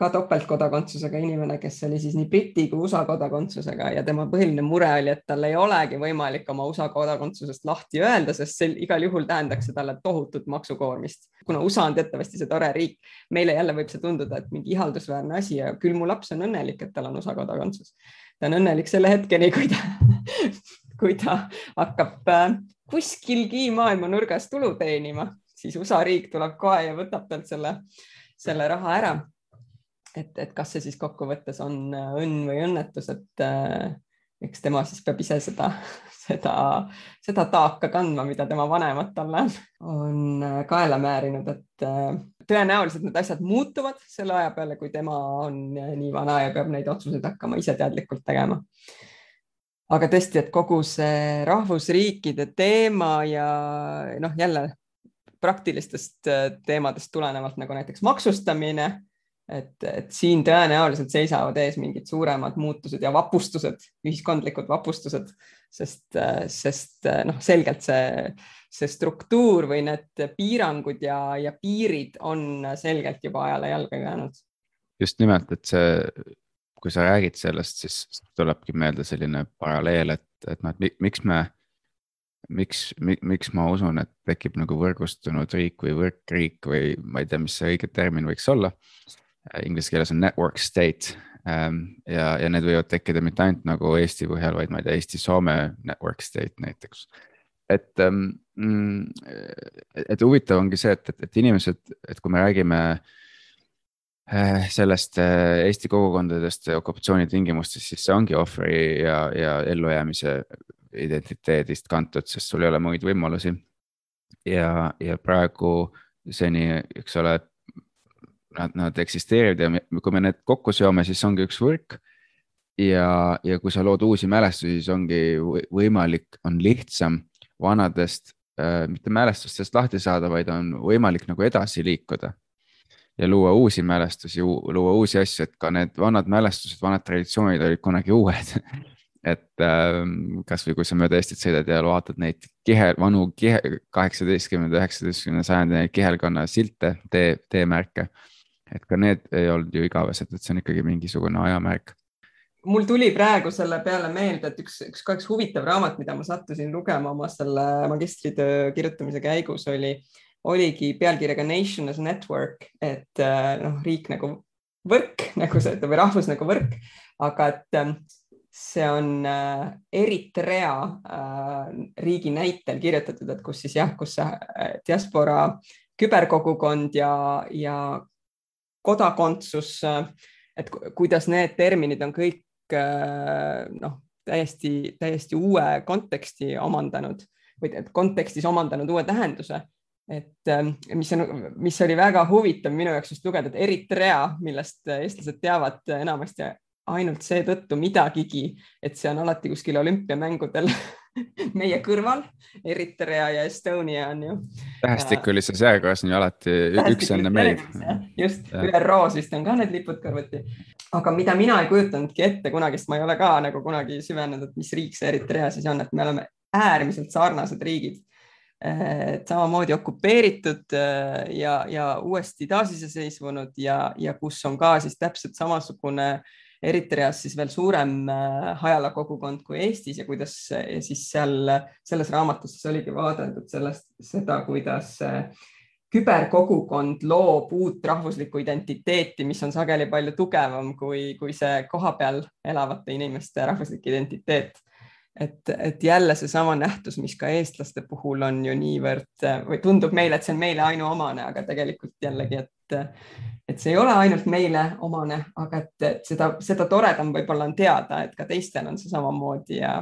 ka topeltkodakondsusega inimene, kes oli siis nii Briti kui USA kodakondsusega ja tema põhiline mure oli, et tal ei olegi võimalik oma USA kodakondsusest lahti öelda, sest see igal juhul tähendaks see talle tohutut maksukoormist. kuna USA on teatavasti see tore riik, meile jälle võib see tunduda, et mingi ihaldusväärne asi ja küll mu laps on õnnelik, et tal on USA kodakondsus. Ta on õnnelik selle hetkeni, kui ta kui ta hakkab äh, kuskilgi maailma nurgas tulu teenima, siis USA riik tuleb kohe ja võtab talt selle, selle raha ära. Et, et kas see siis kokkuvõttes on äh, õnn või õnnetus, et äh, eks tema siis peab ise seda, seda, seda taaka kandma, mida tema vanemad talle on äh, kaela määrinud, et äh, tõenäoliselt need asjad muutuvad selle aja peale, kui tema on äh, nii vana ja peab neid otsuseid hakkama ise teadlikult tegema. aga tõesti, et kogu see rahvusriikide teema ja noh, jälle praktilistest teemadest tulenevalt nagu näiteks maksustamine et, et siin tõenäoliselt seisavad ees mingid suuremad muutused ja vapustused, ühiskondlikud vapustused, sest, sest noh, selgelt see, see struktuur või need piirangud ja, ja piirid on selgelt juba ajale jalga jäänud. just nimelt, et see, kui sa räägid sellest, siis tulebki meelde selline paralleel, et, et noh, et miks me miks, miks ma usun, et tekib nagu võrgustunud riik või võrkriik või ma ei tea, mis see õige termin võiks olla. Äh, inglise keeles on network state ähm, ja, ja need võivad tekkida mitte ainult nagu Eesti põhjal, vaid ma ei tea, Eesti-Soome network state näiteks. et, ähm, mm, et huvitav ongi see, et, et, et inimesed, et kui me räägime äh, sellest äh, Eesti kogukondadest okupatsiooni tingimustes, siis see ongi ohvri ja, ja ellujäämise identiteedist kantud, sest sul ei ole muid võimalusi. ja, ja praegu seni, eks ole, nad, nad eksisteerivad ja me, kui me need kokku seome, siis ongi üks võrk. ja, ja kui sa lood uusi mälestusi, siis ongi võimalik, on lihtsam vanadest äh,, mitte mälestustest lahti saada, vaid on võimalik nagu edasi liikuda. ja luua uusi mälestusi, luua uusi asju, et ka need vanad mälestused, vanad traditsioonid olid kunagi uued et äh, kasvõi kui sa mööda Eestit sõidad ja vaatad neid kihe, vanu kihe, kaheksateistkümnenda, üheksateistkümnenda sajandi kihelkonna silte, tee, teemärke et ka need ei olnud ju igavesed, et see on ikkagi mingisugune ajamärk. mul tuli praegu selle peale meelde, et üks, üks ka üks huvitav raamat, mida ma sattusin lugema oma selle magistritöö kirjutamise käigus oli, oligi pealkirjaga Nation as Network, et äh, noh, riik nagu võrk nagu see või rahvus nagu võrk, aga et ähm, see on äh, Eritrea äh, riigi näitel kirjutatud, et kus siis jah, kus diaspora küberkogukond ja, ja kodakondsus, et kuidas need terminid on kõik noh, täiesti, täiesti uue konteksti omandanud või kontekstis omandanud uue tähenduse. et mis on, mis oli väga huvitav minu jaoks just lugeda, et Eritrea, millest eestlased teavad enamasti ainult seetõttu midagigi, et see on alati kuskil olümpiamängudel meie kõrval, Eritrea ja Estonia on ju. tähestikulises järjekorras on ju alati üks enne meid. just, ÜRO-s vist on ka need lipud kõrvuti. aga mida mina ei kujutanudki ette kunagi, sest ma ei ole ka nagu kunagi süvenenud, mis riik see Eritrea siis on, et me oleme äärmiselt sarnased riigid et samamoodi okupeeritud ja, ja uuesti taasiseseisvunud ja, ja kus on ka siis täpselt samasugune äh, Eritreas siis veel suurem äh, hajala kogukond kui Eestis ja kuidas ja siis seal selles raamatus siis oligi vaadeldud sellest, seda, kuidas äh, küberkogukond loob uut rahvuslikku identiteeti, mis on sageli palju tugevam kui, kui see kohapeal elavate inimeste rahvuslik identiteet. Et, et jälle seesama nähtus, mis ka eestlaste puhul on ju niivõrd või tundub meile, et see on meile ainuomane, aga tegelikult jällegi, et et see ei ole ainult meile omane, aga et, et seda, seda toredam võib-olla on teada, et ka teistel on see samamoodi ja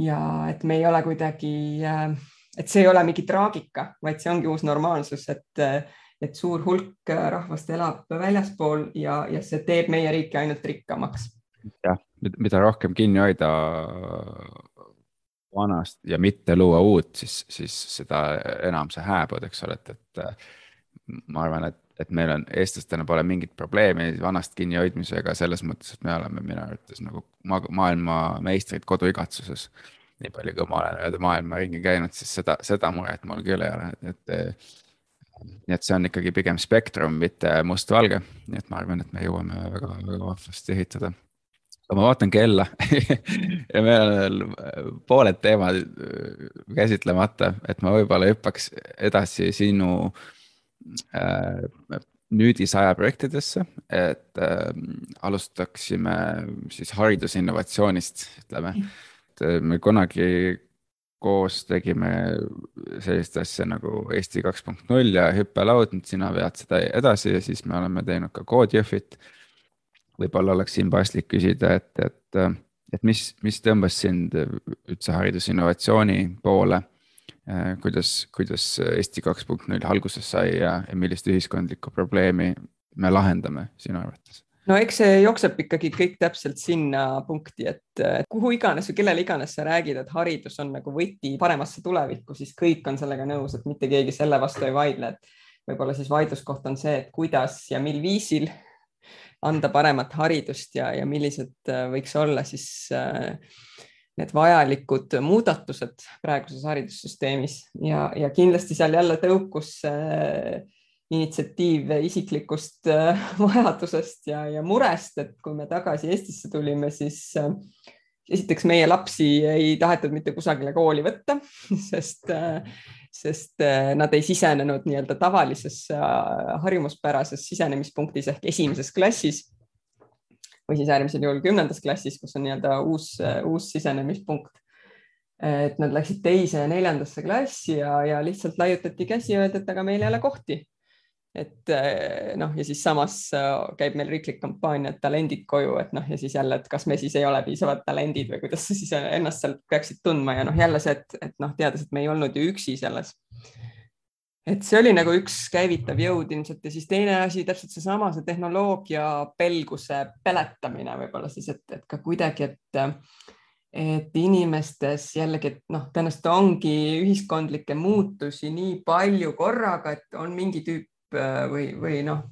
ja et me ei ole kuidagi, et see ei ole mingi traagika, vaid see ongi uus normaalsus, et, et suur hulk rahvast elab väljaspool ja, ja see teeb meie riiki ainult rikkamaks. jah, mida rohkem kinni hoida vanast ja mitte luua uut, siis, siis seda enam sa hääbud, eks ole, et, et ma arvan, et et meil on, eestlastena pole mingit probleemi vanast kinnihoidmisega selles mõttes, et me oleme minu arvates nagu ma maailmameistrid koduigatsuses. nii palju, kui ma olen mööda maailma ringi käinud, siis seda, seda muret mul küll ei ole, et. nii et see on ikkagi pigem spektrum, mitte mustvalge, nii et ma arvan, et me jõuame väga, väga vahvasti ehitada aga ma vaatan kella ja meil on veel pooled teemad käsitlemata, et ma võib-olla hüppaks edasi sinu äh, Äh, nüüdisaja projektidesse, et äh, alustaksime siis haridusinnovatsioonist, ütleme. et äh, me kunagi koos tegime sellist asja nagu Eesti kaks punkt null ja hüppelaud, nüüd sina vead seda edasi ja siis me oleme teinud ka koodjõhvit. võib-olla oleks siin paslik küsida, et, et, et mis, mis tõmbas sind üldse haridusinnovatsiooni poole Äh, kuidas, kuidas Eesti kaks punkt null alguses sai ja, ja millist ühiskondlikku probleemi me lahendame sinu arvates? no eks see jookseb ikkagi kõik täpselt sinna punkti, et kuhu iganes või kellele iganes sa räägid, et haridus on nagu võti paremasse tulevikku, siis kõik on sellega nõus, et mitte keegi selle vastu ei vaidle, et võib-olla siis vaidluskoht on see, et kuidas ja mil viisil anda paremat haridust ja, ja millised äh, võiks olla siis äh, need vajalikud muudatused praeguses haridussüsteemis. Ja, ja kindlasti seal jälle tõukus äh, initsiatiiv isiklikust äh, vajadusest ja, ja murest, et kui me tagasi Eestisse tulime, siis äh, esiteks meie lapsi ei tahetud mitte kusagile kooli võtta, sest, sest nad ei sisenenud nii-öelda tavalisesse harjumuspärases sisenemispunktis ehk esimeses klassis või siis äärmisel juhul kümnendas klassis, kus on nii-öelda uus, uus sisenemispunkt. et nad läksid teise ja neljandasse klassi ja, ja lihtsalt laiutati käsi ja öeldi, et aga meil ei ole kohti. et noh, ja siis samas käib meil riiklik kampaania, et talendid koju, et noh, ja siis jälle, et kas me siis ei ole piisavad talendid või kuidas sa siis ennast sealt peaksid tundma ja noh, jälle see, et, et noh, teades, et me ei olnud ju üksi selles et see oli nagu üks käivitav jõud ilmselt. Ja siis teine asi täpselt seesama, see tehnoloogia pelguse peletamine võib-olla siis, et, et ka kuidagi, et, et inimestes jällegi, et noh, tõenäoliselt ongi ühiskondlikke muutusi nii palju korraga, et on mingi tüüp või, või noh,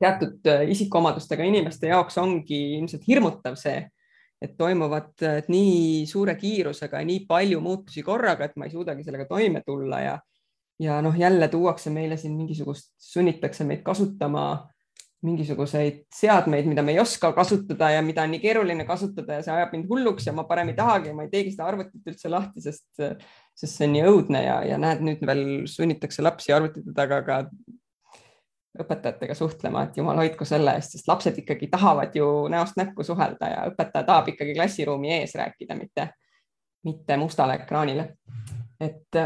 teatud isikuomadustega inimeste jaoks ongi ilmselt hirmutav see, et toimuvad et nii suure kiirusega ja nii palju muutusi korraga, et ma ei suudagi sellega toime tulla ja ja noh, jälle tuuakse meile siin mingisugust, sunnitakse meid kasutama mingisuguseid seadmeid, mida me ei oska kasutada ja mida on nii keeruline kasutada ja see ajab mind hulluks ja ma parem ei tahagi, ma ei teegi seda arvutit üldse lahti, sest, sest see on nii õudne ja, ja näed, nüüd veel sunnitakse lapsi arvutite taga ka õpetajatega suhtlema, et jumal hoidku selle eest, sest lapsed ikkagi tahavad ju näost näkku suhelda ja õpetaja tahab ikkagi klassiruumi ees rääkida, mitte, mitte mustale ekraanile. et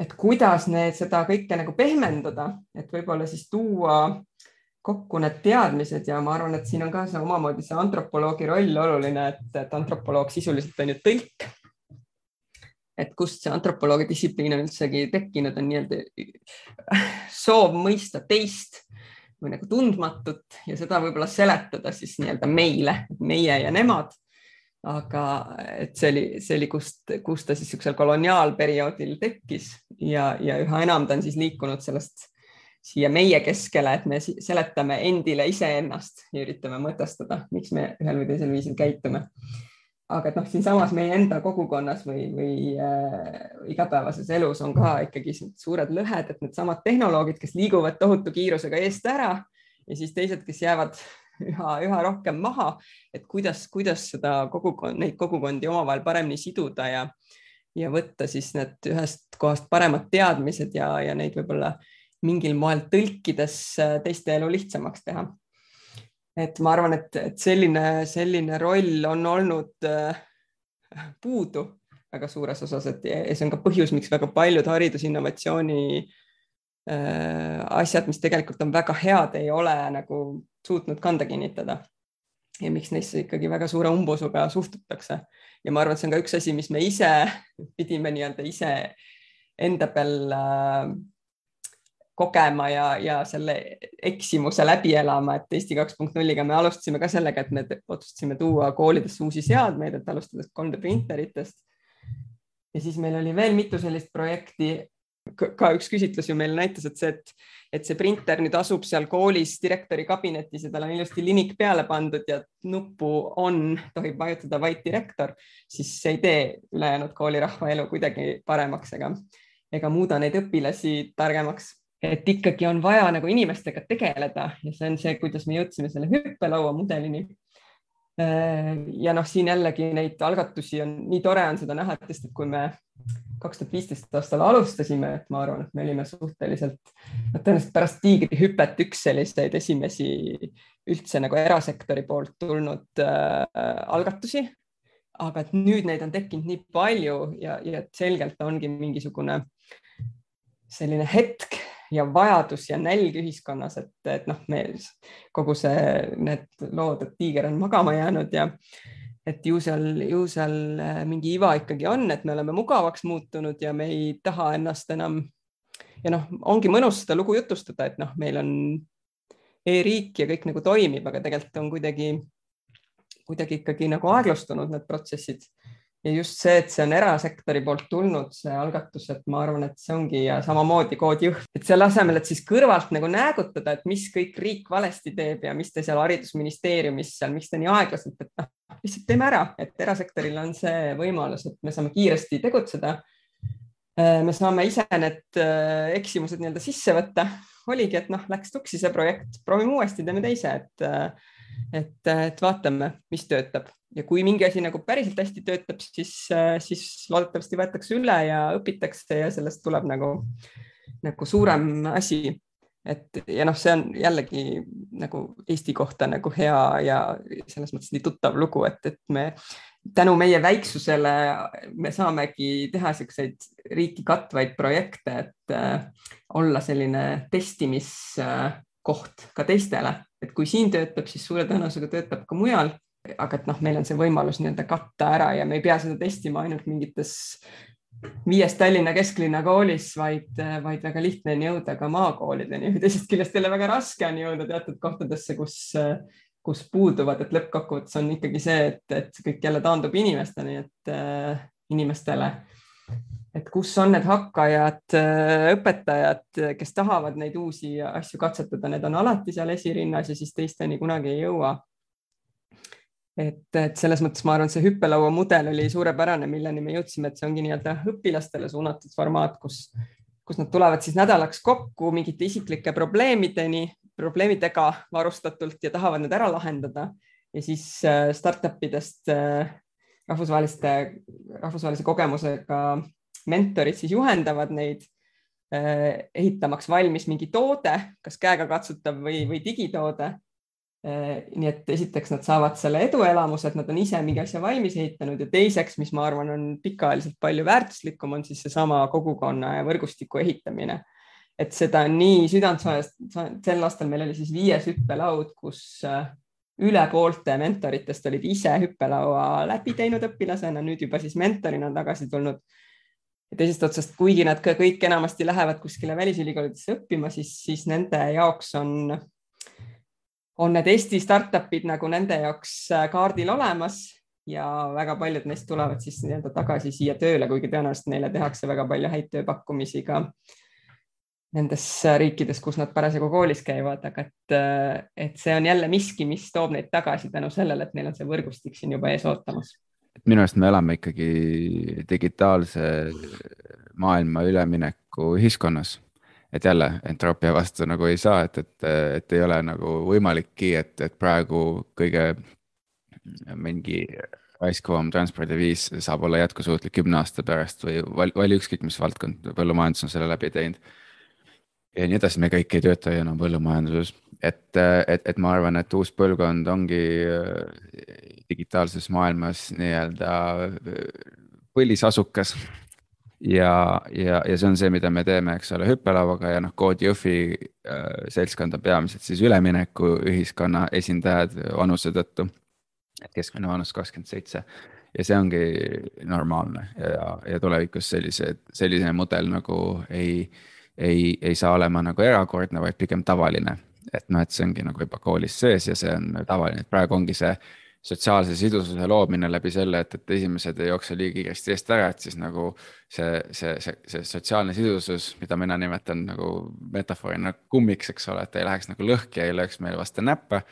et kuidas need, seda kõike nagu pehmendada, et võib-olla siis tuua kokku need teadmised ja ma arvan, et siin on ka see omamoodi see antropoloogi roll oluline, et, et antropoloog sisuliselt on ju tõlk. et kust see antropoloogi distsipliin on üldsegi tekkinud, on nii-öelda soov mõista teist või nagu tundmatut ja seda võib-olla seletada siis nii-öelda meile, meie ja nemad. Aga et see oli, see oli, kust, kust ta siis niisugusel koloniaalperioodil tekkis ja, ja üha enam ta on siis liikunud sellest siia meie keskele, et me seletame endile iseennast ja üritame mõtestada, miks me ühel või teisel viisil käitume. Aga et noh, siinsamas meie enda kogukonnas või, või äh, igapäevases elus on ka ikkagi suured lõhed, et needsamad tehnoloogid, kes liiguvad tohutu kiirusega eest ära ja siis teised, kes jäävad üha, üha rohkem maha, et kuidas, kuidas seda kogukond, neid kogukondi omavahel paremini siduda ja, ja võtta siis need ühest kohast paremad teadmised ja, ja neid võib-olla mingil moel tõlkides äh, teiste elu lihtsamaks teha. Et ma arvan, et, et selline, selline roll on olnud äh, puudu väga suures osas, et see on ka põhjus, miks väga paljud haridusinnovatsiooni äh, asjad, mis tegelikult on väga head, ei ole nagu suutnud kanda kinnitada. ja miks neisse ikkagi väga suure umbusuga suhtutakse ja ma arvan, et see on ka üks asi, mis me ise pidime nii-öelda ise enda peal äh, kogema ja, ja selle eksimuse läbi elama, et Eesti kaks punkt nulliga me alustasime ka sellega, et me otsustasime tuua koolidesse uusi seadmeid, et alustades 3D printeritest. ja siis meil oli veel mitu sellist projekti. Ka üks küsitlus ju meil näitas, et see, et, et see printer nüüd asub seal koolis direktori kabinetis ja tal on ilusti linik peale pandud ja nuppu on, tohib vajutada vaid direktor, siis see ei tee ülejäänud koolirahva elu kuidagi paremaks ega, ega muuda neid õpilasi targemaks et ikkagi on vaja nagu inimestega tegeleda ja see on see, kuidas me jõudsime selle hüppelaua mudelini. Äh, ja noh, siin jällegi neid algatusi on nii tore on seda näha, et kui me kaks tuhat viisteist aastal alustasime, et ma arvan, et me olime suhteliselt, tõenäoliselt pärast tiigrihüpet üks selliseid esimesi üldse nagu erasektori poolt tulnud äh, algatusi. aga et nüüd neid on tekkinud nii palju ja, ja selgelt ongi mingisugune selline hetk ja vajadus ja nälg ühiskonnas, et, et noh, me kogu see, need lood, et tiiger on magama jäänud ja et ju seal, ju seal äh, mingi iva ikkagi on, et me oleme mugavaks muutunud ja me ei taha ennast enam ja noh, ongi mõnus seda lugu jutustada, et noh, meil on e-riik ja kõik nagu toimib, aga tegelikult on kuidagi, kuidagi ikkagi nagu aeglustunud need protsessid ja just see, et see on erasektori poolt tulnud, see algatus, et ma arvan, et see ongi ja samamoodi kood Jõhv, et selle asemel, et siis kõrvalt nagu näägutada, et mis kõik riik valesti teeb ja mis te seal haridusministeeriumis seal, miks te nii aeglaselt, et noh, lihtsalt teeme ära, et erasektoril on see võimalus, et me saame kiiresti tegutseda. Äh, me saame ise need äh, eksimused nii-öelda sisse võtta, oligi, et noh, läks tuksi see projekt, proovime uuesti, teeme teise, et äh, et, et vaatame, mis töötab ja kui mingi asi nagu päriselt hästi töötab, siis, siis loodetavasti võetakse üle ja õpitakse ja sellest tuleb nagu, nagu suurem asi. et ja noh, see on jällegi nagu Eesti kohta nagu hea ja selles mõttes nii tuttav lugu, et, et me tänu meie väiksusele me saamegi teha niisuguseid riiki katvaid projekte, et äh, olla selline testimiskoht ka teistele, et kui siin töötab, siis suure tõenäosusega töötab ka mujal aga et noh, meil on see võimalus nii-öelda katta ära ja me ei pea seda testima ainult mingites viies Tallinna kesklinna koolis, vaid, vaid väga lihtne on jõuda ka maakoolideni. teisest küljest jälle väga raske on jõuda teatud kohtadesse, kus, kus puuduvad, et lõppkokkuvõttes on ikkagi see, et, et kõik jälle taandub inimesteni, et äh, inimestele, et kus on need hakkajad, õpetajad, kes tahavad neid uusi asju katsetada, need on alati seal esirinnas ja siis teisteni kunagi ei jõua et, et selles mõttes ma arvan, et see hüppelaua mudel oli suurepärane, milleni me jõudsime, et see ongi nii-öelda õpilastele suunatud formaat, kus, kus nad tulevad siis nädalaks kokku mingite isiklike probleemideni, probleemidega varustatult ja tahavad need ära lahendada. Ja siis äh, startup idest äh, rahvusvaheliste, rahvusvahelise kogemusega mentorid siis juhendavad neid äh, ehitamaks valmis mingi toode, kas käegakatsutav või, või digitoode nii et esiteks nad saavad selle eduelamuse, et nad on ise mingi asja valmis ehitanud ja teiseks, mis ma arvan, on pikaajaliselt palju väärtuslikum, on siis seesama kogukonna ja võrgustiku ehitamine. et seda nii südantsoojast, sel aastal meil oli siis viies hüppelaud, kus äh, üle poolte mentoritest olid ise hüppelaua läbi teinud õpilasena, nüüd juba siis mentorina tagasi tulnud. ja teisest otsast, kuigi nad ka kõik enamasti lähevad kuskile välisülikoolidesse õppima, siis, siis nende jaoks on on need Eesti startup'id nagu nende jaoks äh, kaardil olemas ja väga paljud neist tulevad siis nii-öelda tagasi siia tööle, kuigi tõenäoliselt neile tehakse väga palju häid tööpakkumisi ka nendes riikides, kus nad parasjagu koolis käivad, aga et, et see on jälle miski, mis toob neid tagasi tänu sellele, et neil on see võrgustik siin juba ees ootamas. minu arust me elame ikkagi digitaalse maailma ülemineku ühiskonnas et jälle entroopia vastu nagu ei saa, et, et, et ei ole nagu võimalikki, et, et praegu kõige mingi raiskavam transpordiviis saab olla jätkusuutlik kümne aasta pärast või vali, vali ükskõik mis valdkond, põllumajandus on selle läbi teinud. ja nii edasi, me kõik ei tööta ju enam põllumajanduses, et, et, et ma arvan, et uus põlvkond ongi digitaalses maailmas nii-öelda põlisasukas ja, ja, ja see on see, mida me teeme, eks ole, hüppelauaga ja noh, Code Jõhvi äh, seltskond on peamiselt siis ülemineku ühiskonna esindajad vanuse tõttu. et keskmine vanus kakskümmend seitse ja see ongi normaalne ja, ja tulevikus sellise, selline mudel nagu ei, ei, ei saa olema nagu erakordne, vaid pigem tavaline. et noh, et see ongi nagu juba koolis sees ja see on tavaline, et praegu ongi see sotsiaalse sidususe loomine läbi selle, et, et esimesed ei jookse liiga kiiresti eest ära, et siis nagu see, see, see, see sotsiaalne sidusus, mida mina nimetan nagu metafoorina kummiks, eks ole, et ei läheks nagu lõhki ei lööks meile vastu näppe.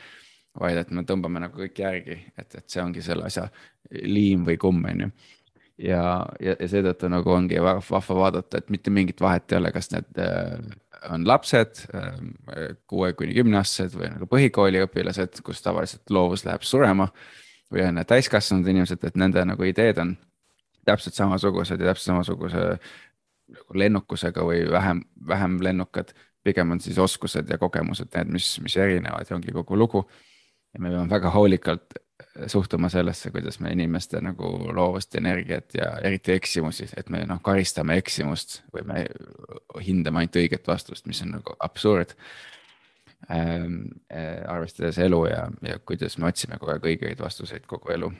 vaid et me tõmbame nagu kõik järgi, et, et see ongi selle asja liim või kumm, on ju ja, ja, ja seetõttu nagu ongi vahva vaadata, et mitte mingit vahet ei ole, kas need äh, on lapsed, äh, kuue kuni kümneaastased või nagu põhikooli õpilased, kus tavaliselt loovus läheb surema. või on need täiskasvanud inimesed, et nende nagu ideed on täpselt samasugused ja täpselt samasuguse nagu lennukusega või vähem, vähem lennukad. pigem on siis oskused ja kogemused need, mis, mis erinevad ja ongi kogu lugu. ja me peame väga hoolikalt suhtuma sellesse, kuidas me inimeste nagu loovust, energiat ja eriti eksimusi, et me noh, karistame eksimust või me hindame ainult õiget vastust, mis on nagu absurd ähm,. Äh, arvestades elu ja, ja kuidas me otsime kogu aeg õigeid vastuseid kogu elu.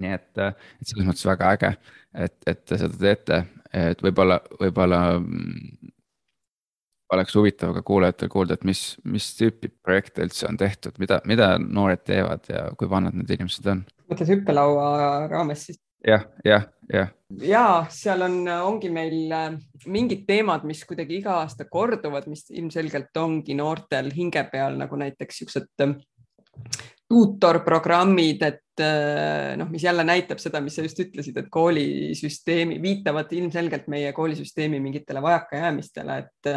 nii et, äh, et selles mõttes väga äge, et, et te seda teete, et võib-olla, võib-olla mm, oleks huvitav ka kuulajatel kuulda, et mis, mis tüüpi projekte üldse on tehtud, mida, mida noored teevad ja kui vanad need inimesed on? mõtled hüppelaua raames siis? jah, jah, jah. ja seal on, ongi meil äh, mingid teemad, mis kuidagi iga aasta korduvad, mis ilmselgelt ongi noortel hinge peal nagu näiteks siuksed äh, tuutorprogrammid, et äh, noh, mis jälle näitab seda, mis sa just ütlesid, et koolisüsteemi viitavad ilmselgelt meie koolisüsteemi mingitele vajakajäämistele, et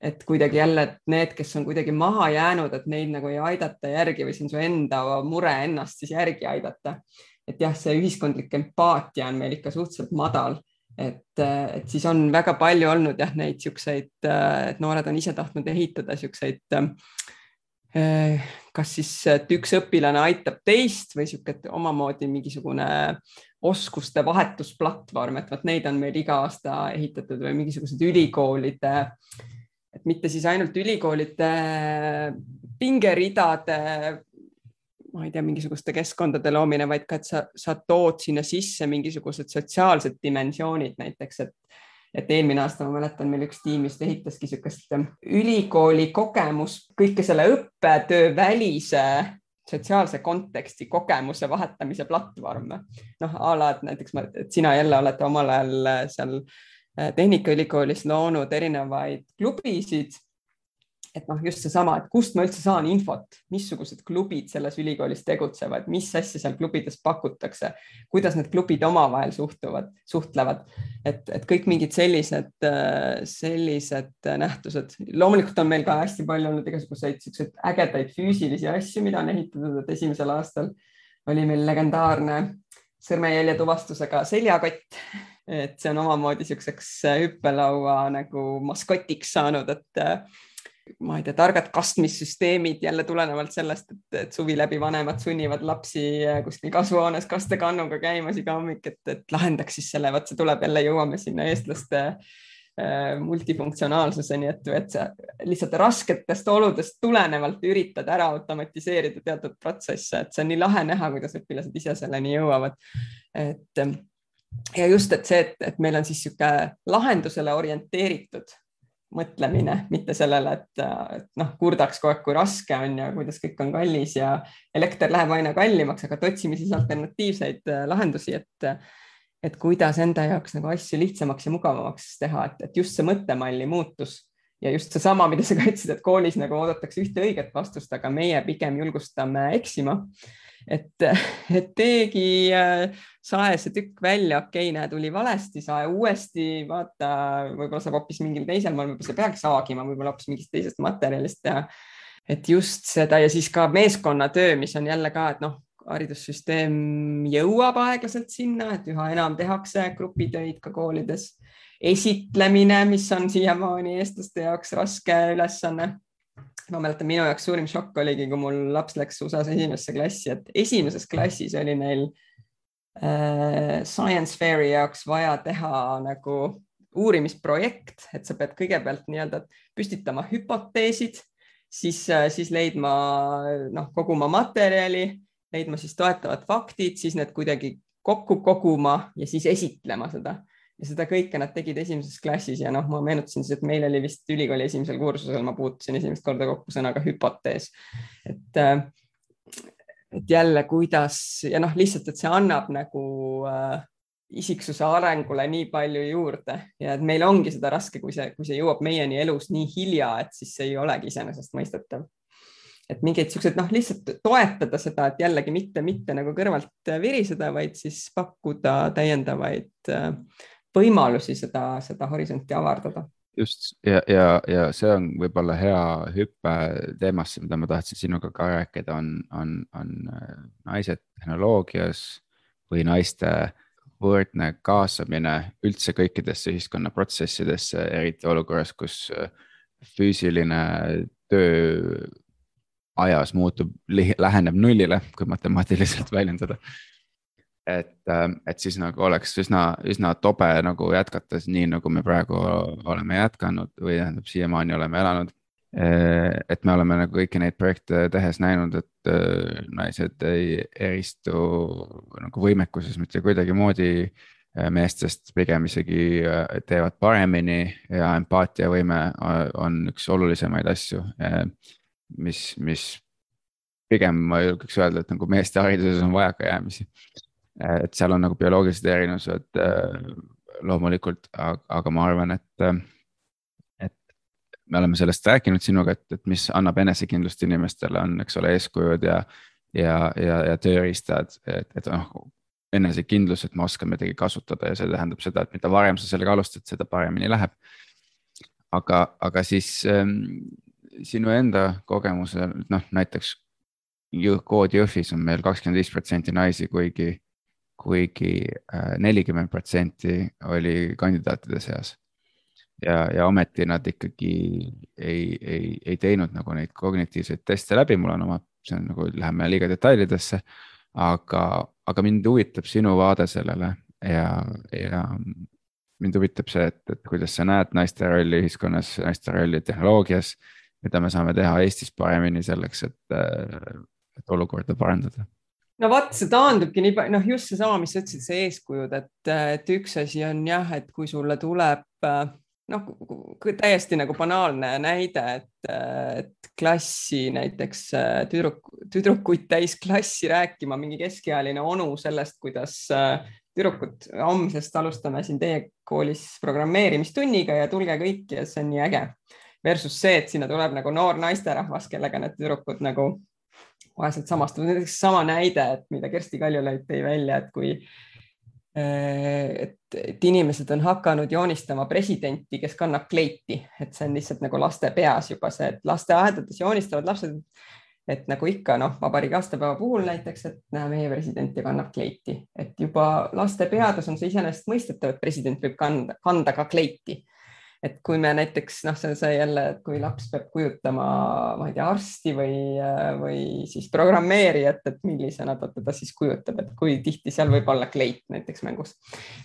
et kuidagi jälle, et need, kes on kuidagi maha jäänud, et neid nagu ei aidata järgi või see on su enda mure ennast siis järgi aidata. et jah, see ühiskondlik empaatia on meil ikka suhteliselt madal, et, et siis on väga palju olnud jah, neid siukseid, et noored on ise tahtnud ehitada siukseid kas siis, et üks õpilane aitab teist või sihuke omamoodi mingisugune oskuste vahetusplatvorm, et vot neid on meil iga aasta ehitatud või mingisugused ülikoolide äh, et mitte siis ainult ülikoolide pingeridade, ma ei tea, mingisuguste keskkondade loomine, vaid ka, et sa, sa tood sinna sisse mingisugused sotsiaalsed dimensioonid näiteks, et et eelmine aasta ma mäletan, meil üks tiim vist ehitaski niisugust ülikooli kogemust, kõike selle õppetöö välise sotsiaalse konteksti kogemuse vahetamise platvorme. noh, a la, et näiteks ma, et sina jälle olete omal ajal seal Äh, Tehnikaülikoolis loonud erinevaid klubisid. et noh, just seesama, et kust ma üldse saan infot, missugused klubid selles ülikoolis tegutsevad, mis asja seal klubides pakutakse, kuidas need klubid omavahel suhtuvad, suhtlevad, et, et kõik mingid sellised, äh, sellised nähtused. loomulikult on meil ka hästi palju olnud igasuguseid siukseid ägedaid füüsilisi asju, mida on ehitatud, et esimesel aastal oli meil legendaarne sõrmejälje tuvastusega seljakott et see on omamoodi niisuguseks äh, hüppelaua nagu maskotiks saanud, et äh, ma ei tea, targad kastmissüsteemid jälle tulenevalt sellest, et, et suvi läbi vanemad sunnivad lapsi äh, kuskil kasvuhoones kastekannuga käima iga hommik, et, et lahendaks siis selle, vot see tuleb jälle, jõuame sinna eestlaste multifunktsionaalsuseni, et, et sa lihtsalt rasketest oludest tulenevalt üritad ära automatiseerida teatud protsesse, et see on nii lahe näha, kuidas õpilased ise selleni jõuavad. et ja just, et see, et, et meil on siis niisugune lahendusele orienteeritud mõtlemine, mitte sellele, et, et noh, kurdaks kogu aeg, kui raske on ja kuidas kõik on kallis ja elekter läheb aina kallimaks, aga et otsime siis alternatiivseid äh, lahendusi, et, et kuidas enda jaoks nagu asju lihtsamaks ja mugavamaks teha, et, et just see mõttemalli muutus ja just seesama, mida sa ka ütlesid, et koolis nagu oodatakse ühte õiget vastust, aga meie pigem julgustame eksima et, et teegi äh, sae see tükk välja, okei okay,, näe, tuli valesti, sae uuesti, vaata, võib-olla saab hoopis mingil teisel moel, võib-olla sa peagi saagima, võib-olla hoopis mingist teisest materjalist teha. et just seda ja siis ka meeskonnatöö, mis on jälle ka, et noh, haridussüsteem jõuab aeglaselt sinna, et üha enam tehakse grupitöid ka koolides. esitlemine, mis on siiamaani eestlaste jaoks raske ülesanne ma mäletan, minu jaoks suurim šokk oligi, kui mul laps läks USA-s esimesse klassi, et esimeses klassis oli neil äh, science fair'i jaoks vaja teha nagu uurimisprojekt, et sa pead kõigepealt nii-öelda püstitama hüpoteesid, siis, äh, siis leidma, noh, koguma materjali, leidma siis toetavad faktid, siis need kuidagi kokku koguma ja siis esitlema seda ja seda kõike nad tegid esimeses klassis ja noh, ma meenutasin siis, et meil oli vist ülikooli esimesel kursusel, ma puutusin esimest korda kokku sõnaga hüpotees. et, äh, et jälle, kuidas ja noh, lihtsalt, et see annab nagu äh, isiksuse arengule nii palju juurde ja et meil ongi seda raske, kui see, kui see jõuab meieni elus nii hilja, et siis see ei olegi iseenesestmõistetav et mingeid siukseid noh, lihtsalt toetada seda, et jällegi mitte, mitte nagu kõrvalt viriseda, vaid siis pakkuda täiendavaid äh, võimalusi seda, seda horisonti avardada. just ja, ja, ja see on võib-olla hea hüpe teemasse, mida ma tahtsin sinuga ka rääkida, on, on, on äh, naised tehnoloogias või naiste võrdne kaasamine üldse kõikidesse ühiskonnaprotsessidesse, eriti olukorras, kus äh, füüsiline töö ajas muutub, läheneb nullile, kui matemaatiliselt väljendada et, ähm, et siis nagu oleks üsna, üsna tobe nagu jätkata nii, nagu me praegu oleme jätkanud või tähendab, siiamaani oleme elanud. Äh, et me oleme nagu kõiki neid projekte tehes näinud, et äh, naised ei eristu nagu võimekuses mitte kuidagimoodi äh, meestest, pigem isegi teevad paremini ja empaatiavõime on üks olulisemaid asju, mis, mis pigem ma julgeks öelda, et nagu meeste hariduses on vajakajäämisi et seal on nagu bioloogilised erinevused äh, loomulikult, aga ma arvan, et, äh, et me oleme sellest rääkinud sinuga, et, et mis annab enesekindlust inimestele, on, eks ole, eeskujud ja, ja, ja, ja tööriistad, et, et noh, enesekindlus, et ma oskan midagi kasutada ja see tähendab seda, et mida varem sa sellega alustad, seda paremini läheb. aga, aga siis ähm, sinu enda kogemusel, noh näiteks kood Jõhvis on meil kakskümmend viis protsenti naisi, kuigi kuigi äh, nelikümmend protsenti oli kandidaatide seas. ja, ja ometi nad ikkagi ei, ei, ei teinud nagu neid kognitiivseid teste läbi, mul on oma, see on nagu, läheme liiga detailidesse. aga, aga mind huvitab sinu vaade sellele ja, ja mind huvitab see, et, et kuidas sa näed naiste rolli ühiskonnas, naiste rolli tehnoloogias. mida me saame teha Eestis paremini selleks, et, et olukorda parandada no vot, see taandubki nii palju, noh, just seesama, mis sa ütlesid, see eeskujud, et, et üks asi on jah, et kui sulle tuleb noh, täiesti nagu banaalne näide, et, et klassi näiteks tüdruk, tüdrukuid täis klassi rääkima mingi keskealine onu sellest, kuidas tüdrukud, homsest alustame siin teie koolis programmeerimistunniga ja tulge kõik ja see on nii äge. Versus see, et sinna tuleb nagu noor naisterahvas, kellega need tüdrukud nagu vaheselt samastuvad, näiteks sama näide, et mida Kersti Kaljulaid tõi välja, et kui eh, et, et inimesed on hakanud joonistama presidenti, kes kannab kleiti, et see on lihtsalt nagu laste peas juba see, et lasteaedades joonistavad lapsed, et nagu ikka noh, vabariigi aastapäeva puhul näiteks, et näe, meie president ja kannab kleiti, et juba laste peades on see iseenesestmõistetav, et president võib kanda, kanda ka kleiti et kui me näiteks noh, see on see jälle, et kui laps peab kujutama, ma ei tea, arsti või, või siis programmeerijat, et millisena ta teda siis kujutab, et kui tihti seal võib olla kleit näiteks mängus.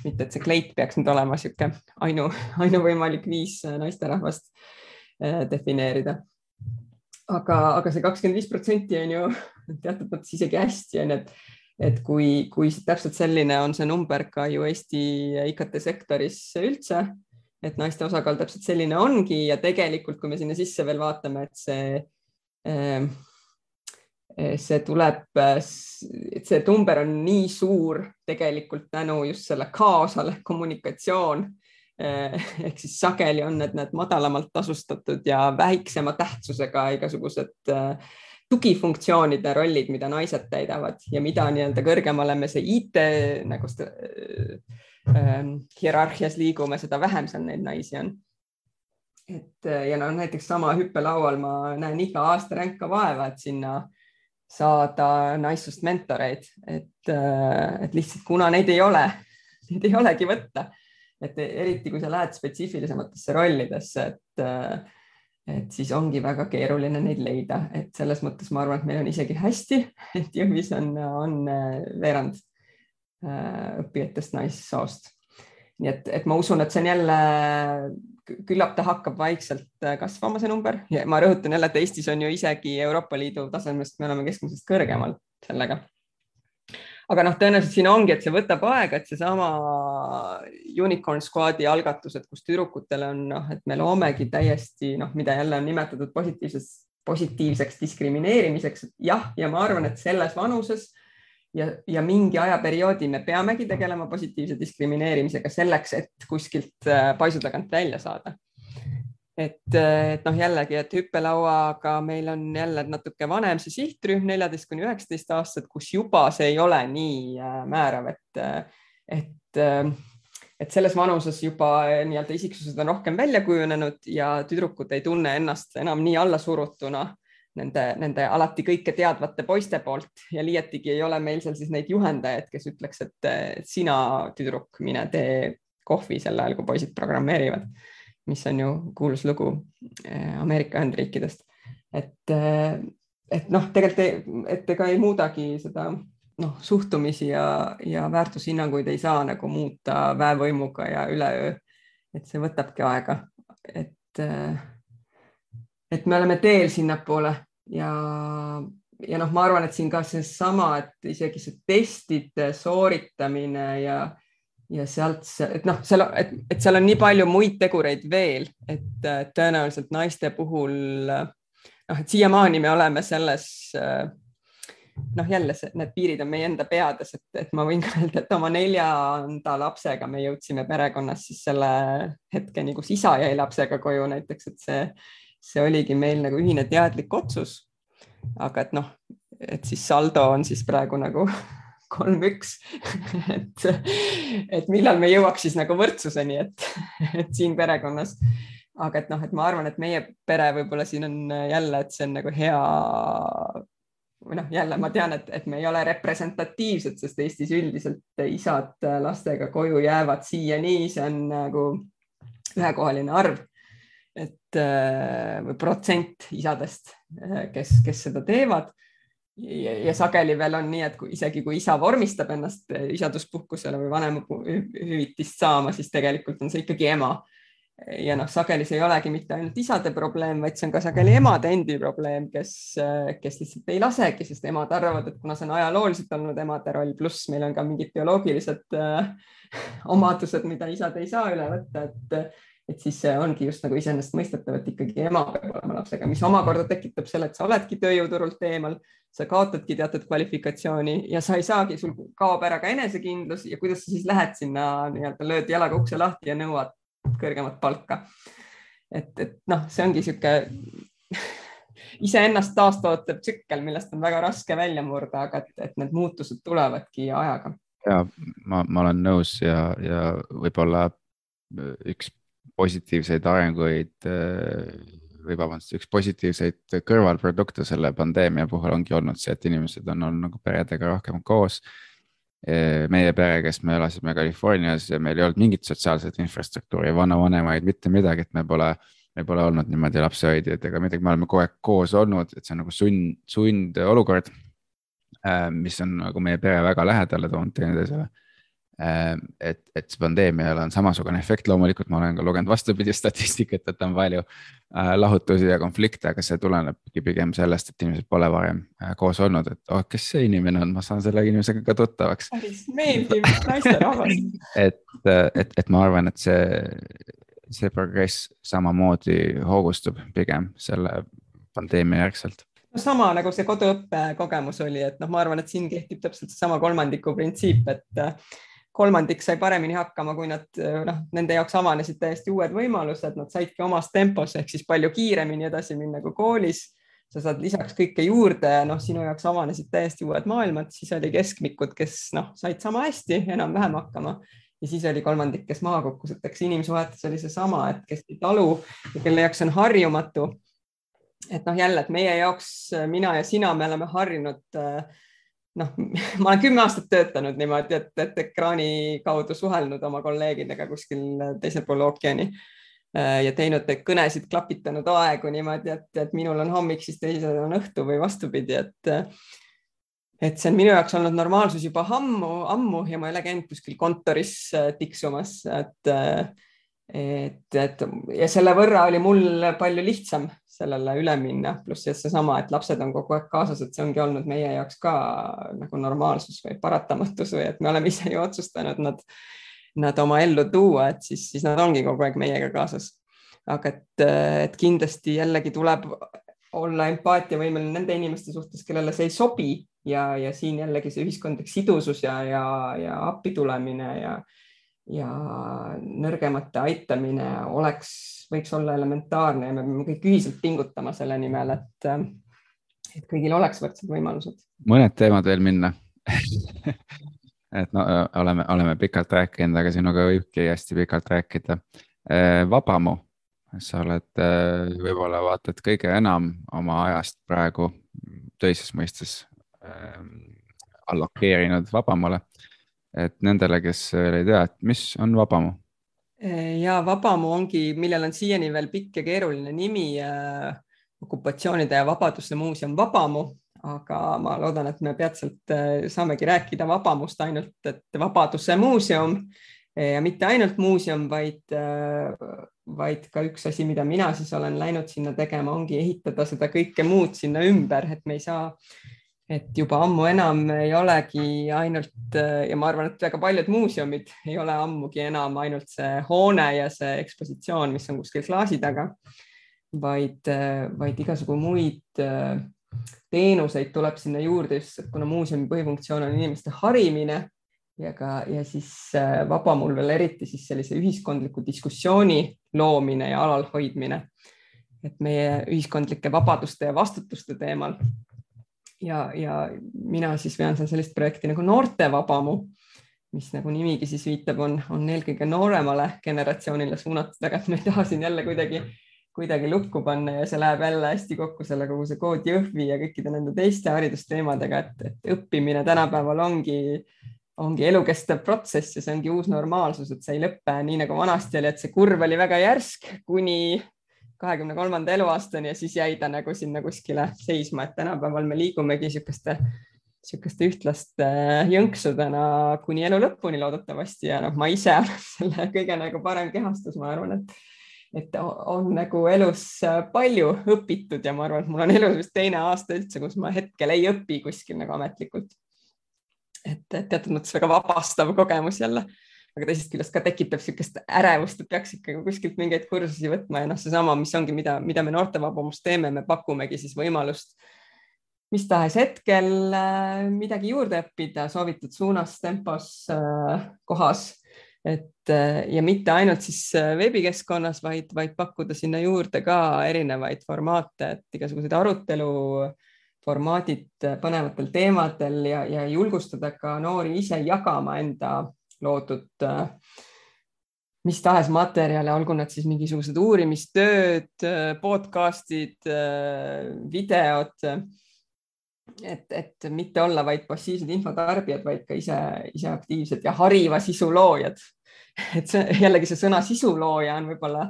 mitte, et see kleit peaks nüüd olema niisugune ainu, ainuvõimalik viis naisterahvast eh, defineerida. aga, aga see kakskümmend viis protsenti on ju teatud mõttes isegi hästi on ju, et et kui, kui täpselt selline on see number ka ju Eesti IKT sektoris üldse et naiste osakaal täpselt selline ongi ja tegelikult, kui me sinna sisse veel vaatame, et see äh, see tuleb, et see number on nii suur tegelikult tänu just selle kaasale kommunikatsioon. ehk siis sageli on need, need madalamalt tasustatud ja väiksema tähtsusega igasugused tugifunktsioonide rollid, mida naised täidavad ja mida nii-öelda kõrgemale me see IT nagu äh, hierarhias liigume, seda vähem seal neid naisi on. Et ja no näiteks sama hüppelaual ma näen iga aasta ränka vaeva, et sinna saada naissoost mentoreid, et, äh, et lihtsalt kuna neid ei ole, neid ei olegi võtta, et eriti kui sa lähed spetsiifilisematesse rollidesse, et, äh, et siis ongi väga keeruline neid leida, et selles mõttes ma arvan, et meil on isegi hästi, et Jõhvis on, on äh, veerand õppijatest naissoost. Nii et, et ma usun, et see on jälle, küllap ta hakkab vaikselt äh, kasvama, see number. Ja ma rõhutan jälle, et Eestis on ju isegi Euroopa Liidu tasemest, me oleme keskmisest kõrgemal sellega. aga noh, tõenäoliselt siin ongi, et see võtab aega, et seesama Unicorn Squadi algatused, kus tüdrukutel on noh, et me loomegi täiesti noh, mida jälle on nimetatud positiivses, positiivseks diskrimineerimiseks, jah, ja ma arvan, et selles vanuses ja, ja mingi ajaperioodi me peamegi tegelema positiivse diskrimineerimisega selleks, et kuskilt äh, paisu tagant välja saada. et, äh, et noh, jällegi, et hüppelauaga meil on jälle natuke vanem see sihtrühm, neljateist kuni üheksateist aastat, kus juba see ei ole nii äh, määrav, et, et, et selles vanuses juba nii-öelda isiksused on rohkem välja kujunenud ja tüdrukud ei tunne ennast enam nii allasurutuna nende, nende alati kõike teadvate poiste poolt ja liiatigi ei ole meil seal siis neid juhendajaid, kes ütleks, et sina, tüdruk, mine tee kohvi sel ajal, kui poisid programmeerivad, mis on ju kuulus lugu eh, Ameerika Ühendriikidest. et, eh, et noh, tegelikult, et ega ei muudagi seda noh, suhtumisi ja, ja väärtushinnanguid ei saa nagu muuta väevõimuga ja üleöö. et see võtabki aega, et äh, et me oleme teel sinnapoole ja, ja noh, ma arvan, et siin ka seesama, et isegi see testide sooritamine ja, ja sealt, et noh, seal, et, et seal on nii palju muid tegureid veel, et tõenäoliselt naiste puhul noh, et siiamaani me oleme selles noh, jälle see, need piirid on meie enda peades, et, et ma võin ka öelda, et oma neljanda lapsega me jõudsime perekonnas siis selle hetkeni, kus isa jäi lapsega koju näiteks, et see see oligi meil nagu ühine teadlik otsus. aga et noh, et siis saldo on siis praegu nagu kolm-üks, et, et millal me jõuaks siis nagu võrdsuseni, et, et siin perekonnas. aga et noh, et ma arvan, et meie pere võib-olla siin on jälle, et see on nagu hea või noh, jälle ma tean, et, et me ei ole representatiivsed, sest Eestis üldiselt isad lastega koju jäävad siiani, see on nagu ühekohaline arv et äh, või protsent isadest, äh, kes, kes seda teevad. ja sageli veel on nii, et kui isegi kui isa vormistab ennast isaduspuhkusele või vanemahüvitist saama, siis tegelikult on see ikkagi ema. ja noh, sageli see ei olegi mitte ainult isade probleem, vaid see on ka sageli emade endi probleem, kes, kes lihtsalt ei lasegi, sest emad arvavad, et kuna see on ajalooliselt olnud emade roll, pluss meil on ka mingid bioloogilised äh, omadused, mida isad ei saa üle võtta, et et siis see ongi just nagu iseenesestmõistetav, et ikkagi ema peab olema lapsega, mis omakorda tekitab selle, et sa oledki tööjõuturult eemal, sa kaotadki teatud kvalifikatsiooni ja sa ei saagi, sul kaob ära ka enesekindlus ja kuidas sa siis lähed sinna nii-öelda, lööd jalaga ukse lahti ja nõuad kõrgemat palka. et, et noh, see ongi niisugune iseennast taastootev tsükkel, millest on väga raske välja murda, aga et, et need muutused tulevadki ajaga. ja ma, ma olen nõus ja, ja võib-olla üks positiivseid arenguid äh, või vabandust, üks positiivseid kõrvalprodukte selle pandeemia puhul ongi olnud see, et inimesed on olnud nagu peredega rohkem koos. Äh, meie pere, kes me elasime Californias ja meil ei olnud mingit sotsiaalset infrastruktuuri, vanavanemaid, mitte midagi, et me pole, me pole olnud niimoodi lapsehoidjad ega midagi, me oleme kogu aeg koos olnud, et see on nagu sund, sundolukord. Äh, mis on nagu meie pere väga lähedale toonud teineteisele et, et pandeemial on samasugune efekt, loomulikult ma olen ka lugenud vastupidi statistikat, et on palju äh, lahutusi ja konflikte, aga see tulenebki pigem sellest, et inimesed pole varem äh, koos olnud, et oh, kes see inimene on, ma saan selle inimesega ka tuttavaks. päris meeldiv naisterahvas. Et, et, et ma arvan, et see, see progress samamoodi hoogustub pigem selle pandeemia järgselt. No sama nagu see koduõppe kogemus oli, et noh, ma arvan, et siin kehtib täpselt seesama kolmandiku printsiip, et äh, kolmandik sai paremini hakkama, kui nad noh, nende jaoks avanesid täiesti uued võimalused, nad saidki omas tempos ehk siis palju kiiremini edasi minna kui koolis. sa saad lisaks kõike juurde ja noh, sinu jaoks avanesid täiesti uued maailmad, siis oli keskmikud, kes noh, said sama hästi enam-vähem hakkama ja siis oli kolmandik, kes maha kukkus, et eks inimsuhetes oli seesama, et kes ei talu ja kelle jaoks on harjumatu et noh, jälle, et meie jaoks, mina ja sina, me oleme harjunud noh, ma olen kümme aastat töötanud niimoodi, et, et ekraani kaudu suhelnud oma kolleegidega kuskil teisel pool ookeani ja teinud kõnesid, klapitanud aegu niimoodi, et, et minul on hommik, siis teisel on õhtu või vastupidi, et et see on minu jaoks olnud normaalsus juba ammu, ammu ja ma ei ole käinud kuskil kontoris tiksumas, et et, et ja selle võrra oli mul palju lihtsam sellele üle minna, pluss seesama, et lapsed on kogu aeg kaasas, et see ongi olnud meie jaoks ka nagu normaalsus või paratamatus või et me oleme ise ju otsustanud nad, nad oma ellu tuua, et siis, siis nad ongi kogu aeg meiega kaasas. aga et, et kindlasti jällegi tuleb olla empaatiavõimeline nende inimeste suhtes, kellele see ei sobi ja, ja siin jällegi see ühiskondlik sidusus ja, ja, ja appi tulemine ja ja nõrgemate aitamine oleks, võiks olla elementaarne ja me peame kõik ühiselt pingutama selle nimel, et, et kõigil oleks võrdsed võimalused. mõned teemad veel minna et no oleme, oleme pikalt rääkinud, aga sinuga võibki hästi pikalt rääkida. Vabamu, sa oled võib-olla vaata et kõige enam oma ajast praegu töises mõistes allokeerinud Vabamule et nendele, kes veel ei tea, et mis on Vabamu? ja Vabamu ongi, millel on siiani veel pikk ja keeruline nimi äh,, okupatsioonide ja vabaduste muuseum Vabamu, aga ma loodan, et me peatselt äh, saamegi rääkida Vabamust ainult, et Vabaduse muuseum ja mitte ainult muuseum, vaid, äh, vaid ka üks asi, mida mina siis olen läinud sinna tegema, ongi ehitada seda kõike muud sinna ümber, et me ei saa et juba ammu enam ei olegi ainult ja ma arvan, et väga paljud muuseumid ei ole ammugi enam ainult see hoone ja see ekspositsioon, mis on kuskil klaasi taga, vaid, vaid igasugu muid teenuseid tuleb sinna juurde, just kuna muuseumi põhifunktsioon on inimeste harimine ja ka, ja siis Vabamul veel eriti siis sellise ühiskondliku diskussiooni loomine ja alalhoidmine. et meie ühiskondlike vabaduste ja vastutuste teemal ja, ja mina siis vean seal sellist projekti nagu Noortevabamu, mis nagu nimigi siis viitab, on, on eelkõige nooremale generatsioonile suunatud, aga et ma ei taha siin jälle kuidagi, kuidagi lukku panna ja see läheb jälle hästi kokku selle kogu see kood Jõhvi ja kõikide nende teiste haridusteemadega, et, et õppimine tänapäeval ongi, ongi elukestev protsess ja see ongi uus normaalsus, et see ei lõpe nii nagu vanasti oli, et see kurv oli väga järsk kuni kahekümne kolmanda eluaastani ja siis jäi ta nagu sinna kuskile seisma, et tänapäeval me liigumegi niisuguste, niisuguste ühtlaste jõnksudena kuni elu lõpuni loodetavasti ja noh, ma ise olen selle kõige nagu parem kehastus, ma arvan, et et on nagu elus palju õpitud ja ma arvan, et mul on elus vist teine aasta üldse, kus ma hetkel ei õpi kuskil nagu ametlikult. et teatud mõttes väga vabastav kogemus jälle aga teisest küljest ka tekitab niisugust ärevust, et peaks ikkagi kuskilt mingeid kursusi võtma ja noh, seesama, mis ongi, mida, mida me noortevabamust teeme, me pakumegi siis võimalust mis tahes hetkel äh, midagi juurde õppida soovitud suunas, tempos, äh, kohas, et äh, ja mitte ainult siis veebikeskkonnas, vaid, vaid pakkuda sinna juurde ka erinevaid formaate, et igasugused arutelu formaadid põnevatel teemadel ja, ja julgustada ka noori ise jagama enda loodud äh, mis tahes materjale, olgu need siis mingisugused uurimistööd, äh, podcast'id, äh, videod. et, et mitte olla vaid passiivsed infotarbijad, vaid ka ise, ise aktiivsed ja hariva sisu loojad. et see jällegi see sõna sisulooja on võib-olla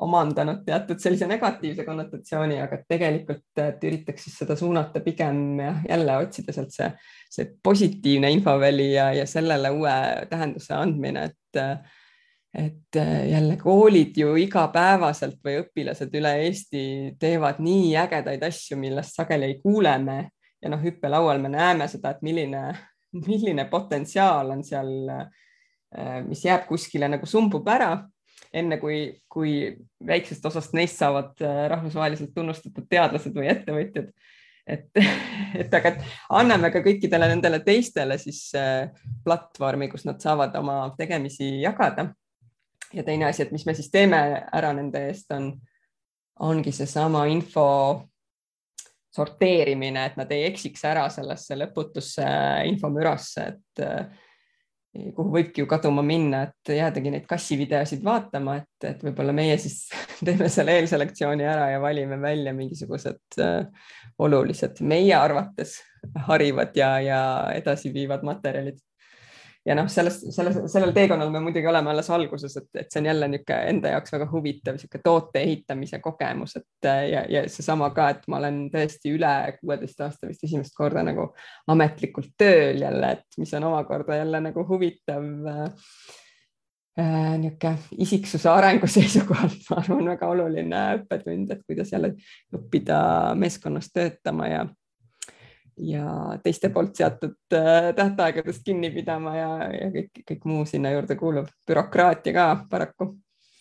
omandanud teatud sellise negatiivse konnotatsiooni, aga tegelikult, et üritaks siis seda suunata pigem jälle otsida sealt see see positiivne infoväli ja, ja sellele uue tähenduse andmine, et et jälle koolid ju igapäevaselt või õpilased üle Eesti teevad nii ägedaid asju, millest sageli ei kuule me. Ja noh, hüppelaual me näeme seda, et milline, milline potentsiaal on seal, mis jääb kuskile nagu sumbub ära enne kui, kui väiksest osast neist saavad äh, rahvusvaheliselt tunnustatud teadlased või ettevõtjad. et, et aga anname ka kõikidele nendele teistele siis äh, platvormi, kus nad saavad oma tegemisi jagada. ja teine asi, et mis me siis teeme ära nende eest, on, ongi seesama info sorteerimine, et nad ei eksiks ära sellesse lõputusse infomürasse, et kuhu võibki ju kaduma minna, et jäädagi neid kassivideosid vaatama, et, et võib-olla meie siis teeme selle eelselektsiooni ära ja valime välja mingisugused äh, olulised meie arvates harivad ja, ja edasiviivad materjalid ja noh, sellest, selles, sellel teekonnal me muidugi oleme alles alguses, et, et see on jälle niisugune enda jaoks väga huvitav niisugune toote ehitamise kogemus, et ja, ja seesama ka, et ma olen tõesti üle kuueteist aasta vist esimest korda nagu ametlikult tööl jälle, et mis on omakorda jälle nagu huvitav äh, niisugune isiksuse arengu seisukohalt, ma arvan, väga oluline õppetund, et kuidas jälle õppida meeskonnas töötama ja ja teiste poolt seatud äh, tähtaegadest kinni pidama ja, ja kõik, kõik muu sinna juurde kuulub, bürokraatia ka paraku.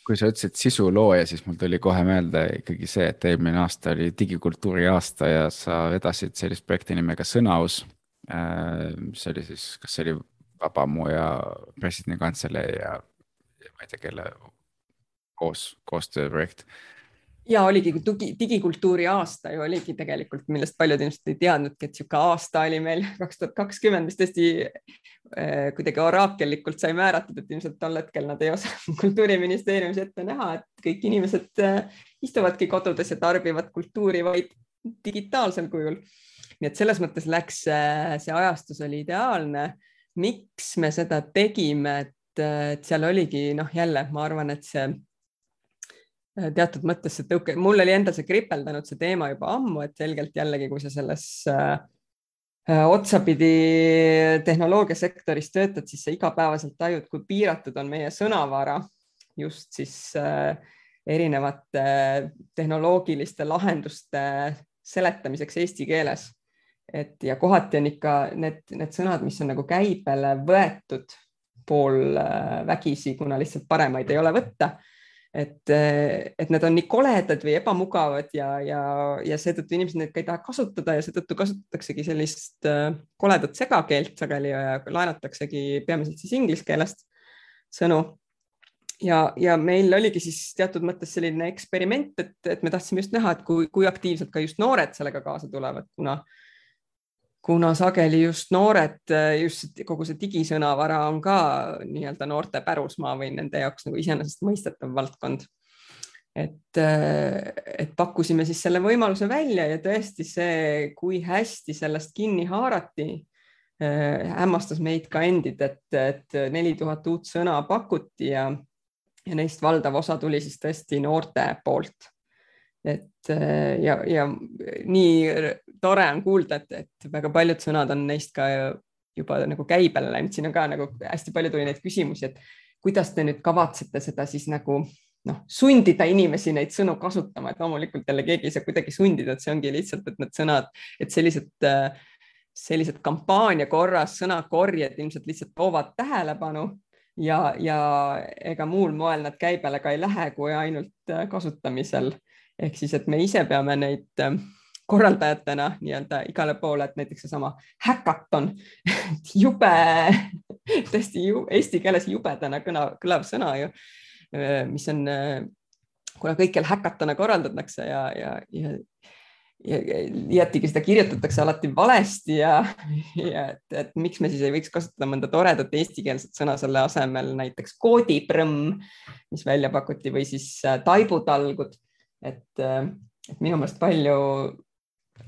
kui sa ütlesid sisulooja, siis mul tuli kohe meelde ikkagi see, et eelmine aasta oli digikultuuri aasta ja sa vedasid sellist projekti nimega Sõnaus. Äh, mis oli siis, kas see oli Vabamu ja presidendi kantselei ja, ja ma ei tea, kelle koos, koostööprojekt ja oligi tugi, digikultuuri aasta ju oligi tegelikult, millest paljud ilmselt ei teadnudki, et niisugune aasta oli meil kaks tuhat kakskümmend, mis tõesti eh, kuidagi oraakellikult sai määratud, et ilmselt tol hetkel nad ei osanud kultuuriministeeriumis ette näha, et kõik inimesed eh, istuvadki kodudes ja tarbivad kultuuri vaid digitaalsel kujul. nii et selles mõttes läks eh, see ajastus oli ideaalne. miks me seda tegime, et, seal oligi noh, jälle ma arvan, et see teatud mõttes see tõuke, mul oli endal see kripeldanud see teema juba ammu, et selgelt jällegi, kui sa selles äh, äh, otsapidi tehnoloogiasektoris töötad, siis sa igapäevaselt tajud, kui piiratud on meie sõnavara just siis äh, erinevate tehnoloogiliste lahenduste seletamiseks eesti keeles. et ja kohati on ikka need, need sõnad, mis on nagu käibele võetud pool äh, vägisi, kuna lihtsalt paremaid ei ole võtta et, et need on nii koledad või ebamugavad ja, ja, ja seetõttu inimesed neid ka ei taha kasutada ja seetõttu kasutataksegi sellist äh, koledat segakeelt sageli ja laenataksegi peamiselt siis inglise keelest sõnu. ja, ja meil oligi siis teatud mõttes selline eksperiment, et, et me tahtsime just näha, et kui, kui aktiivselt ka just noored sellega kaasa tulevad, kuna kuna sageli just noored, just kogu see digisõnavara on ka nii-öelda noorte pärusmaa või nende jaoks nagu iseenesestmõistetav valdkond. et, et pakkusime siis selle võimaluse välja ja tõesti see, kui hästi sellest kinni haarati, hämmastas meid ka endid, et, et neli tuhat uut sõna pakuti ja, ja neist valdav osa tuli siis tõesti noorte poolt et äh, ja, ja nii tore on kuulda, et, et väga paljud sõnad on neist ka juba nagu käibele läinud, siin on ka nagu hästi palju tuli neid küsimusi, et kuidas te nüüd kavatsete seda siis nagu noh, sundida inimesi neid sõnu kasutama, et loomulikult jälle keegi ei saa kuidagi sundida, et see ongi lihtsalt, et need sõnad, et sellised, sellised kampaania korras sõnakorjed ilmselt lihtsalt toovad tähelepanu ja, ja ega muul moel nad käibele ka ei lähe, kui ainult kasutamisel. Ehk siis, et me ise peame neid ähm, korraldajatena nii-öelda igale poole, et näiteks seesama häkaton jube, tõesti ju, eesti keeles jubedana kõna, kõlav sõna ju, mis on, kuna kõikjal häkatona korraldatakse ja, ja, ja ja liiatigi seda kirjutatakse alati valesti ja, ja et, et miks me siis ei võiks kasutada mõnda toredat eestikeelset sõna selle asemel, näiteks koodiprõmm, mis välja pakuti või siis taibutalgud et, et minu meelest palju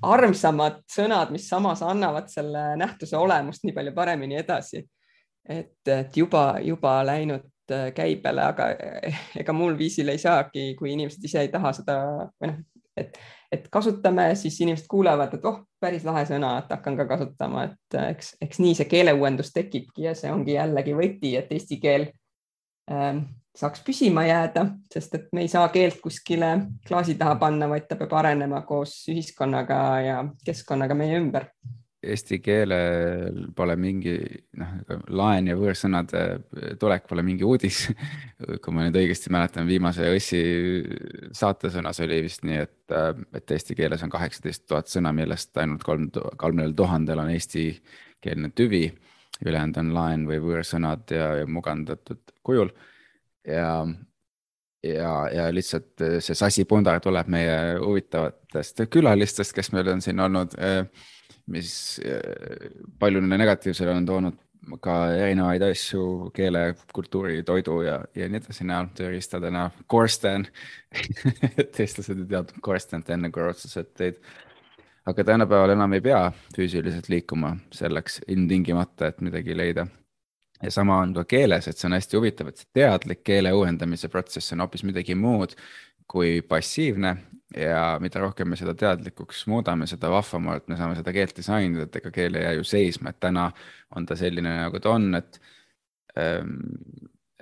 armsamad sõnad, mis samas annavad selle nähtuse olemust nii palju paremini edasi. et, et juba, juba läinud äh, käibele, aga äh, ega muul viisil ei saagi, kui inimesed ise ei taha seda või noh, et, et kasutame, siis inimesed kuulevad, et oh, päris lahe sõna, et hakkan ka kasutama, et eks, eks nii see keeleuuendus tekibki ja see ongi jällegi võti, et eesti keel ähm, saaks püsima jääda, sest et me ei saa keelt kuskile klaasi taha panna, vaid ta peab arenema koos ühiskonnaga ja keskkonnaga meie ümber. eesti keelel pole mingi noh, laen ja võõrsõnade tulek pole mingi uudis. kui ma nüüd õigesti mäletan, viimase Õssi saatesõnas oli vist nii, et, et eesti keeles on kaheksateist tuhat sõna, millest ainult kolm, kolmel tuhandel on eestikeelne tüvi. ülejäänud on laen või võõrsõnad ja, ja mugandatud kujul ja ja, ja lihtsalt see Sassi Pundar tuleb meie huvitavatest külalistest, kes meil on siin olnud mis eh, paljudele negatiivsele on toonud ka erinevaid asju keele, kultuuri, toidu ja, ja nii edasi näol, tööriistade näol. Korsten eestlased ei teadnud Korstenit enne kui rootslased tõid. aga tänapäeval enam ei pea füüsiliselt liikuma selleks ilmtingimata, et midagi leida. Ja sama on ka keeles, et see on hästi huvitav, et see teadlik keele uuendamise protsess on hoopis midagi muud kui passiivne ja mida rohkem me seda teadlikuks muudame, seda vahvamalt me saame seda keelt disainida, et ega keel ei jää ju seisma, et täna on ta selline, nagu ta on, et ähm,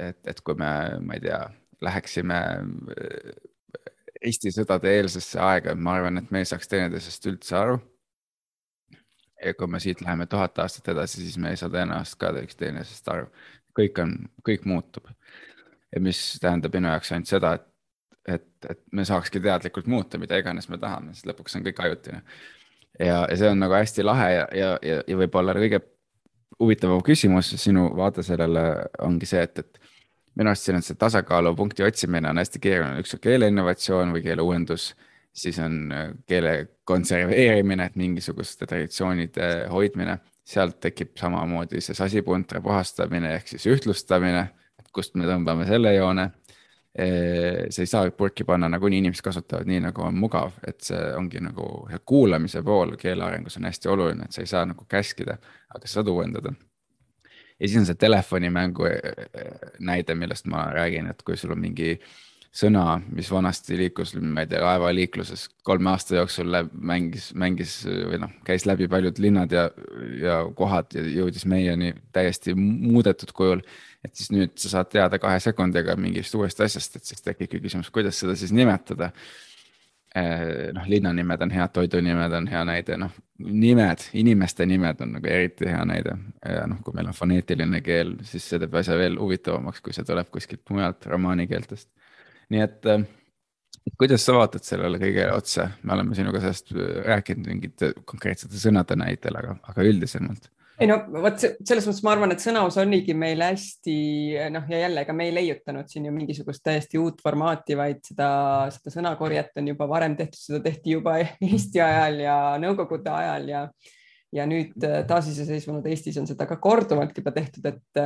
et, et kui me, ma ei tea, läheksime äh, Eesti sõdade eelsesse aega, ma arvan, et me ei saaks teineteisest üldse aru. Ja kui me siit läheme tuhat aastat edasi, siis me ei saa tõenäoliselt ka üksteisest aru. kõik on, kõik muutub. mis tähendab minu jaoks ainult seda, et et, et me saakski teadlikult muuta, mida iganes me tahame, sest lõpuks on kõik ajutine. ja, ja see on nagu hästi lahe ja, ja, ja, ja võib-olla kõige huvitavam küsimus sinu vaade sellele ongi see, et, et minu arust siin on see tasakaalupunkti otsimine on hästi keeruline, üks on keele innovatsioon või keele uuendus, siis on äh, keele konserveerimine, et mingisuguste traditsioonide hoidmine, sealt tekib samamoodi see sasipuntra puhastamine ehk siis ühtlustamine, et kust me tõmbame selle joone sa ei saa purki panna, nagunii inimesed kasutavad nii, nagu on mugav, et see ongi nagu kuulamise pool keele arengus on hästi oluline, et sa ei saa nagu käskida, aga sa saad uuendada. ja siis on see telefonimängu näide, millest ma räägin, et kui sul on mingi sõna, mis vanasti liikus, ma ei tea, laevaliikluses kolme aasta jooksul läb, mängis, mängis või noh, käis läbi paljud linnad ja, ja kohad ja jõudis meieni täiesti muudetud kujul et siis nüüd sa saad teada kahe sekundiga mingist uuest asjast, et siis tekibki küsimus, kuidas seda siis nimetada. Eh, noh, linnanimed on head, toidunimed on hea näide, noh, nimed, inimeste nimed on nagu eriti hea näide. ja noh, kui meil on foneetiline keel, siis see teeb asja veel huvitavamaks, kui see tuleb kuskilt mujalt romaanikeeltest. Nii et eh, kuidas sa vaatad sellele kõigele otsa, me oleme sinuga sellest rääkinud mingite konkreetsete sõnade näitel, aga, aga üldisemalt. Ei no vot selles mõttes ma arvan, et sõnaus oligi meil hästi noh, ja jälle, ega me ei leiutanud siin ju mingisugust täiesti uut formaati, vaid seda, seda sõnakorjet on juba varem tehtud, seda tehti juba Eesti ajal ja Nõukogude ajal ja ja nüüd äh, taasiseseisvunud Eestis on seda ka korduvalt juba tehtud, et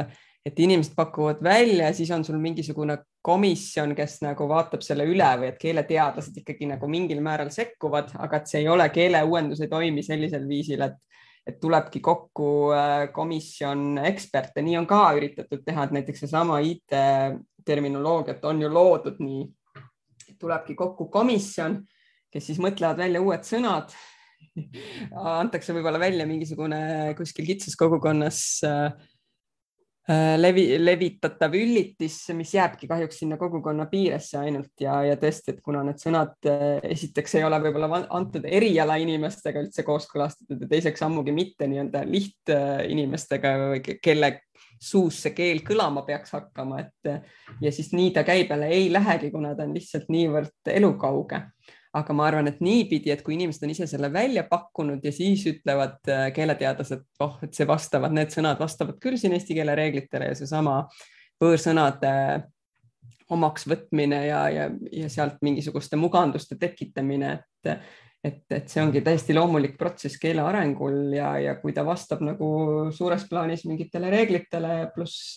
et inimesed pakuvad välja, siis on sul mingisugune komisjon, kes nagu vaatab selle üle või et keeleteadlased ikkagi nagu mingil määral sekkuvad, aga et see ei ole keeleuuendus ei toimi sellisel viisil, et et tulebki kokku äh, komisjon eksperte, nii on ka üritatud teha, et näiteks seesama IT-terminoloogiat on ju loodud nii, tulebki kokku komisjon, kes siis mõtlevad välja uued sõnad. Antakse võib-olla välja mingisugune kuskil kitsas kogukonnas Äh, levi, levitatav üllitis, mis jääbki kahjuks sinna kogukonna piiresse ainult ja, ja tõesti, et kuna need sõnad äh, esiteks ei ole võib-olla antud eriala inimestega üldse kooskõlastatud ja teiseks ammugi mitte nii-öelda lihtinimestega või kelle suus see keel kõlama peaks hakkama, et ja siis nii ta käi peale ei lähegi, kuna ta on lihtsalt niivõrd elukauge aga ma arvan, et niipidi, et kui inimesed on ise selle välja pakkunud ja siis ütlevad äh, keeleteadlased, oh, et see vastavad, need sõnad vastavad küll siin eesti keele reeglitele ja seesama võõrsõnade omaks võtmine ja, ja, ja sealt mingisuguste muganduste tekitamine, et et, et see ongi täiesti loomulik protsess keele arengul ja, ja kui ta vastab nagu suures plaanis mingitele reeglitele pluss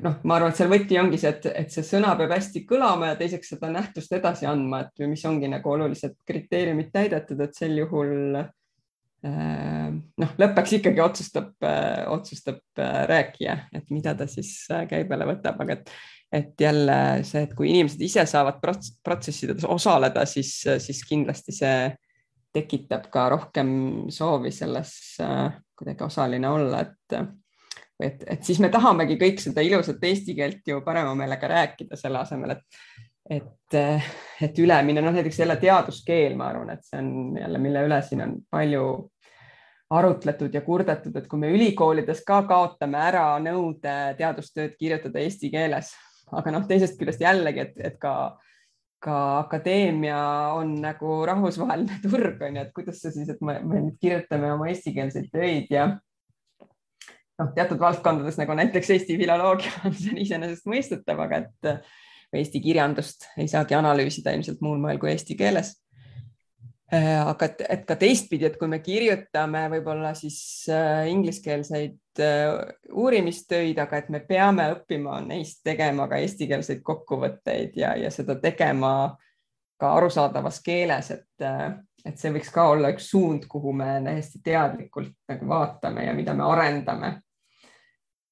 noh, ma arvan, et seal võti ongi see, et, et see sõna peab hästi kõlama ja teiseks seda nähtust edasi andma, et mis ongi nagu olulised kriteeriumid täidetud, et sel juhul äh, noh, lõppeks ikkagi otsustab, äh, otsustab äh, rääkija, et mida ta siis käi peale võtab, aga et, et jälle see, et kui inimesed ise saavad protsessides osaleda, siis, siis kindlasti see tekitab ka rohkem soovi selles kuidagi osaline olla, et et, et siis me tahamegi kõik seda ilusat eesti keelt ju parema meelega rääkida, selle asemel, et, et, et ülemine, noh näiteks jälle teaduskeel, ma arvan, et see on jälle, mille üle siin on palju arutletud ja kurdetud, et kui me ülikoolides ka kaotame ära nõude teadustööd kirjutada eesti keeles, aga noh, teisest küljest jällegi, et, et ka, ka akadeemia on nagu rahvusvaheline turg on ju, et kuidas see siis, et me, me nüüd kirjutame oma eestikeelseid töid ja noh, teatud valdkondades nagu näiteks Eesti filoloogia on see iseenesestmõistetav, aga et Eesti kirjandust ei saagi analüüsida ilmselt muul moel kui eesti keeles. Äh, aga et, et ka teistpidi, et kui me kirjutame võib-olla siis äh, ingliskeelseid äh, uurimistöid, aga et me peame õppima neist tegema ka eestikeelseid kokkuvõtteid ja, ja seda tegema ka arusaadavas keeles, et, et see võiks ka olla üks suund, kuhu me täiesti teadlikult nagu vaatame ja mida me arendame.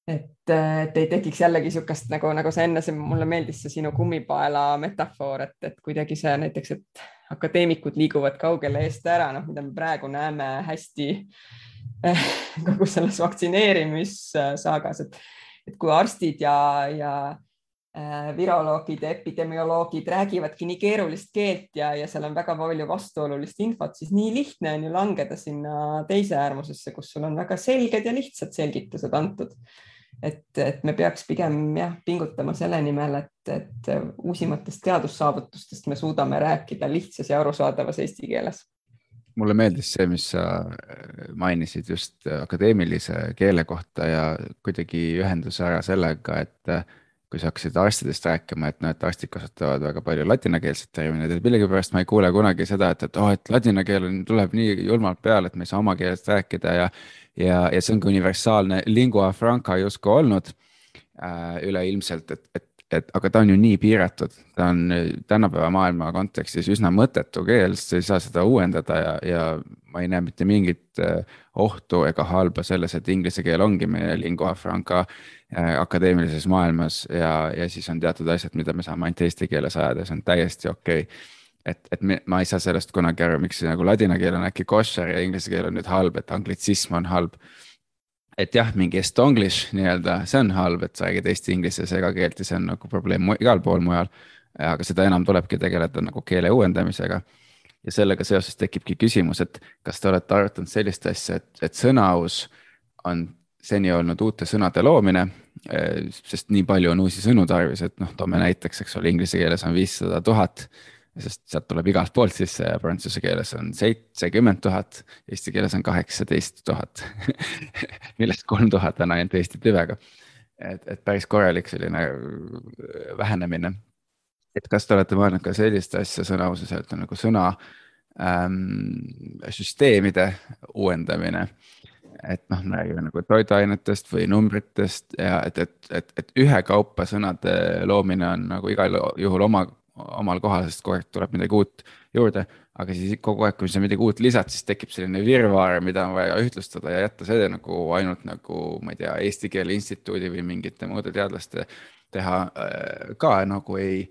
Et, et ei tekiks jällegi niisugust nagu, nagu sa enne, mulle meeldis see sinu kummipaela metafoor, et, et kuidagi see näiteks, et akadeemikud liiguvad kaugele eest ära, noh, mida me praegu näeme hästi eh, kogu selles vaktsineerimissaagas, et, et kui arstid ja, ja viroloogid ja epidemioloogid räägivadki nii keerulist keelt ja, ja seal on väga palju vastuolulist infot, siis nii lihtne on ju langeda sinna teise äärmusesse, kus sul on väga selged ja lihtsad selgitused antud et, et me peaks pigem jah, pingutama selle nimel, et, et uusimatest teadussaavutustest me suudame rääkida lihtsas ja arusaadavas eesti keeles. mulle meeldis see, mis sa mainisid just akadeemilise keele kohta ja kuidagi ühenduse ära sellega, et kui sa hakkasid arstidest rääkima, et noh, et arstid kasutavad väga palju ladinakeelset termineid, et millegipärast ma ei kuule kunagi seda, et, et oh, et ladina keel on, tuleb nii julmalt peale, et me ei saa oma keelest rääkida ja ja, ja see ongi universaalne lingua franca justkui olnud äh, üleilmselt, et, et, et aga ta on ju nii piiratud, ta on tänapäeva maailma kontekstis üsna mõttetu keel, sest sa ei saa seda uuendada ja, ja ma ei näe mitte mingit äh, ohtu ega halba selles, et inglise keel ongi meie lingua franca äh, akadeemilises maailmas ja, ja siis on teatud asjad, mida me saame ainult eesti keeles ajada, see on täiesti okei okay et, et me, ma ei saa sellest kunagi aru, miks nagu ladina keel on äkki koššer ja inglise keel on nüüd halb, et anglitsism on halb. Et jah, mingi estonglish nii-öelda, see on halb, et sa räägid eesti, inglise segakeelt ja see on nagu probleem igal pool mujal. aga seda enam tulebki tegeleda nagu keele uuendamisega. ja sellega seoses tekibki küsimus, et kas te olete arutanud sellist asja, et, et sõnaaus on seni olnud uute sõnade loomine, eh, sest nii palju on uusi sõnu tarvis, et noh, toome näiteks, eks ole, inglise keeles on viissada tuhat sest sealt tuleb igalt poolt sisse ja prantsuse keeles on seitsekümmend tuhat, eesti keeles on kaheksateist tuhat millest kolm tuhat on ainult eesti tüvega. et, et päris korralik selline äh, vähenemine. et kas te olete mõelnud ka sellist asja sõna otseselt nagu sõna ähm, süsteemide uuendamine et noh, me räägime nagu toiduainetest või numbritest ja et, et, et, et ühekaupa sõnade loomine on nagu igal juhul oma omal kohal, sest kogu aeg tuleb midagi uut juurde. aga siis kogu aeg, kui sa midagi uut lisad, siis tekib selline virvarr, mida on vaja ühtlustada ja jätta see nagu ainult nagu ma ei tea, Eesti Keele Instituudi või mingite muude teadlaste teha äh, ka nagu ei,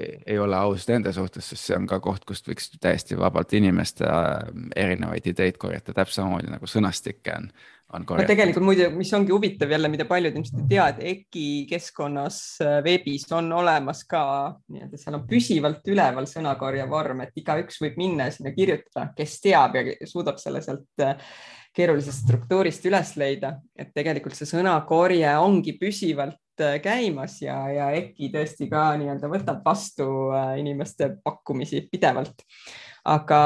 ei ole aus nende suhtes, sest see on ka koht, kust võiks täiesti vabalt inimeste äh, erinevaid ideid korjata, täpselt samamoodi nagu sõnastikke on. No tegelikult muide, mis ongi huvitav jälle, mida paljud ilmselt ei tea, et EKI keskkonnas äh, veebis on olemas ka nii-öelda, seal on püsivalt üleval sõnakorje vorm, et igaüks võib minna sinna kirjutada, kes teab ja suudab selle sealt äh, keerulisest struktuurist üles leida, et tegelikult see sõnakorje ongi püsivalt äh, käimas ja, ja EKI tõesti ka nii-öelda võtab vastu inimeste pakkumisi pidevalt. aga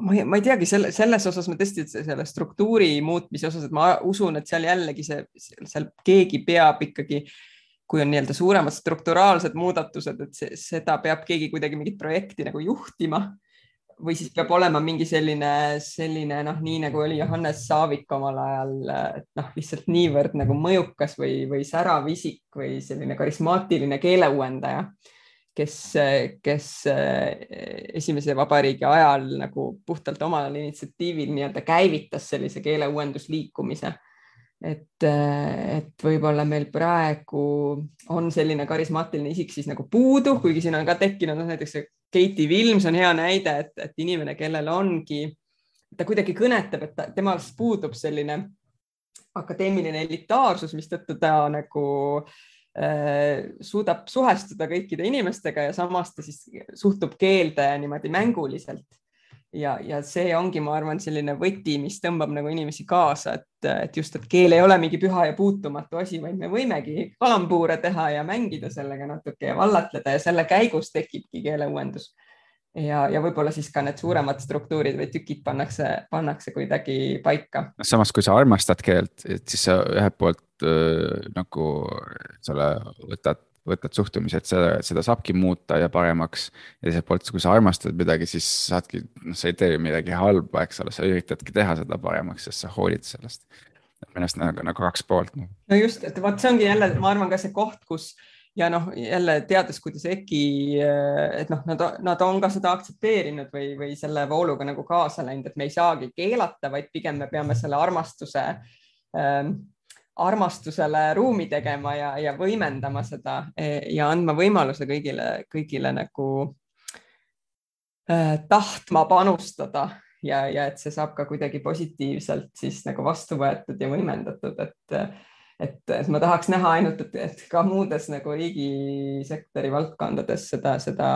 ma ei, ma ei teagi selle, selles osas ma tõesti selle struktuuri muutmise osas, et ma usun, et seal jällegi see, seal keegi peab ikkagi, kui on nii-öelda suuremad strukturaalsed muudatused, et see, seda peab keegi kuidagi mingit projekti nagu juhtima või siis peab olema mingi selline, selline noh, nii nagu oli Johannes Saavik omal ajal, et noh, lihtsalt niivõrd nagu mõjukas või, või särav isik või selline karismaatiline keeleuuendaja kes, kes eh, esimese vabariigi ajal nagu puhtalt omal initsiatiivil nii-öelda käivitas sellise keeleuuendusliikumise. et, eh, et võib-olla meil praegu on selline karismaatiline isik siis nagu puudu, kuigi siin on ka tekkinud noh, näiteks Keiti Vilms on hea näide, et, et inimene, kellel ongi, ta kuidagi kõnetab, et ta, temal puudub selline akadeemiline elitaarsus, mistõttu ta nagu äh, suudab suhestuda kõikide inimestega ja samas ta siis suhtub keelde niimoodi mänguliselt. ja, ja see ongi, ma arvan, selline võti, mis tõmbab nagu inimesi kaasa, et, et just, et keel ei ole mingi püha ja puutumatu asi, vaid me võimegi kalambuure teha ja mängida sellega natuke ja vallatleda ja selle käigus tekibki keeleuuendus. Ja, ja võib-olla siis ka need suuremad struktuurid või tükid pannakse, pannakse kuidagi paika. samas, kui sa armastad keelt, et siis sa ühelt poolt äh, nagu selle võtad võtad suhtumise, et seda, seda saabki muuta ja paremaks. ja teiselt poolt, kui sa armastad midagi, siis saadki, noh, sa ei tee midagi halba, eks ole, sa üritadki teha seda paremaks, sest sa hoolid sellest. minu arust nagu, nagu kaks poolt. Noh. no just, et vot see ongi jälle, ma arvan ka see koht, kus ja noh, jälle teades, kuidas EKI, et noh, nad, nad on ka seda aktsepteerinud või, või selle vooluga nagu kaasa läinud, et me ei saagi keelata, vaid pigem me peame selle armastuse ähm, armastusele ruumi tegema ja, ja võimendama seda e, ja andma võimaluse kõigile, kõigile nagu äh, tahtma panustada. Ja, ja et see saab ka kuidagi positiivselt siis nagu vastu võetud ja võimendatud, et et, et ma tahaks näha ainult, et, et ka muudes nagu riigisektori valdkondades seda, seda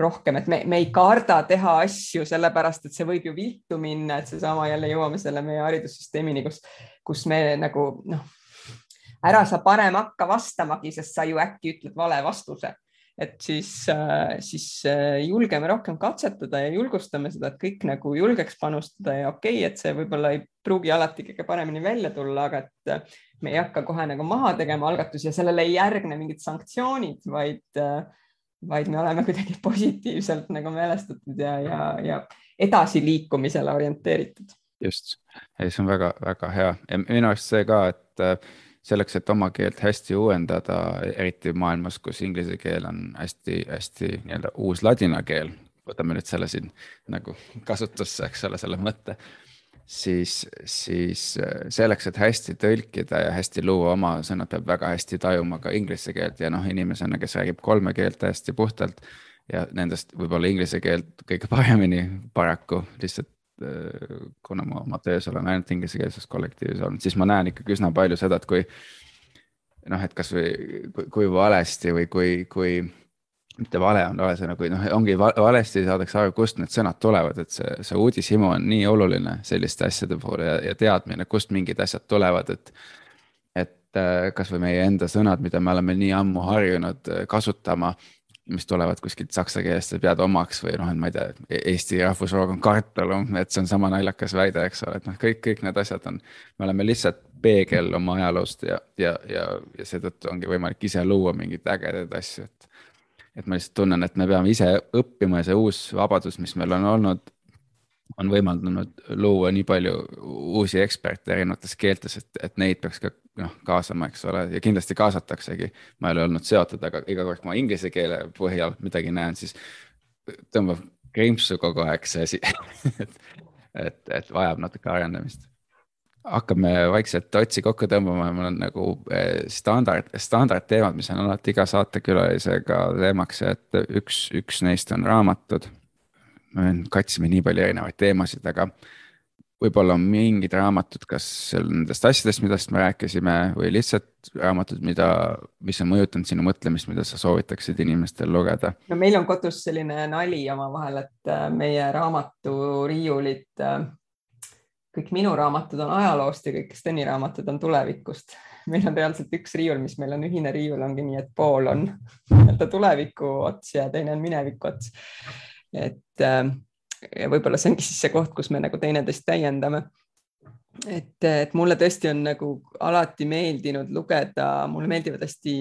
rohkem, et me, me ei karda teha asju sellepärast, et see võib ju viltu minna, et seesama jälle jõuame selle meie haridussüsteemini, kus kus me nagu noh, ära sa parem hakka vastamagi, sest sa ju äkki ütled vale vastuse. et siis, äh, siis äh, julgeme rohkem katsetada ja julgustame seda, et kõik nagu julgeks panustada ja okei okay,, et see võib-olla ei pruugi alati kõige paremini välja tulla, aga et äh, me ei hakka kohe nagu maha tegema algatusi ja sellele ei järgne mingid sanktsioonid, vaid, vaid me oleme kuidagi positiivselt nagu meelestatud ja, ja, ja edasiliikumisele orienteeritud just, see on väga-väga hea ja minu arust see ka, et äh, selleks, et oma keelt hästi uuendada, eriti maailmas, kus inglise keel on hästi-hästi nii-öelda uus ladina keel, võtame nüüd selle siin nagu kasutusse, eks ole, selle mõtte. Siis, siis äh, selleks, et hästi tõlkida ja hästi luua oma sõnad, peab väga hästi tajuma ka inglise keelt ja noh, inimesena, kes räägib kolme keelt täiesti puhtalt ja nendest võib-olla inglise keelt kõige paremini paraku lihtsalt Äh, kuna ma oma töös olen ainult inglisekeelses kollektiivis olnud, siis ma näen ikkagi üsna palju seda, et kui noh, et kasvõi kui, kui valesti või kui, kui mitte vale on vale sõna, kui noh, ongi valesti saadakse aru, kust need sõnad tulevad, et see, see uudishimu on nii oluline selliste asjade puhul ja, ja teadmine, kust mingid asjad tulevad, et. et äh, kasvõi meie enda sõnad, mida me oleme nii ammu harjunud äh, kasutama mis tulevad kuskilt saksa keelest, sa pead omaks või noh, et ma ei tea, Eesti rahvusroog on kartul, et see on sama naljakas väide, eks ole, et noh, kõik, kõik need asjad on, me oleme lihtsalt peegel oma ajaloost ja, ja, ja, ja seetõttu ongi võimalik ise luua mingeid ägedaid asju, et. Et ma lihtsalt tunnen, et me peame ise õppima ja see uus vabadus, mis meil on olnud, on võimaldanud luua nii palju uusi eksperte erinevates keeltes, et, et neid peaks ka noh, kaasama, eks ole, ja kindlasti kaasataksegi. ma ei ole olnud seotud, aga iga kord, kui ma inglise keele põhjal midagi näen, siis tõmbab krimpsu kogu aeg see asi et, et, et vajab natuke arendamist. Hakkame vaikselt otsi kokku tõmbama ja mul on nagu eh, standard, standardteemad, mis on alati iga saatekülalisega teemaks, et üks, üks neist on raamatud. me katsime nii palju erinevaid teemasid, aga võib-olla on mingid raamatud, kas nendest asjadest, millest me rääkisime või lihtsalt raamatud, mida, mis on mõjutanud sinu mõtlemist, mida sa soovitaksid inimestel lugeda? no meil on kodus selline nali omavahel, et äh, meie raamaturiiulid, äh, kõik minu raamatud on ajaloost ja kõik Steni raamatud on tulevikust. meil on reaalselt üks riiul, mis meil on ühine riiul, ongi nii, et pool on nii-öelda tuleviku ots ja teine on mineviku ots. et äh, võib-olla see ongi siis see koht, kus me nagu teineteist täiendame. et, et mulle tõesti on nagu alati meeldinud lugeda, mulle meeldivad hästi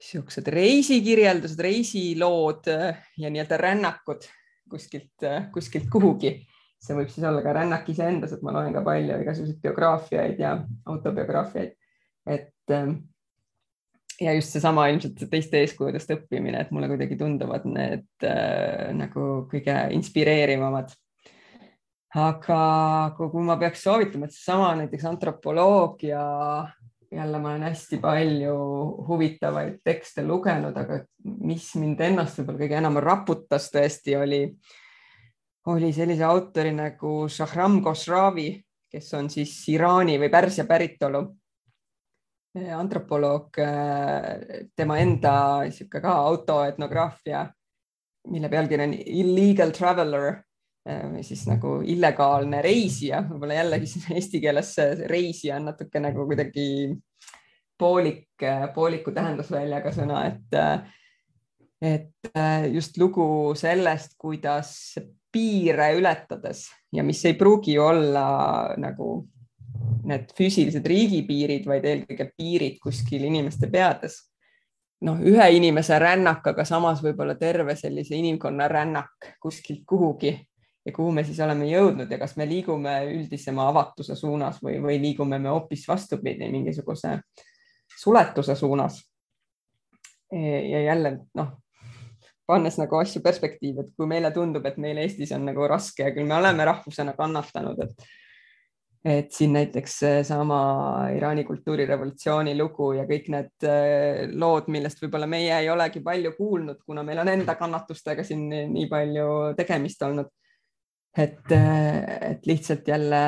niisugused äh, reisikirjeldused, reisilood äh, ja nii-öelda rännakud kuskilt, äh, kuskilt kuhugi. See võib siis olla ka rännak iseendas, et ma loen ka palju igasuguseid biograafiaid ja autobiograafiaid, et ja just seesama ilmselt teiste eeskujudest õppimine, et mulle kuidagi tunduvad need äh, nagu kõige inspireerivamad. aga kui ma peaks soovitama, et seesama näiteks antropoloogia, jälle ma olen hästi palju huvitavaid tekste lugenud, aga mis mind ennast võib-olla kõige enam raputas tõesti oli, oli sellise autori nagu Shahram Khosravi, kes on siis Iraani või Pärsia päritolu antropoloog, tema enda niisugune ka autoetnograafia mille pealkiri on Illegal Traveler või siis nagu illegaalne reisija, võib-olla jällegi siin eesti keeles reisija on natuke nagu kuidagi poolik, pooliku tähendusväljaga sõna, et, et just lugu sellest, kuidas piire ületades ja mis ei pruugi olla nagu need füüsilised riigipiirid, vaid eelkõige piirid kuskil inimeste peades. noh, ühe inimese rännak, aga samas võib-olla terve sellise inimkonna rännak kuskilt kuhugi ja kuhu me siis oleme jõudnud ja kas me liigume üldisema avatuse suunas või, või liigume me hoopis vastupidi mingisuguse suletuse suunas. ja jälle noh, pannes nagu asju perspektiivi, et kui meile tundub, et meil Eestis on nagu raske ja küll me oleme rahvusena kannatanud, et et siin näiteks seesama Iraani kultuurirevolutsiooni lugu ja kõik need äh, lood, millest võib-olla meie ei olegi palju kuulnud, kuna meil on enda kannatustega siin nii palju tegemist olnud. et, äh, et lihtsalt jälle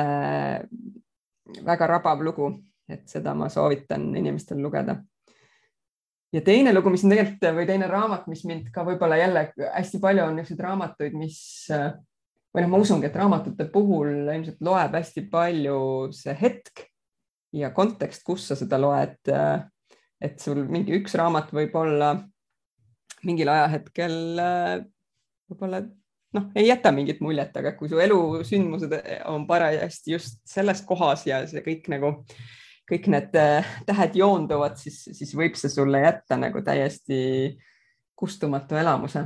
väga rabav lugu, et seda ma soovitan inimestel lugeda ja teine lugu, mis on tegelikult või teine raamat, mis mind ka võib-olla jälle hästi palju on niisuguseid raamatuid, mis või noh, ma usungi, et raamatute puhul ilmselt loeb hästi palju see hetk ja kontekst, kus sa seda loed. et sul mingi üks raamat võib olla mingil ajahetkel võib-olla noh, ei jäta mingit muljet, aga kui su elusündmused on parajasti just selles kohas ja see kõik nagu äh, kõik need äh, tähed joonduvad, siis, siis võib see sulle jätta nagu täiesti kustumatu elamuse.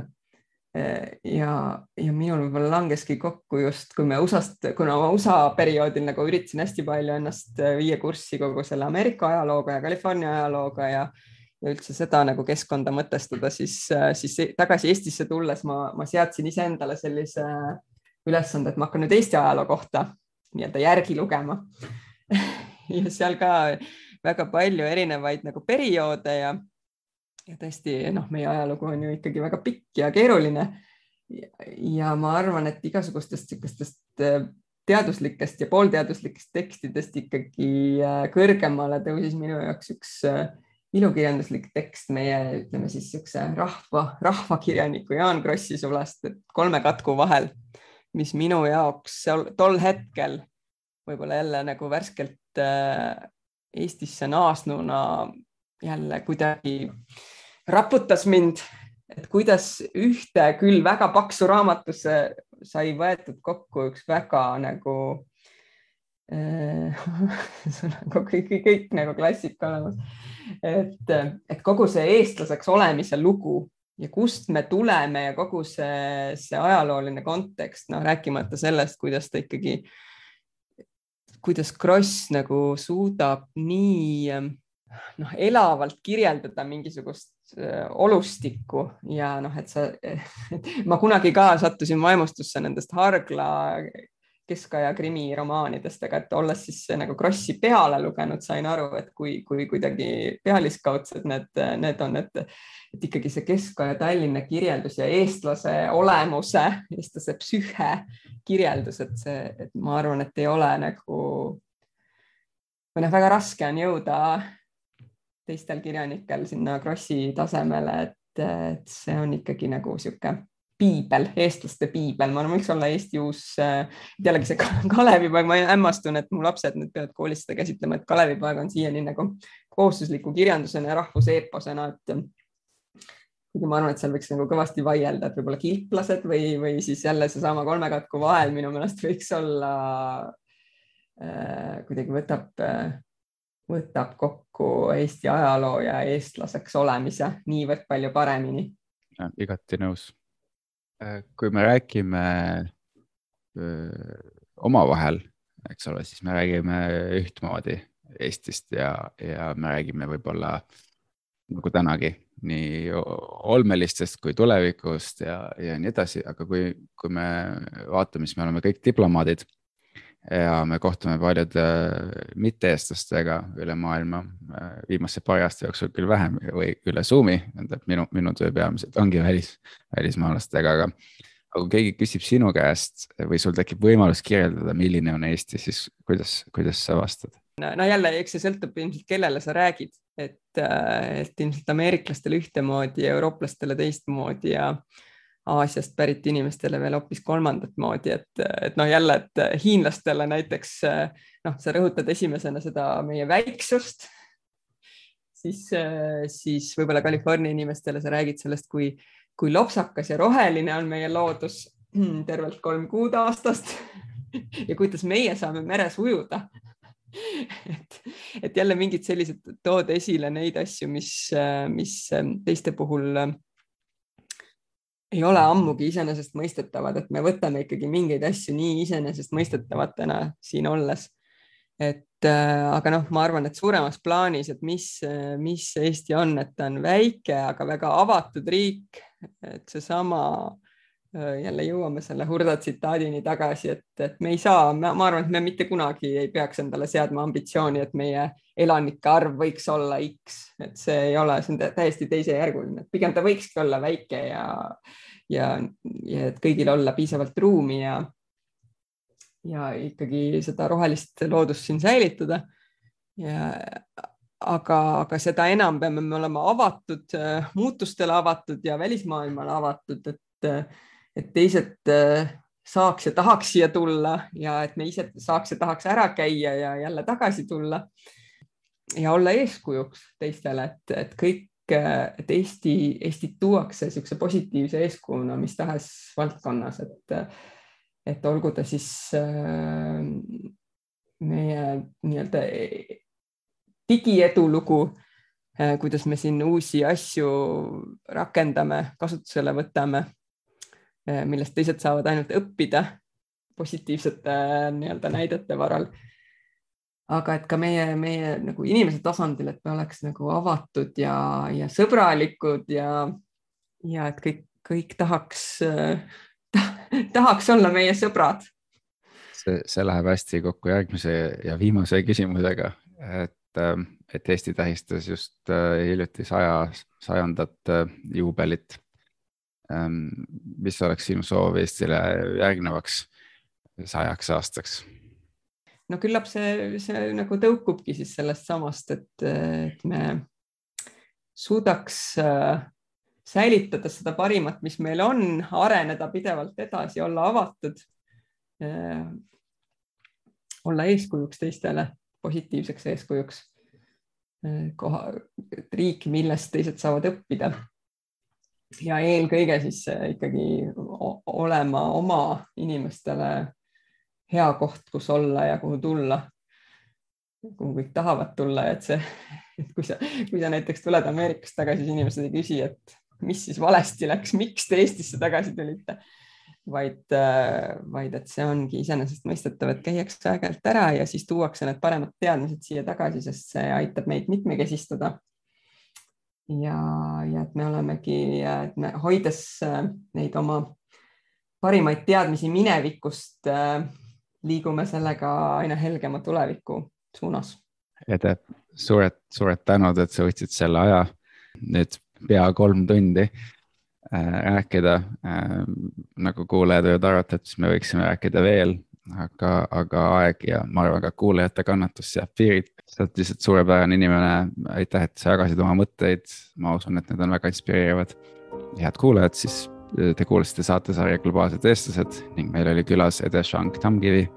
Äh, ja, ja minul võib-olla langeski kokku just, kui me USA-st, kuna ma USA perioodil nagu üritasin hästi palju ennast äh, viia kurssi kogu selle Ameerika ajalooga ja California ajalooga ja ja üldse seda nagu keskkonda mõtestada, siis, siis tagasi Eestisse tulles ma, ma seadsin iseendale sellise ülesande, et ma hakkan nüüd Eesti ajaloo kohta nii-öelda järgi lugema ja seal ka väga palju erinevaid nagu perioode ja, ja tõesti noh, meie ajalugu on ju ikkagi väga pikk ja keeruline. ja ma arvan, et igasugustest niisugustest äh, teaduslikest ja poolteaduslikest tekstidest ikkagi äh, kõrgemale tõusis minu jaoks üks äh, ilukirjanduslik tekst meie, ütleme siis niisuguse rahva, rahvakirjaniku Jaan Krossi sulast kolme katku vahel, mis minu jaoks tol hetkel võib-olla jälle nagu värskelt Äh, Eestisse naasnuna jälle kuidagi raputas mind, et kuidas ühte küll väga paksu raamatusse sai võetud kokku üks väga nagu äh, nagu kõik, kõik, kõik nagu klassika olemas. et, et kogu see eestlaseks olemise lugu ja kust me tuleme ja kogu see, see ajalooline kontekst, noh, rääkimata sellest, kuidas ta ikkagi äh, kuidas Kross nagu suudab nii noh, elavalt kirjeldada mingisugust äh, olustikku ja noh, et sa, ma kunagi ka sattusin vaimustusse nendest Hargla keskaja krimiromaanidest, aga et olles siis nagu Krossi peale lugenud, sain aru, et kui, kui kuidagi pealiskaudsed need, need on, et, et ikkagi see keskaja Tallinna kirjeldus ja eestlase olemuse, eestlase psüühe kirjeldus, et see, et ma arvan, et ei ole nagu või noh, väga raske on jõuda teistel kirjanikel sinna Krossi tasemele, et, et see on ikkagi nagu niisugune piibel, eestlaste piibel, ma arvan, võiks olla Eesti uus äh,, jällegi see Kalevipoeg, ma hämmastun, et mu lapsed nüüd peavad koolis seda käsitlema, et Kalevipoeg on siiani nagu kohustusliku kirjandusena ja rahvuseeposena, et kuigi ma arvan, et seal võiks nagu kõvasti vaielda, et võib-olla kilplased või, või siis jälle seesama kolme katku vahel minu meelest võiks olla äh, kuidagi võtab äh, võtab kokku Eesti ajaloo ja eestlaseks olemise niivõrd palju paremini. igati nõus. Äh, kui me räägime omavahel, eks ole, siis me räägime ühtmoodi Eestist ja, ja me räägime võib-olla nagu tänagi nii olmelistest kui tulevikust ja, ja nii edasi, aga kui, kui me vaatame, siis me oleme kõik diplomaadid ja me kohtume paljude mitte-eestlastega üle maailma viimase paari aasta jooksul küll vähem või üle Zoom'i, tähendab minu, minu töö peamiselt ongi välis, välismaalastega, aga. aga kui keegi küsib sinu käest või sul tekib võimalus kirjeldada, milline on Eesti, siis kuidas, kuidas sa vastad? no jälle, eks see sõltub ilmselt, kellele sa räägid, et, et ilmselt ameeriklastele ühtemoodi ja eurooplastele teistmoodi ja Aasiast pärit inimestele veel hoopis kolmandat moodi, et, et noh, jälle, et hiinlastele näiteks noh, sa rõhutad esimesena seda meie väiksust, siis, siis võib-olla California inimestele sa räägid sellest, kui, kui lopsakas ja roheline on meie loodus tervelt kolm kuud aastast ja kuidas meie saame meres ujuda. Et, et jälle mingid sellised, tood esile neid asju, mis, mis teiste puhul ei ole ammugi iseenesestmõistetavad, et me võtame ikkagi mingeid asju nii iseenesestmõistetavatena siin olles. et aga noh, ma arvan, et suuremas plaanis, et mis, mis Eesti on, et ta on väike, aga väga avatud riik, et seesama Äh, jälle jõuame selle Hurda tsitaadini tagasi, et, et me ei saa, ma arvan, et me mitte kunagi ei peaks endale seadma ambitsiooni, et meie elanike arv võiks olla X, et see ei ole, see on täiesti teisejärguline, pigem ta võikski olla väike ja, ja, ja et kõigil olla piisavalt ruumi ja, ja ikkagi seda rohelist loodust siin säilitada. ja aga, aga seda enam peame me olema avatud, muutustele avatud ja välismaailmale avatud, et et teised äh, saaks ja tahaks siia tulla ja et me ise saaks ja tahaks ära käia ja jälle tagasi tulla. ja olla eeskujuks teistele, et, et kõik, äh, et Eesti, Eestit tuuakse niisuguse positiivse eeskujuna mis tahes valdkonnas, et, et olgu ta siis äh, meie nii-öelda digiedulugu, kuidas me siin uusi asju rakendame, kasutusele võtame millest teised saavad ainult õppida positiivsete nii-öelda näidete varal. aga et ka meie, meie nagu inimese tasandil, et me oleks nagu avatud ja, ja sõbralikud ja, ja et kõik, kõik tahaks ta,, tahaks olla meie sõbrad. see, see läheb hästi kokku järgmise ja viimase küsimusega, et, et Eesti tähistas just äh, hiljuti saja, sajandat äh, juubelit mis oleks sinu soov Eestile järgnevaks sajaks aastaks? no küllap see, see nagu tõukubki siis sellest samast, et, et me suudaks äh, säilitada seda parimat, mis meil on, areneda pidevalt edasi, olla avatud, äh, olla eeskujuks teistele, positiivseks eeskujuks, äh, koha, riik, millest teised saavad õppida ja eelkõige siis ikkagi olema oma inimestele hea koht, kus olla ja kuhu tulla, kuhu kõik tahavad tulla, et see, et kui sa, kui sa näiteks tuled Ameerikast tagasi, siis inimesed ei küsi, et mis siis valesti läks, miks te Eestisse tagasi tulite, vaid, vaid et see ongi iseenesestmõistetav, et käiakse aeg-ajalt ära ja siis tuuakse need paremad teadmised siia tagasi, sest see aitab meid mitmekesistada ja, ja et me olemegi, et me hoides äh, neid oma parimaid teadmisi minevikust, äh, liigume sellega aina helgema tuleviku suunas. Ede, suured, suured tänud, et sa võtsid selle aja nüüd pea kolm tundi äh, rääkida. nagu kuulajad võivad arvata, et siis me võiksime rääkida veel aga, aga aeg ja ma arvan ka kuulajate kannatus seab piirid. Oled lihtsalt suurepärane inimene, aitäh, et sa jagasid oma mõtteid, ma usun, et need on väga inspireerivad. head kuulajad, siis te kuulasite saatesarja Globaalsed eestlased ning meil oli külas Ede Shank Tamkivi.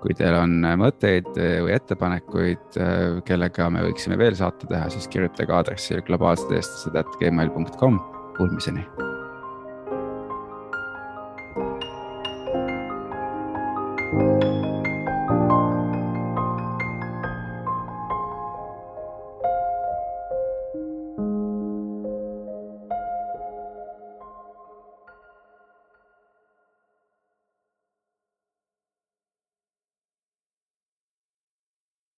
kui teil on mõtteid või ettepanekuid, kellega me võiksime veel saate teha, siis kirjutage aadressil globaalsed eestlased at gmail.com. Kuulmiseni